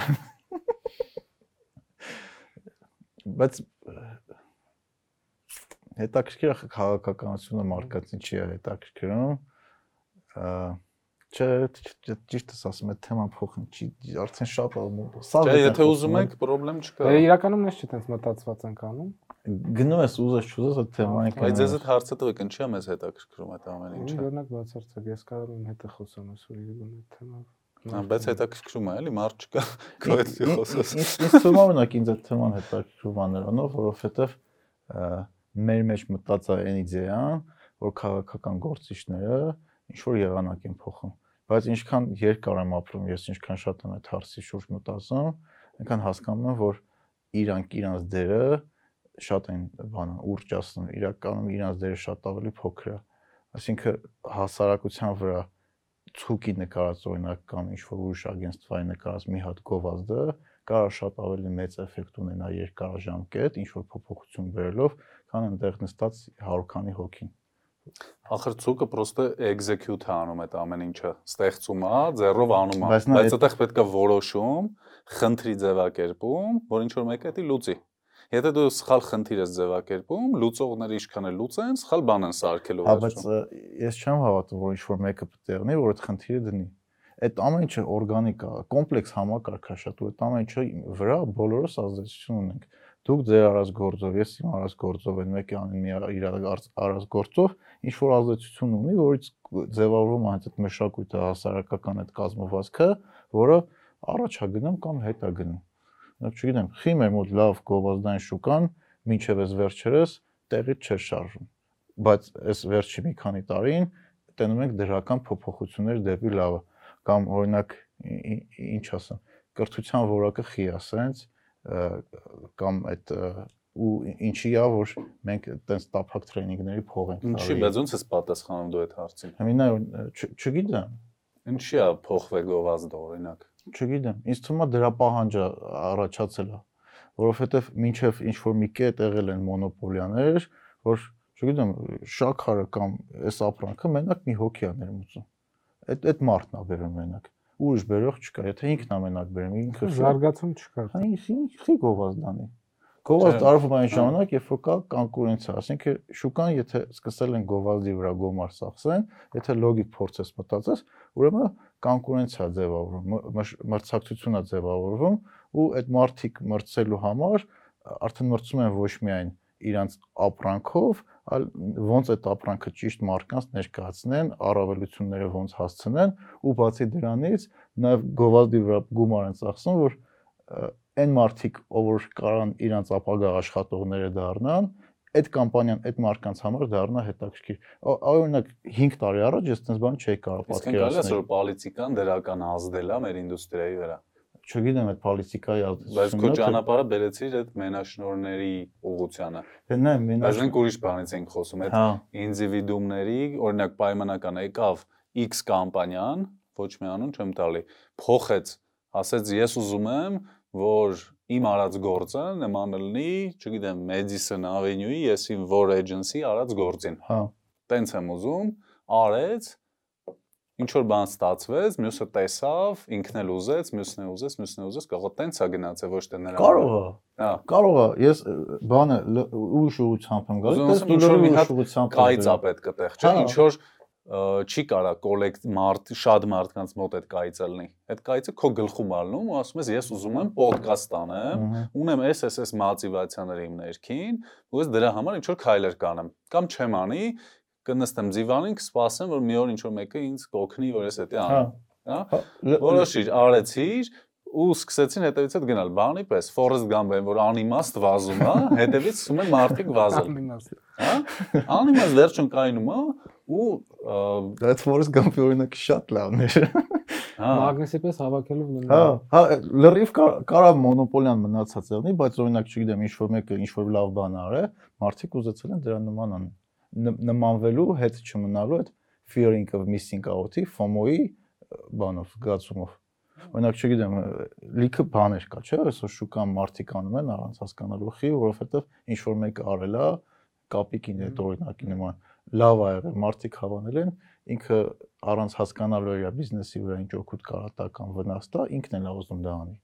Բայց հետաքրքիր է քաղաքականությունը մարդկացին չի հետաքրքրում։ Չէ, ճիշտ ես ասում, այդ թեման փոխեն, չի արդեն շատ
սա Չէ, եթե ուզում եք, խնդրեմ չկա։
Դե իրականում ես չի տենց մտածված ենք անում։
Գնում ես ուզես չուզես այդ թեման
Բայց ես այդ հարցը տվեք, ինչի՞ է մեզ հետաքրքրում այդ ամեն ինչը։
Օրինակ բացարձակ ես կարող եմ հետը խոսեմ այսօր իրեն այդ թեմա։
Հա, բայց հետաքրքրում է, էլի մարդ չկա, քո հետ խոսես։
Ինձ թվում է օրինակ ինձ այդ թեման հետաքրքրում է նրանով, որովհետև մեր մեջ մտածա այն իդեան, որ քաղաքական գործիչները ինչ որ եղանակ են փոխում բայց ինչքան երկար եմ ապրում, ես ինչքան շատ եմ այդ հարցի շուրջ մտածում, այնքան հասկանում եմ, որ իրանք իրանց դերը շատ են բանը ուրճացնում, իրականում իրանց դերը շատ ավելի փոքր է։ Այսինքն հասարակության վրա ցուկի նկարած օրինակ կամ ինչ որ ուրիշ ագենստվայի նկարած մի հատ գովազդը կարող շատ ավելի մեծ էֆեկտ ունենա երկարաժամկետ ինչ որ փոփոխություն բերելով, քան այնտեղ նստած 100 քանի հոգին։
Ախր ցուկը պրոստը execute է անում այդ ամեն ինչը, ստեղծում է, ձեռով անում է, բայց այդտեղ պետք է որոշում, խնդրի ձևակերպում, որ ինչ որ մեկը դա լուծի։ Եթե դու սխալ խնդիր ես ձևակերպում, լուծողները ինչքան է լուծեն, սխալ բան են սարքելու
վերջում։ Հա, բայց ես չեմ հավատում, որ ինչ որ մեկը եղնի, որ այդ խնդիրը դնի այդ ամեն ինչը օրգանիկ է, կոմպլեքս համակարգ է շատ ու այդ ամեն ինչը վրա բոլորս ազդեցություն ունենք դուք ձեր արած գործով, ես իմ արած գործով, այն մեկը մի իր արած գործով ինչ որ ազդեցություն ունի, որից ձևավորվում է այդ մշակույթը, հասարակական այդ կազմվածքը, որը առաջ է գնում կամ հետ է գնում։ չգիտեմ, խի մեր մոտ լավ գովազդային շուկան մինչև այս վերջերս տեղից չէր շարժում։ Բայց այս վերջի մի քանի տարին տենում ենք դրական փոփոխություններ դեպի լավը կամ օրինակ ինչ ասեմ, կրթության որակը խի ասենց, կամ այդ ու ինչի է որ մենք այտենց տափակ տրեյնինգների փող ենք
Ինչի, բայց ոնց ես պատասխանում դու այդ հարցին։
Հիմա չգիտեմ։
Ինչի է փոխվել գովազդը օրինակ։
Չգիտեմ։ Ինձ թվում է դրա պահանջը առաջացել է, որովհետև մինչև ինչ որ մի կետ եղել են մոնոպոլիաներ, որ չգիտեմ, շաքարը կամ այս ապրանքը մենակ մի հոգի է ներմուծում։ Այդ այդ մարդն է բերում մենակ ուրիշ բերող չկա։ Եթե ինքն ամենակ բերեմ, ինքը
զարգացում չկա։
Հա, ինչի գովազդանի։ Գովազդ արվում այն ժամանակ, երբ որ կա կոնկուրենցիա, ասինքն շուկան, եթե սկսել են գովազդի վրա գոմար սախսեն, եթե լոգիկ փորձես մտածես, ուրեմն կոնկուրենցիա ձևավորվում, մրցակցություն է ձևավորվում ու այդ մարտիկ մրցելու համար արդեն մրցում են ոչ միայն իրանց ապրանքով, այլ ոնց այդ ապրանքը ճիշտ մարկանց ներկայացնեն, առավելությունները ոնց հասցնեն ու բացի դրանից նաև գովազդի վրա գումար են ծախսում, որ այն մարդիկ, ով որ կարան իրանց ապագա աշխատողները դառնան, այդ կամպանիան այդ մարկանց համար դառնա հետաքրքիր։ Օրինակ 5 տարի առաջ ես այդպես բան չէի կարող
պատկերացնել։ Իսկ գալիս որ պոլիտիկան դրական ազդել է մեր ինդուստրիայի վրա
չգիտեմ այդ պոլիտիկայի ազդեցությունը։
Բայց քո ճանապարհը բերեցիր այդ մենաշնորների ուղղությանը։
Դե նայ
մենաշ Բայց մենք ուրիշ բանից ենք խոսում, այդ հա։ ինդիվիդուումների, օրինակ պայմանական եկավ X կամպանիան, ոչ մի անուն չեմ տալի, փոխեց, ասեց ես ուզում եմ, որ իմ արած գործը նման լինի, չգիտեմ, Madison Avenue-ի ես իմ որ agency արած գործին։ Հա։ Տենց եմ ուզում, արեց, ինչ որ բան ստացվեց, մյուսը տեսավ, ինքն էլ ուզեց, մյուսն էլ ուզեց, մյուսն էլ ուզեց, կարող է տենց է գնացել, ոչ թե նրա։
Կարող է։ Հա։ Կարող է։ Ես բանը ուրիշ ուղղությամբ եմ գալիս, դες դու լուրջ մի հատ ուղղությամբ
կայծ է պետք է տեղ, չէ՞, հա։ ինչ որ չի կարա կոլեկտ մարդ շատ մարդկանց մոտ այդ կայծը լինի։ Այդ կայծը քո գլխում ալնում ու ասում ես ես ուզում եմ ոդկաստ անեմ, ունեմ այս այս այս մոտիվացիաները իմ ներքին, ու ես դրա համար ինչ որ քայլեր կանեմ։ Կամ չեմ անի, կնստեմ դիվանին, կսպասեմ, որ մի օր ինչ որ մեկը ինձ կօգնի, որ ես դա անեմ։ Հա։, հա։ Որոշիր, արեցիր, ու սկսեցին հետևից հետ գնալ բանի պես Forrest Gump-ն որ անիմաստ վազում է հետևից սկսում են մարդիկ վազել անիմաստ հա անիմաստ վերջում կայնում է ու
դա Forrest Gump-ի օրինակը շատ լավն էր
հա մագնեսի պես հավաքելով
մնա հա հա լրիվ կարա մոնոպոլիան մնացած եղնի բայց օրինակ չգիտեմ ինչ որ մեկը ինչ որ լավ բան արե մարդիկ ուզեցել են դրան նման անեն նմանվելու, հետ չմնալու այդ fearing of missing out-ի, FOMO-ի բանով, զգացումով։ Օրինակ, չգիտեմ, լիքը բաներ կա, չէ՞, այսօր շուկան մարդիկ անում են առանց հասկանալու խի, որովհետև ինչ որ մեկը արել է, կապիկին այդ օրինակի նման լավ ա եղել, մարդիկ հավանել են, ինքը առանց հասկանալու իր բիզնեսի վրա ինչ օգուտ կարա տա կամ վնաս տա, ինքն է ուզում դա անի։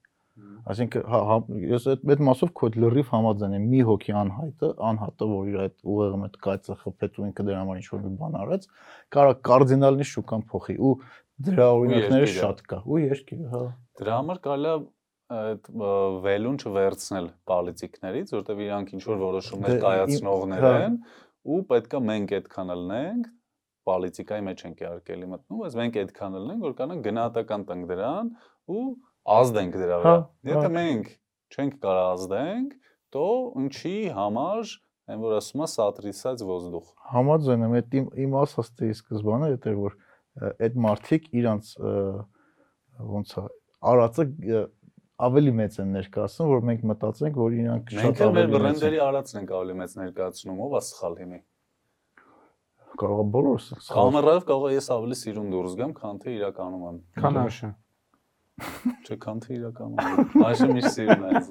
Այսինքն հա, հա ես այդ այդ մասով քո լրիվ համաձայն եմ։ Մի հոգի անհայտը, անհատը, որ իր այդ ուղեղը մետ կայծը խփեց ու ինքը դրա համար ինչ-որ մի բան արեց, կարա կարդինալնի շուկան փոխի ու դրա օրինակները շատ կա։ Ու երկիրը, հա։
Դրա համար կարելի այդ վելուն չվերցնել պոլիտիկներից, որտեղ իրանք ինչ որ որոշումներ
Դե,
կայացնողներ
հա։
են ու պետքա մենք այդքան ելնենք պոլիտիկայի մեջ ենք իհարկելի մտնում, բայց մենք այդքան ելնենք, որ կանան գնահատական տանք դրան ու ազդենք դրա հա, վրա։
հա։
Եթե մենք չենք կարող ազդենք, то ինչի համար այն որ ասում է սատրիսած ոզդուխ։
Համաձայն եմ, այդ իմ ասածը սկզբանը դա էր որ այդ մարդիկ իրանց ոնց է արածը ավելի մեծ են ներկայացնում, որ մենք մտածենք, որ իրանք
Մենք
շատ ավելի մեծ են։
բրենդերի արածն ենք ավելի մեծ ներկայացնում, ով է սխալ հիմի։
կարող է բոլորս սխալ
Կամերայով կարող է ես ավելի սիրուն դուրս գամ, քան թե իրականում եմ։
Քան աշը։
Չէ, քան թե իրականում Այժմ միշտ սիրուն է ինձ։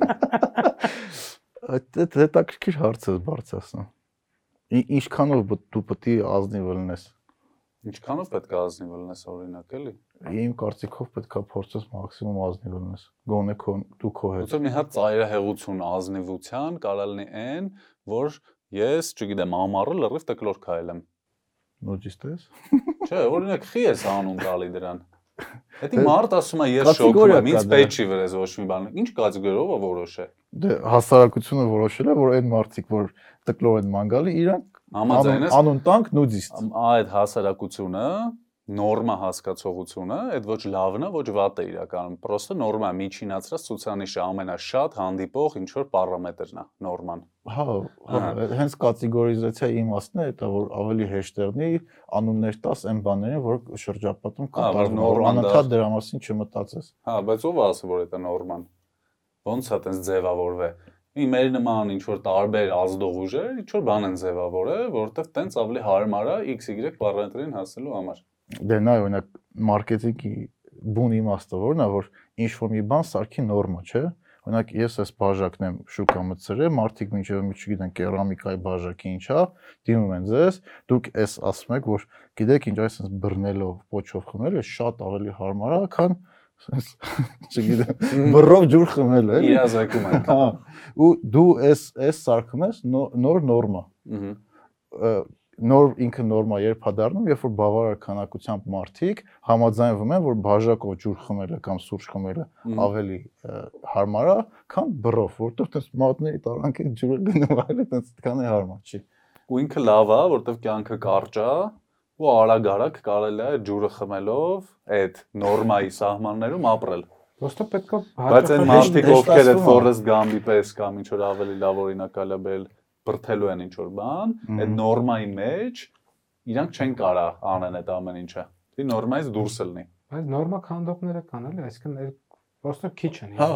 Այդ հետաքրքիր հարց է բարձրացնում։ Ինչքանով դու պետք է ազնիվ լինես։
Ինչքանով պետք է ազնիվ լինես օրինակ էլի։
Իմ կարծիքով պետք է փորձես մաքսիմում ազնիվ լինես։ Գոնե քո դու քո հետ։
Ոնց մի հատ ծայրահեղություն ազնիվության կարա լինի այն, որ ես, չգիտեմ, ամառը լրիվ տկլոր քայլեմ։
Նոջիստ ես։
Չէ, օրինակ խի ես անուն տալի դրան։ Դա
Դե-
մարդ ասում է ես շոկում եմ, ինձ պետք չի վրես ոչ մի բան։ Ինչ կատեգորիով է որոշե։
Դե հասարակությունը որոշել է, որ այն մարդիկ, որ տկլոր են մանգալի, իրանք
Համաձայն ես։
անուն տանք նուդիստ։
Այդ հասարակությունը նորմա հասկացողությունը, այդ ոչ լավն է, ոչ վատը իրականում։ Պրոստը նորմա միջինացրած ցուցանիշը ամենաշատ հանդիպող ինչ որ պարամետրն է նորման։
Հա, հա, հենց կատեգորիզացիայի իմաստն է դա, որ ավելի հեշտերնի անուններ տաս այն բաներին, որ շրջապատում
Հա,
կատարվում,
նորմալ
անընդհատ դրա մասին չմտածես։
Հա, բայց ով է ասում որ դա նորման։ Ոնց է տես ձևավորվե։ Ի մեր նման ինչ որ տարբեր ազդող ուժեր ինչ որ բան են ձևավորել, որովհետև տենց ավելի հարմար է XY պարամետրին հասնելու համար։
Դե նա օրինակ մարքեթինգի բուն իմաստը որն է, որ ինչ որ մի բան սարքի նորմա, չէ։ Օրինակ ես այս բաժակն եմ շուկա մտցրել, մարդիկ մինչև մի չգիտեն կերամիկայի բաժակի ինչա, դիմում են ձեզ, դուք էս ասում եք, որ գիտեք ինչ այսպես բռնելով, ոչով խմելը շատ ավելի հարմար է, քան չգիտեմ, բռով ջուր խմելը, էլի։
Իրազեկում են։
Հա, ու դու էս էս սարքում ես նո- նոր նորմա։ ը, նոր ինքը նորմա երբ է դառնում, երբ որ բավարար քանակությամբ մարդիկ համաձայնվում են, որ բաժակով ջուր խմելը կամ սուրճ խմելը ավելի հարմար է, քան բռով, որտեղ տես մատների տարանքի ջուրը գնում այլ տես քան է հարմար չի։
ու ինքը լավ է, որտեվ կյանքը կարճ է ու արագ-արագ կարելի է ջուրը խմելով այդ նորմայի սահմաններում ապրել։
Ոստո պետքա
Բայց այն մարդիկ, ովքեր այդ
է։
Forrest Gump-ի պես կամ ինչ որ ավելի լավ օրինակալ է բել բրթելու են ինչ որ բան, այդ նորմայի մեջ իրանք չեն կարա անեն այդ ամեն ինչը։ Դի նորմայից դուրս լինի։
բայց նորմա քանդողները կան էլի, այսինքն ոստո քիչ են։
Հա,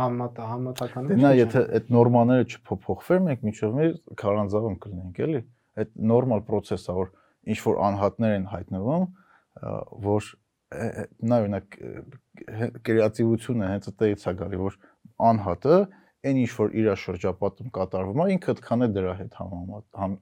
Համատա համատականը։
դե նա եթե այդ նորմաները չփոփոխվեր, մենք միջով մեր քարանձավում կլինենք, էլի։ Այդ նորմալ process-ը, որ ինչ որ անհատներ են հայտնվում, որ նա օրինակ կրեատիվությունը հենց այդտեղից է գալի, որ անհատը այն ինչ որ իր շրջապատում կատարվում է, ինքը այդքան է դրա հետ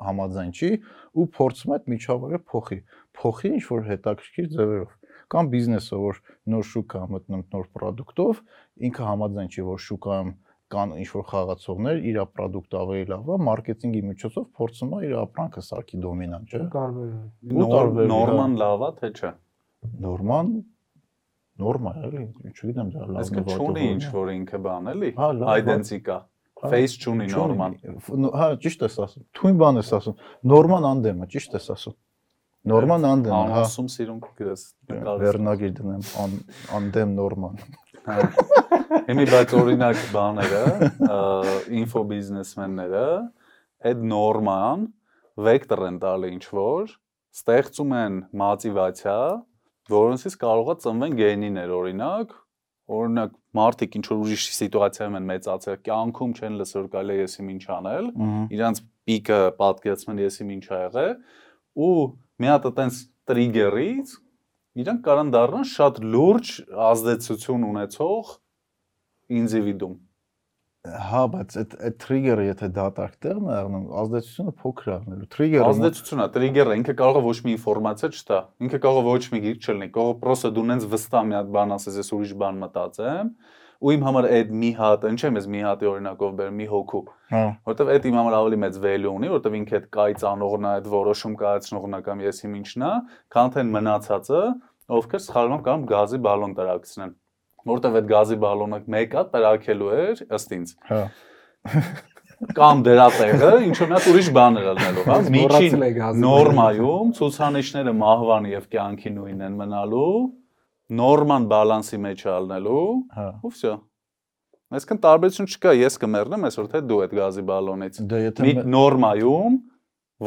համաձայն չի ու փորձում է այդ միջավայրը փոխի, փոխի ինչ որ հետաքրքիր ձևերով կամ բիզնեսը, որ նոր շուկա մտնում նոր product-ով, ինքը համաձայն չի, որ շուկայում կան ինչ որ խաղացողներ, իր product-ը ավելի լավ է, մարքեթինգի միջոցով փորձում է իր ապրանքը սարքի դոմինանտ, չէ։ տարբեր, հա։
Նորման լավ է, թե չէ։
Նորման նորմա է, էլի, չգիտեմ դա լավ
Այսինքն չունի ինչ որ ինքը բան էլի։ Identica։
Հա,
Face չունի նորման։
Նո- Հա, ճիշտ ես ասում։ Թույն բան ես ասում։ Նորման անդեմ է, ճիշտ ես ասում։ Նորման անդեմ է, հա։
Անասում սիրուն գրես։
Վերնագիր դնեմ ան, անդեմ նորման։
Հա։ Հիմի բայց օրինակ բաները, ինֆո բիզնեսմենները այդ նորման վեկտոր են տալի ինչ որ, ստեղծում են մոտիվացիա, որոնցից կարող է ծնվեն գենիներ օրինակ, օրինակ մարդիկ ինչ որ ուրիշ սիտուացիայում են մեծացել, կյանքում չեն լսել կարելի է եսի ինչ անել, իրանց պիկը պատկերացնեն եսի ինչ ա եղել ու մի հատ այտենց տրիգերից իրանք կարան դառնան շատ լուրջ ազդեցություն ունեցող ինդիվիդուում։
Հա, բայց այդ այդ trigger-ը եթե դատարկ տեղն է առնում, ազդեցությունը փոքր է առնելու։ Trigger-ը
Ազդեցությունն է, տրիգերը ինքը կարող է ոչ մի ինֆորմացիա չտա։ Ինքը կարող է ոչ մի գիրք չլինի։ Կարող է պրոսը դու նենց վստահ մի հատ բան ասես, ես ուրիշ բան մտածեմ, ու իմ համար այդ մի հատ, ինչ եմ ես մի հատի օրինակով բերեմ մի հոգու,
հա,
որովհետև այդ իմ համար ավելի մեծ value ունի, որովհետև ինքը այդ կայծանողն է, այդ որոշում կայացնողն է կամ ես իմ ինչն է, քան թե մնացածը, ովքեր սխալվում կամ գազի բալոն տրաքցնեն որտեվ այդ գազի բալոնը մեկը տրաքելու էր ըստ ինձ
հա։
կամ դրա տեղը ինչ որ մի հատ ուրիշ բան էր ելնելու, հա, միջին նորմայում ցուցանիշները մահվան եւ կյանքի նույնն են մնալու, նորման բալանսի մեջ ալնելու,
Հա։
ու վсё։ Այսինքն տարբերություն չկա, ես կմեռնեմ այսօր թե դու այդ գազի բալոնից։
Դե եթե
Մի նորմայում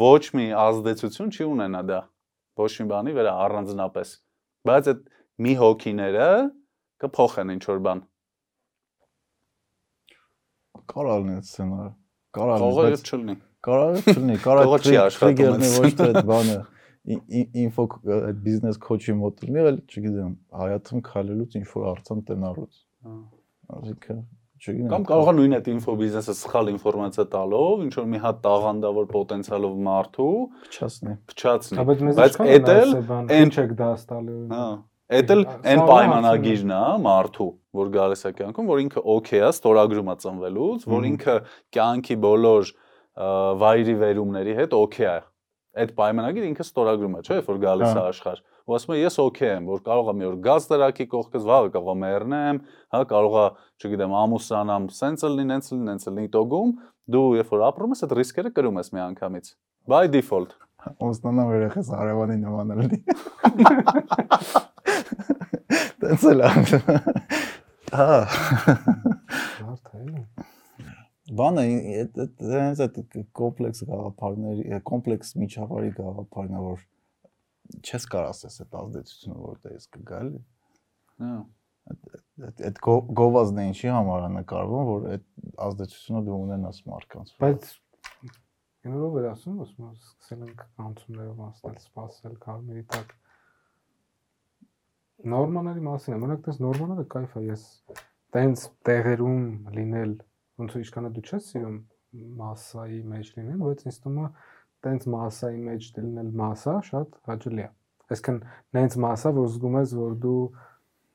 ոչ մի ազդեցություն չի ունենա դա։ Ոչ մի բանի վրա առանձնապես։ Բայց այդ մի հոգիները կփոխեն ինչ որ բան։
կարող լինի այդ սցենարը։ Կարող
Կարող
լինի,
է չլինի։
կարող չլինի, կարող է
այդ
ոչ թե այդ բանը ինֆո այդ բիզնես քոչի մոտ լինի, այլ չգիտեմ, հայաթում քալելուց ինչ որ արցան տնալուց։ Այսինքն, չգիտեմ։
Կամ կարող է նույն այդ ինֆո բիզնեսը սխալ ինֆորմացիա տալով, ինչ որ մի հատ տաղանդավոր պոտենցիալով մարդու
փչացնի։
փչացնի։
Բայց
էդ էլ
այն չեք դաստալի։
Հա։ Էդ էլ այն պայմանագիրն է մարդու, որ գալիս է կյանքում, որ ինքը օքեյ է, ստորագրում է ծնվելուց, որ ինքը կյանքի բոլոր վայրի վերումների հետ օքեյ է։ Այդ պայմանագիրը ինքը ստորագրում է, չէ՞, որ գալիս է
Հա։
աշխարհ։ Ու ասում է ես օքեյ եմ, որ կարող եմ մի օր գազ տրակի կողքս, վաղը կարող եմ մեռնեմ, հա, կարող է, չգիտեմ, ամուսանամ, սենց լինի, նենց լինի, նենց լինի տոգում, դու երբ որ ապրում ես, այդ ռիսկերը կրում ես մի անգամից։ By default։
Ոստանամ երեխես արևանի նման լինի։ Տենց էլ Հա։
Հարթ է
բանը հենց այդ կոմպլեքս գաղափարների կոմպլեքս միջավայրի գաղափարն է որ չես կարող ասես այդ ազդեցությունը որտեղից կգա էլի
հա
այդ գովազն է ինչի համար է նկարվում որ այդ ազդեցությունը դու ունենաս մարդկանց
բայց գնալով էր ասում ասում սկսել ենք կանցումներով անցնել սпасել կարմիրի տակ նորմանալի մասին է մենակ դες նորմանալը кайֆ է ես տենց տեղերում լինել ոնց որ ինչքան է դու չես սիրում massայի մեջ լինել, բայց ինձ թվում է տենց massայի մեջ լինել massa շատ հաճելի է։ Այսինքն նենց massa, որ զգում ես, որ դու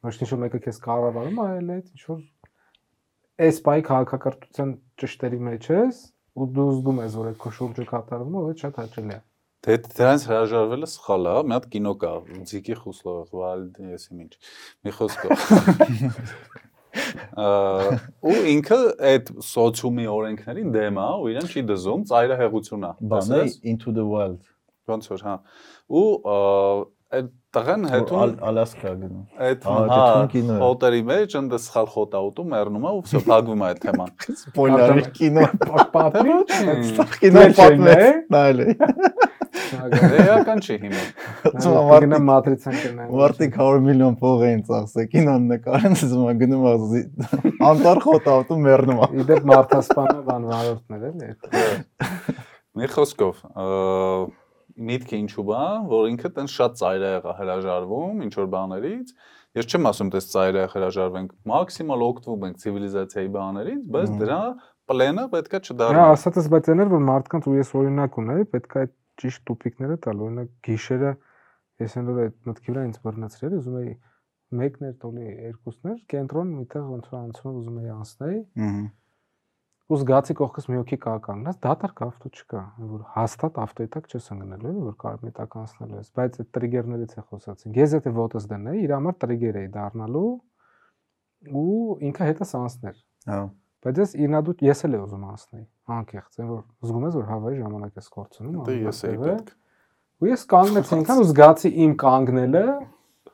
ոչ թե ինչ-որ մեկը քեզ կառավարում, այլ այդ ինչ որ այս բայ քաղաքակրթության ճշտերի մեջ ես ու դու զգում ես որ այդ քո շուրջը կատարվում է, այդ շատ հաճելի է։
Դե դրանց հրաժարվելը սխալ է, մի հատ կինո կա, Ձիկի Խուսլով, Վալդ, ես ինչ։ Մի խոսքով։ ու ինքը այդ սոցիումի օրենքներին դեմ է, ու իրեն չի դզում, ծայրահեղություն է։
Բանը into the wild։
Ոնց որ, հա։ Ու այդ տղեն հետո
Ալ- Ալասկա գնում։
այդ հա
կինո
հոտերի մեջ ընդ սխալ խոտ է ուտում, մեռնում է ու վсё փակվում է այդ թեման։
Սպոյլերի կինո։
Պատմի
Կինո
Դե
պատմեց։ Նայել է։
Էական չի հիմա։
Ծո
Գնա մատրիցան կնա։
Մարդիկ 100 միլիոն փող էին ծախսել կինոն նկարեն, ասում եմ գնում է զի- անտար խոտավտում մեռնում է։
Իդեպ մարդասպանը բան վարորդներ էլի։
Մի խոսքով, միտքը ինչու բա, որ ինքը տենց շատ ծայրահեղ է հրաժարվում ինչ որ բաներից։ Ես չեմ ասում դες ծայրահեղ հրաժարվենք, մաքսիմալ օգտվում ենք ցիվիլիզացիայի բաներից, բայց դրա պլենը պետքա
Դա
չդառնա։
ասածս բայց էներ որ մարդկանց ու ես օրինակ ունեի, պետք է այդ ճիշտ տուփիկները տալ, օրինակ գիշերը ես այնօր այդ մտքի վրա ինձ բռնացրել, ուզում էի մեկն էր տոլի երկուսներ, կենտրոն միտեղ ոնց որ անցնում ուզում էի անցնել,
Ահա։
ու զգացի կողքս մի հոգի կա կանգնած, դատարկ ավտո չկա, որ հաստատ ավտոյի տակ չես ընկնելու, որ կարող մի տակ անցնելու ես, բայց այդ տրիգերներից է խոսացինք։ Ես եթե ոտս դնեի, իր համար տրիգեր էի դառնալու ու ինքը հետս անցներ։
Հա։
Բայց ես իրնադու ես էլ եմ ուզում անցնել, անկեղծ, այն որ զգում ես որ հավայի ժամանակ ես կորցնում,
Դե ես էի պետք։
Ու ես կանգնեցի այնքան ու զգացի իմ կանգնելը,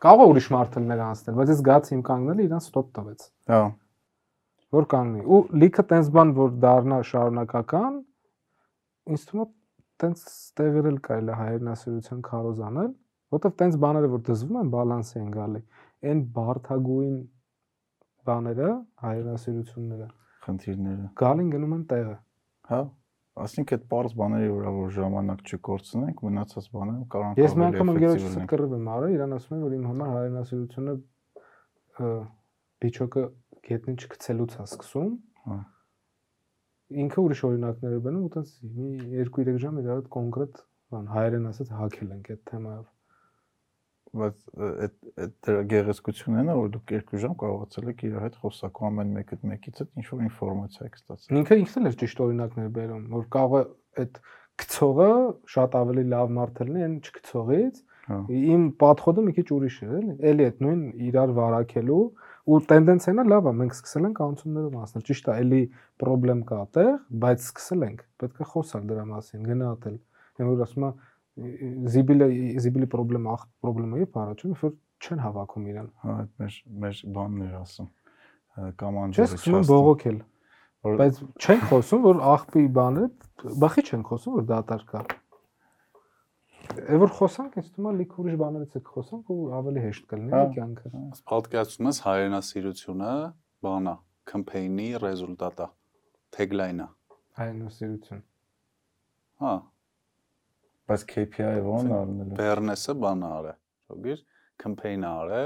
կարող է ուրիշ մարդ լներ անցնել, բայց ես զգացի իմ կանգնելը իրան ստոպ տվեց,
Հա։
որ կանգնի։ Ու լիքը տենց բան որ դառնա շարունակական, ինձ թվում է տենց տեղեր էլ կարելի հայրենասիրության քարոզ անել, որովհետև տենց բաները որ դզվում են բալանսի են գալի։ Այն բարթագույն բաները, հայրենասիրությունները
Խնդիրները։
գալին գնում են տեղը։
Հա։ Ասենք այդ པարզ բաների վրա որ ժամանակ չկորցնենք, մնացած բաները կարող
Ես մի անգամ ընկերոջս հետ կռիվ եմ արել, իրան ասում եմ, որ իմ համար հայրենասիրությունը բիչոկը գետնին չգցելուց է սկսում։
Հա։
ինքը ուրիշ օրինակներ է բերում ու տենց մի 2-3 ժամ իր հետ կոնկրետ բան հայերեն ասած հակել ենք այդ թեմայով
բայց այդ այդ դրա գեղեցկությունն է, որ դուք երկու ժամ կարողացել եք իր հետ խոսակու ամեն մեկը մեկից այդ ինչ որ ինֆորմացիա եք ստացել։
Ինքը ինքն էլ ճիշտ օրինակներ բերում, որ կարող է այդ գցողը շատ ավելի լավ մարդ լինի, այն չգցողից։
Հա։
Իմ պատխոդը մի քիչ ուրիշ է, էլի։ Էլի այդ նույն իրար վարակելու ու տենդենսիան է լավ է, մենք սկսել ենք անցումներով անցնել։ Ճիշտ է, էլի խնդրեմ կա այդտեղ, բայց սկսել ենք։ Պետք է խոսալ դրա մասին, գնահատել։ Այն որ ասում եմ զիբիլը զիբիլի խնդրեմ ախ խնդրեմը է առաջում, որ չեն հավաքում իրան։
Հա, այդ մեր մեր բանն էր ասում։ Կամ
Չէ,
անջերը
սկսում բողոքել։ Բայց չենք խոսում, որ աղբի բանը, բախի չենք խոսում, որ դատար կա։ Է որ խոսանք, ինձ թվում է լիք ուրիշ բաներից է խոսանք ու ավելի հեշտ կլինի
Հա։
կյանքը։
Պատկերացնում ես հայրենասիրությունը, բանա, campaign-ի ռեզուլտատա, tagline-ը։
Հայնոսիրություն։
Հա,
բայց KPI-ը ո՞րն առնել է։
Բեռնեսը բանը արե։ Շոգիր campaign-ը արե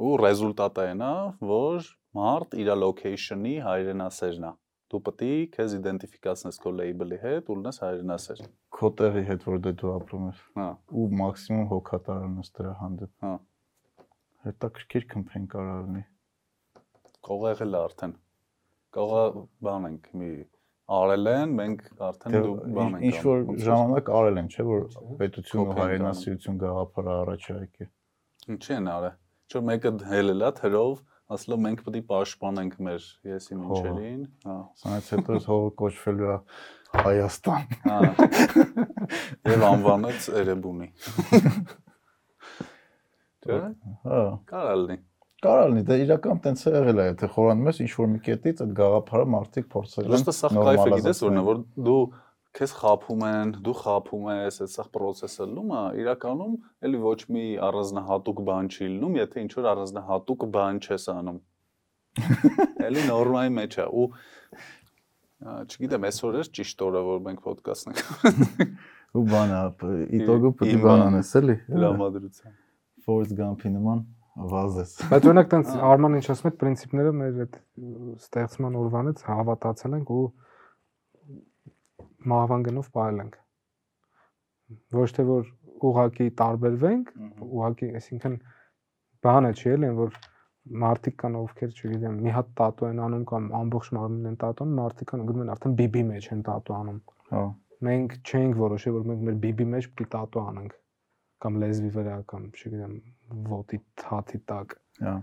ու ռեզուլտատը այնա, որ մարդ իր location-ի հայրենասերն է։ Դու պետք է քեզ իդենտիֆիկացնես քո label-ի հետ ու լինես հայրենասեր։
Քո տեղի հետ որ դե դու ապրում ես
Հա,
ու մաքսիմում հոգատարանս դրա հանդեպ։
հա։
Հետաքրքիր կմփեն կարող լինի։
Կարող է եղել է արդեն։ Կարող է բան ենք մի արել են, մենք արդեն
Դե
դու բան ենք։
ինչ որ ժամանակ արել են, չէ՞ որ
Չէ։
պետություն ու
Կոպի են
հայրենասիրություն գաղափարը առաջ եկի։
Ինչի են արել։ Չէ՞ մեկը հելել է թրով, ասել է մենք պետք է պաշտպանենք մեր եսի մինչերին, հա։
Սրանից հետո հողը կոչվելու է Հայաստան։
Հա։ Եվ անվանեց Էրեբունի։ Չէ՞։
Հա։
Կարա լինի։
Կարող լինի, դա իրական տենց է եղել է, եթե խորանում ես ինչ որ մի կետից այդ գաղափարը մարդիկ փորձել են։
Просто սա կայֆը գիտես որն է, որ դու քեզ խափում են, դու խափում ես, այդ սա process-ը լնում է, իրականում էլի ոչ մի առանձնահատուկ բան չի լինում, եթե ինչ որ առանձնահատուկ բան չես անում։ Էլի նորմայի մեջ է ու ա, չգիտեմ, այսօր է ճիշտ օրը, որ մենք ոդկաստ ենք
ու բանա, իտոգը պետք է
Իմ
բան
բան-
անես էլի։
դրամատրության։
Forrest Gump-ի նման վազես։
Բայց օրինակ տենց Արման ինչ ասում է, princip-ները մեր այդ ստեղծման օրվանից հավատացել ենք ու մահվան գնով ողել ենք։ Ոչ թե որ ուղակի տարբերվենք, ուղակի, այսինքն բանը չի էլի, որ մարդիկ կան ովքեր, չգիտեմ, մի հատ տատու են անում կամ ամբողջ մարմինն են տատու անում, մարդիկ կան գնում են արդեն բիբի մեջ են տատու անում։
Հա։
Մենք չենք որոշել, որ մենք մեր բիբի մեջ պիտի տատու անենք կամ լեզվի վրա կամ, չգիտեմ, ոտի թաթի տակ
Հա։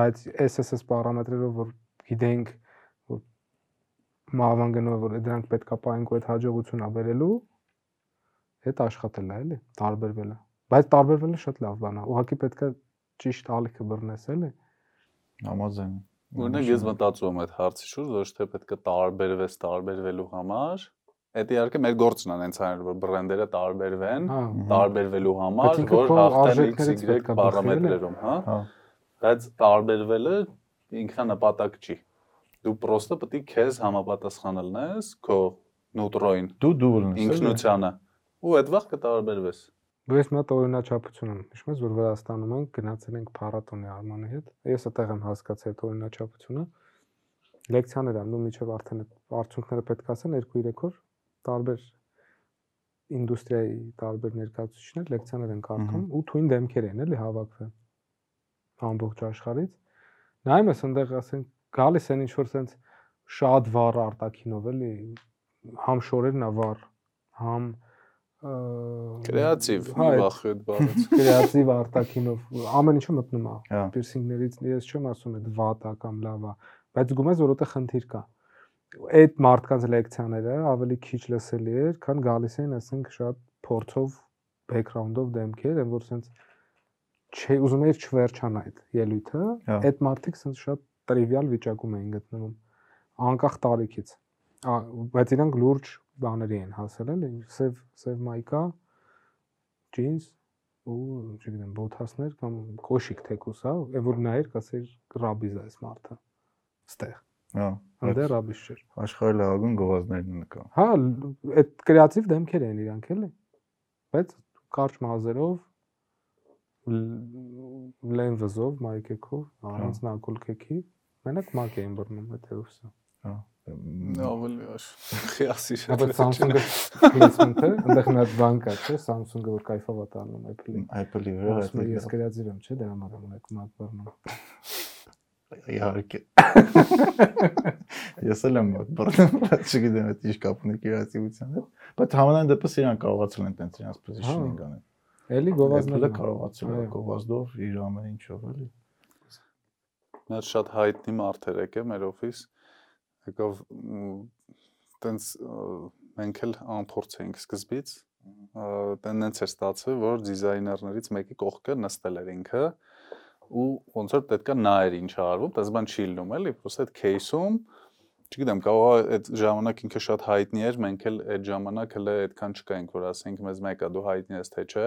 բայց SSS պարամետրերով որ գիտենք որ մահվան գնով որ դրանք պետքա պայենք ու այդ հաջողությունը բերելու հետ աշխատել է էլի տարբերվելը բայց տարբերվելը շատ լավ բան է ուղղակի պետքա ճիշտ ալիքը բռնես էլի
Համաձայն։
Օրինակ ես մտածում եմ այդ հարցի շուրջ, ոչ թե պետք է տարբերվես տարբերվելու համար։ Այդ իհարկե մեր գործն է հենց այն որ բրենդերը տարբերվեն,
հա
տարբերվելու համար, որ հաղթեն XY պարամետրերում, հա։
Հա։
Բայց տարբերվելը ինքնանպատակ չի։ Դու պրոստը պետք է քեզ համապատասխանը լինես քո նուտրոին,
Դու դու լինես։ էլի։
ինքնությանը։ Ու այդ վաղ կտարբերվես։
Դու ես մի հատ օրինաչափություն եմ հիշում ես որ Վրաստանում ենք գնացել ենք փառատոնի Արմանի հետ ես այդտեղ եմ հասկացել այդ օրինաչափությունը լեկցիաներ դու միջև արդեն այդ արդյունքները պետք է ասեն 2-3 օր տարբեր ինդուստրիայի տարբեր ներկայացուցիչներ լեկցիաներ են կարդում ու թույն դեմքեր են էլի հավաքվել ամբողջ աշխարհից նայում ես այնտեղ ասենք գալիս են ինչ որ sense շատ վառ արտակինով էլի համ շորերն է վառ համ
Կրեատիվ,
հա,
մի
այդ
բառից։
կրեատիվ արտակինով ամեն ինչը մտնում է
Հա։
պիրսինգներից ես չեմ ասում այդ վատ է կամ լավ է բայց գումես որ որտեղ խնդիր կա այդ մարդկանց լեկցիաները ավելի քիչ լսելի էր քան գալիս էին ասենք շատ փորձով բեքգրաունդով դեմքեր են որ sense չէ ուզում էր չվերջանա այդ ելույթը
Հա։
այդ մարդիկ sense շատ տրիվիալ վիճակում էին գտնվում անկախ տարիքից Ա, բայց իրանք լուրջ բաների են հասել էլի սև սև մայկա ջինս ու չգիտեմ բոթասներ կամ կոշիկ թեկուս, հա, այն որ նայեր կասեր ռաբիզ է այս մարդը։ Ստեղ։
Հա։
Անդե ռաբիզ չէր։
Աշխարհի լավագույն գովազդներն են կա։
Հա, այդ կրեատիվ դեմքեր են իրանք էլի։ Բայց կարճ մազերով լ- լեն վզով, մայքեքով, առանց նակուլ կեքի, մենակ մակ էին բռնում այդ հերոսը։
Հա։
Ավելի աշ։ Խիասի
Ապա Samsung-ը placement-ը, այնտեղ հատ բան կա, չէ, Samsung-ը որ կայֆով է տանում Apple-ին։
Apple-ի վրա
եմ, ես
այդ
գրած իրեմ, չէ, դրա համար այդ մատբարնում։
իհարկե։ Ես էլ եմ բռնում, չգիտեմ այդ ինչ կապ ունի կիրացիության հետ, բայց համանայն դեպս իրան կարողացել են տենց իրan's positioning անեն։
Էլի
Apple-ը
գովազդները
կարողացել
Այո։
գովազդով իր ամեն ինչով էլի։
հատ շատ հայտնի մարդ էր եկել մեր օֆիս։ Եկավ տենց մենք էլ անփորձ էինք սկզբից։ Տենდենս էր ստացվել, որ դիզայներներից մեկի կողքը նստել էր ինքը ու ոնց որ պետքա նայեր ինչ արվում, դա զբան չի լինում էլի, պլյուս այդ кейսում չգիտեմ, կարող է այդ ժամանակ ինքը շատ հայտնի էր, մենք էլ այդ ժամանակ հələ այդքան չկայինք, որ ասենք մեզ մեկա դու հայտնի ես թե չէ։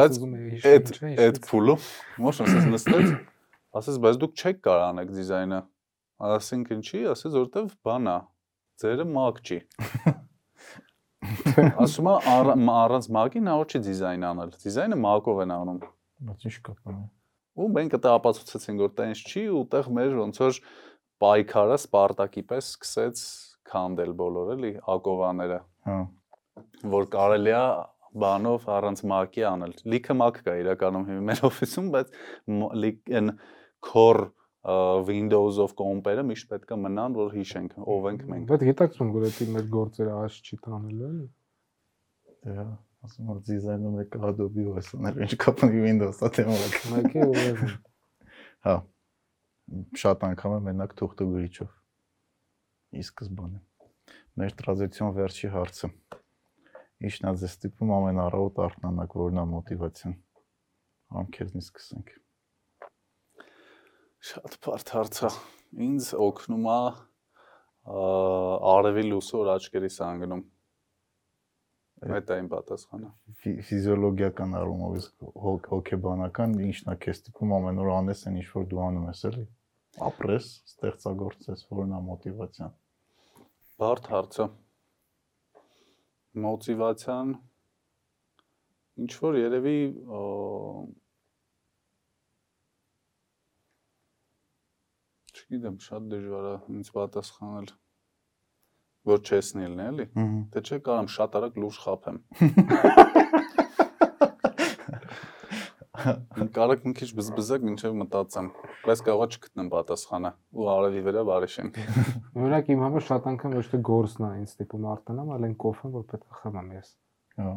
Բայց այդ այդ փուլը մոշն ասես նստեց, ասես բայց դուք չեք կարող անեք դիզայնը։ Ասենք ինչի, ասես որտեվ բան է, ձերը մակ չի։ Ասում է առանց մակի նա ոչ չի դիզայն անել։ Դիզայնը մակով են անում։
Բայց ինչ կապ ունի։
Ու մենք դա ապացուցեցինք, որ տենց չի, ու տեղ մեր ոնց որ պայքարը Սպարտակի պես սկսեց քանդել բոլոր էլի ակովաները,
Հա։
որ կարելի է բանով առանց մակի անել։ Լիքը մակ կա իրականում հիմա մեր օֆիսում, բայց մ- լիք են core Windows-ով կոմպերը միշտ պետք է մնան, որ հիշենք ով ենք մենք։
Բայց գիտակցում որ դա մեր գործերը աշ չի տանել էլի։
Դե, ասում եմ դիզայնում եք Adobe OS-ներ, ինչ կապ ունի Windows-ա թեմայով։
Մեկի ու
Հա։ Շատ անգամ է մենակ թուղթogrիչով։ Ի սկզբանե։ Մեր տրադիցիոն վերջի հարցը։ Ինչն է ձեզ ստիպում ամեն առավոտ արթնանաք, որն է մոտիվացիան։ Ամ քեզնից սկսենք։
Շատ բարդ հարց է։ Ինձ օգնում է արևի լույսը որ աչքերիս անգնում։ Այդ իմ պատասխանը։
Ֆի- Ֆիզիոլոգիական առումով իսկ հոգ- հոգեբանական ինչն է քեզ ստիպում ամեն օր անես այն ինչ որ դու անում ես, էլի։ Ապրես, ստեղծագործես, որն է մոտիվացիան։
Բարդ հարց է։ Մոտիվացիան ինչ որ երևի չգիտեմ, շատ դժվար է ինձ պատասխանել։ Որ չեսնի լինի, էլի։ Դե չէ, կարամ շատ արագ լուրջ խափեմ։ Կարող մի քիչ բզբզակ մինչև մտածեմ, բայց կարողա չգտնեմ պատասխանը ու արևի վրա բարիշեմ։
Օրինակ իմ համար շատ անգամ ոչ թե գործն է ինձ տիպում արտանամ, այլ այն կոֆեն, որ պետք է խմեմ ես։
Հա։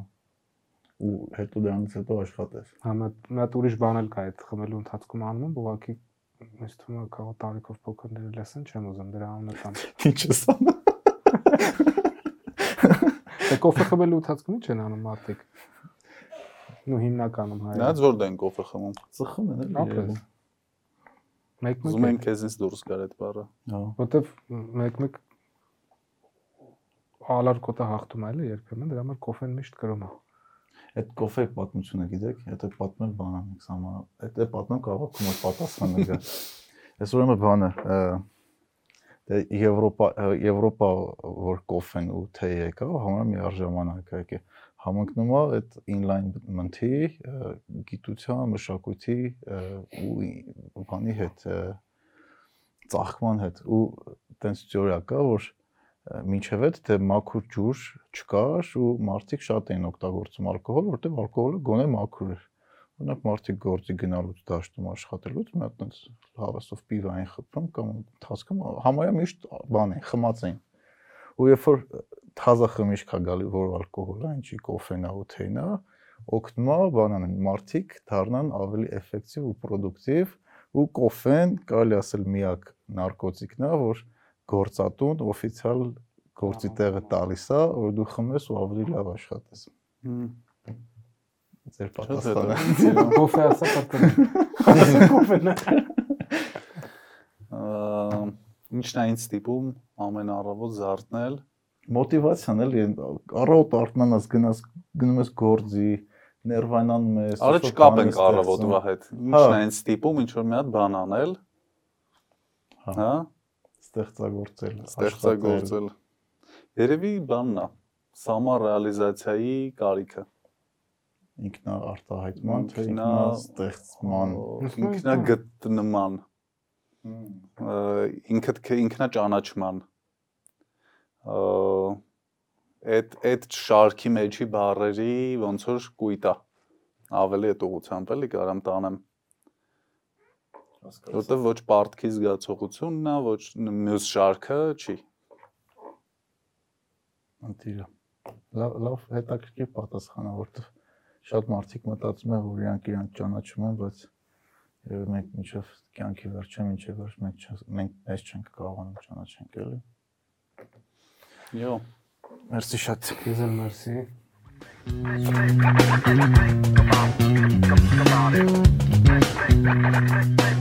Ու հետո դրանից հետո աշխատես։
Հա մի հատ- ուրիշ բան էլ կա այդ խմելու ընթացքում անում ուղղակի ինձ թվում է կարող տարիքով փոքրները լսեն, չեմ ուզում դրա անունը տամ։
Ինչ ես անում։
Դե կոֆե խմելու ընթացքում ի՞նչ են անում մարդիկ։ Նու հիմնականում հայ։
Նայած որ դեն կոֆե խմում։
Ծխում են էլի։
Ապրես։ Մեկ-մեկ
Ուզում են քեզից դուրս գար այդ բառը։
Հա։
որտեվ մեկ-մեկ ալարկոտը հաղթում է, էլի երբեմն դրա համար կոֆեն միշտ կրում է։
Այդ կոֆե պատմությունը գիտեք, հետո պատմել բան անենք սամա։ Այդ է պատմեմ կարող ում պատասխանը գա։ Այս ուրեմն բանը դե Եվրոպա Եվրոպա որ կոֆեն ու թեյ եկա, համարը մի արժանանակ եկե համընկնում է այդ ինլայնմենթի գիտության, մշակույթի ու բանի հետ ծաղկման հետ ու տենց թեորիա կա որ մինչև այդ դե մաքուր ջուր չկար ու մարդիկ շատ էին օգտագործում ալկոհոլ, որտեղ ալկոհոլը գոնե մաքուր էր։ Օրինակ մարդիկ գործի գնալուց դաշտում աշխատելուց մի հատ տենց հավասով պիվա են խփում կամ ընթացքում համարյա միշտ բան են, խմած են։ Ու երբ որ թազա խմիչք է գալի, որ ալկոհոլ է, ինչի կոֆեն է ու թեյն է, օգնում է բանան մարդիկ դառնան ավելի էֆեկտիվ ու պրոդուկտիվ ու կոֆեն կարելի ասել միակ նարկոտիկն է, որ գործատուն օֆիցիալ գործի տեղը տալիս է, որ դու խմես ու ավելի լավ աշխատես։ Ձեր պատասխանը։
Կոֆե ասա պատկերն։ Կոֆեն։
Ինչն է ինձ ստիպում ամեն առավոտ զարթնել։
Մոտիվացիան էլի առավոտ արթնանաս գնաս գնում ես գործի, ներվանանում ես։
Արա չկապենք
բաներ
առավոտվա հետ։
Հա։
Ինչն է ինձ ստիպում ինչ որ մի հատ բան անել,
Հա,
հա,
ստեղծագործել,
ստեղծագործել։ Երևի բանն է, սամարեալիզացիայի կարիքը։
ինքնա արտահայտման, թե
Ինքնա-
ինքնա ստեղծման։
ինքնա գտնման։ Ա, ինքդ ինքնաճանաչման այդ այդ շարքի մեջի բարերի ոնց որ կույտա ավելի այդ ուղությամբ էլի կարամ տանեմ որտեվ ոչ պարտքի զգացողությունն է ոչ մյուս շարքը չի
ընտիրը լավ լավ հետաքրքիր պատասխան է որտեվ շատ մարդիկ մտածում են որ իրանք իրանք ճանաչում են բայց երբ մենք միջով կյանքի վերջը մինչև որ մենք մենք մեզ չենք կարողանում ճանաչենք էլի
Յո
Մերսի շատ
Քեզ էլ մերսի
Come on, come on, come on.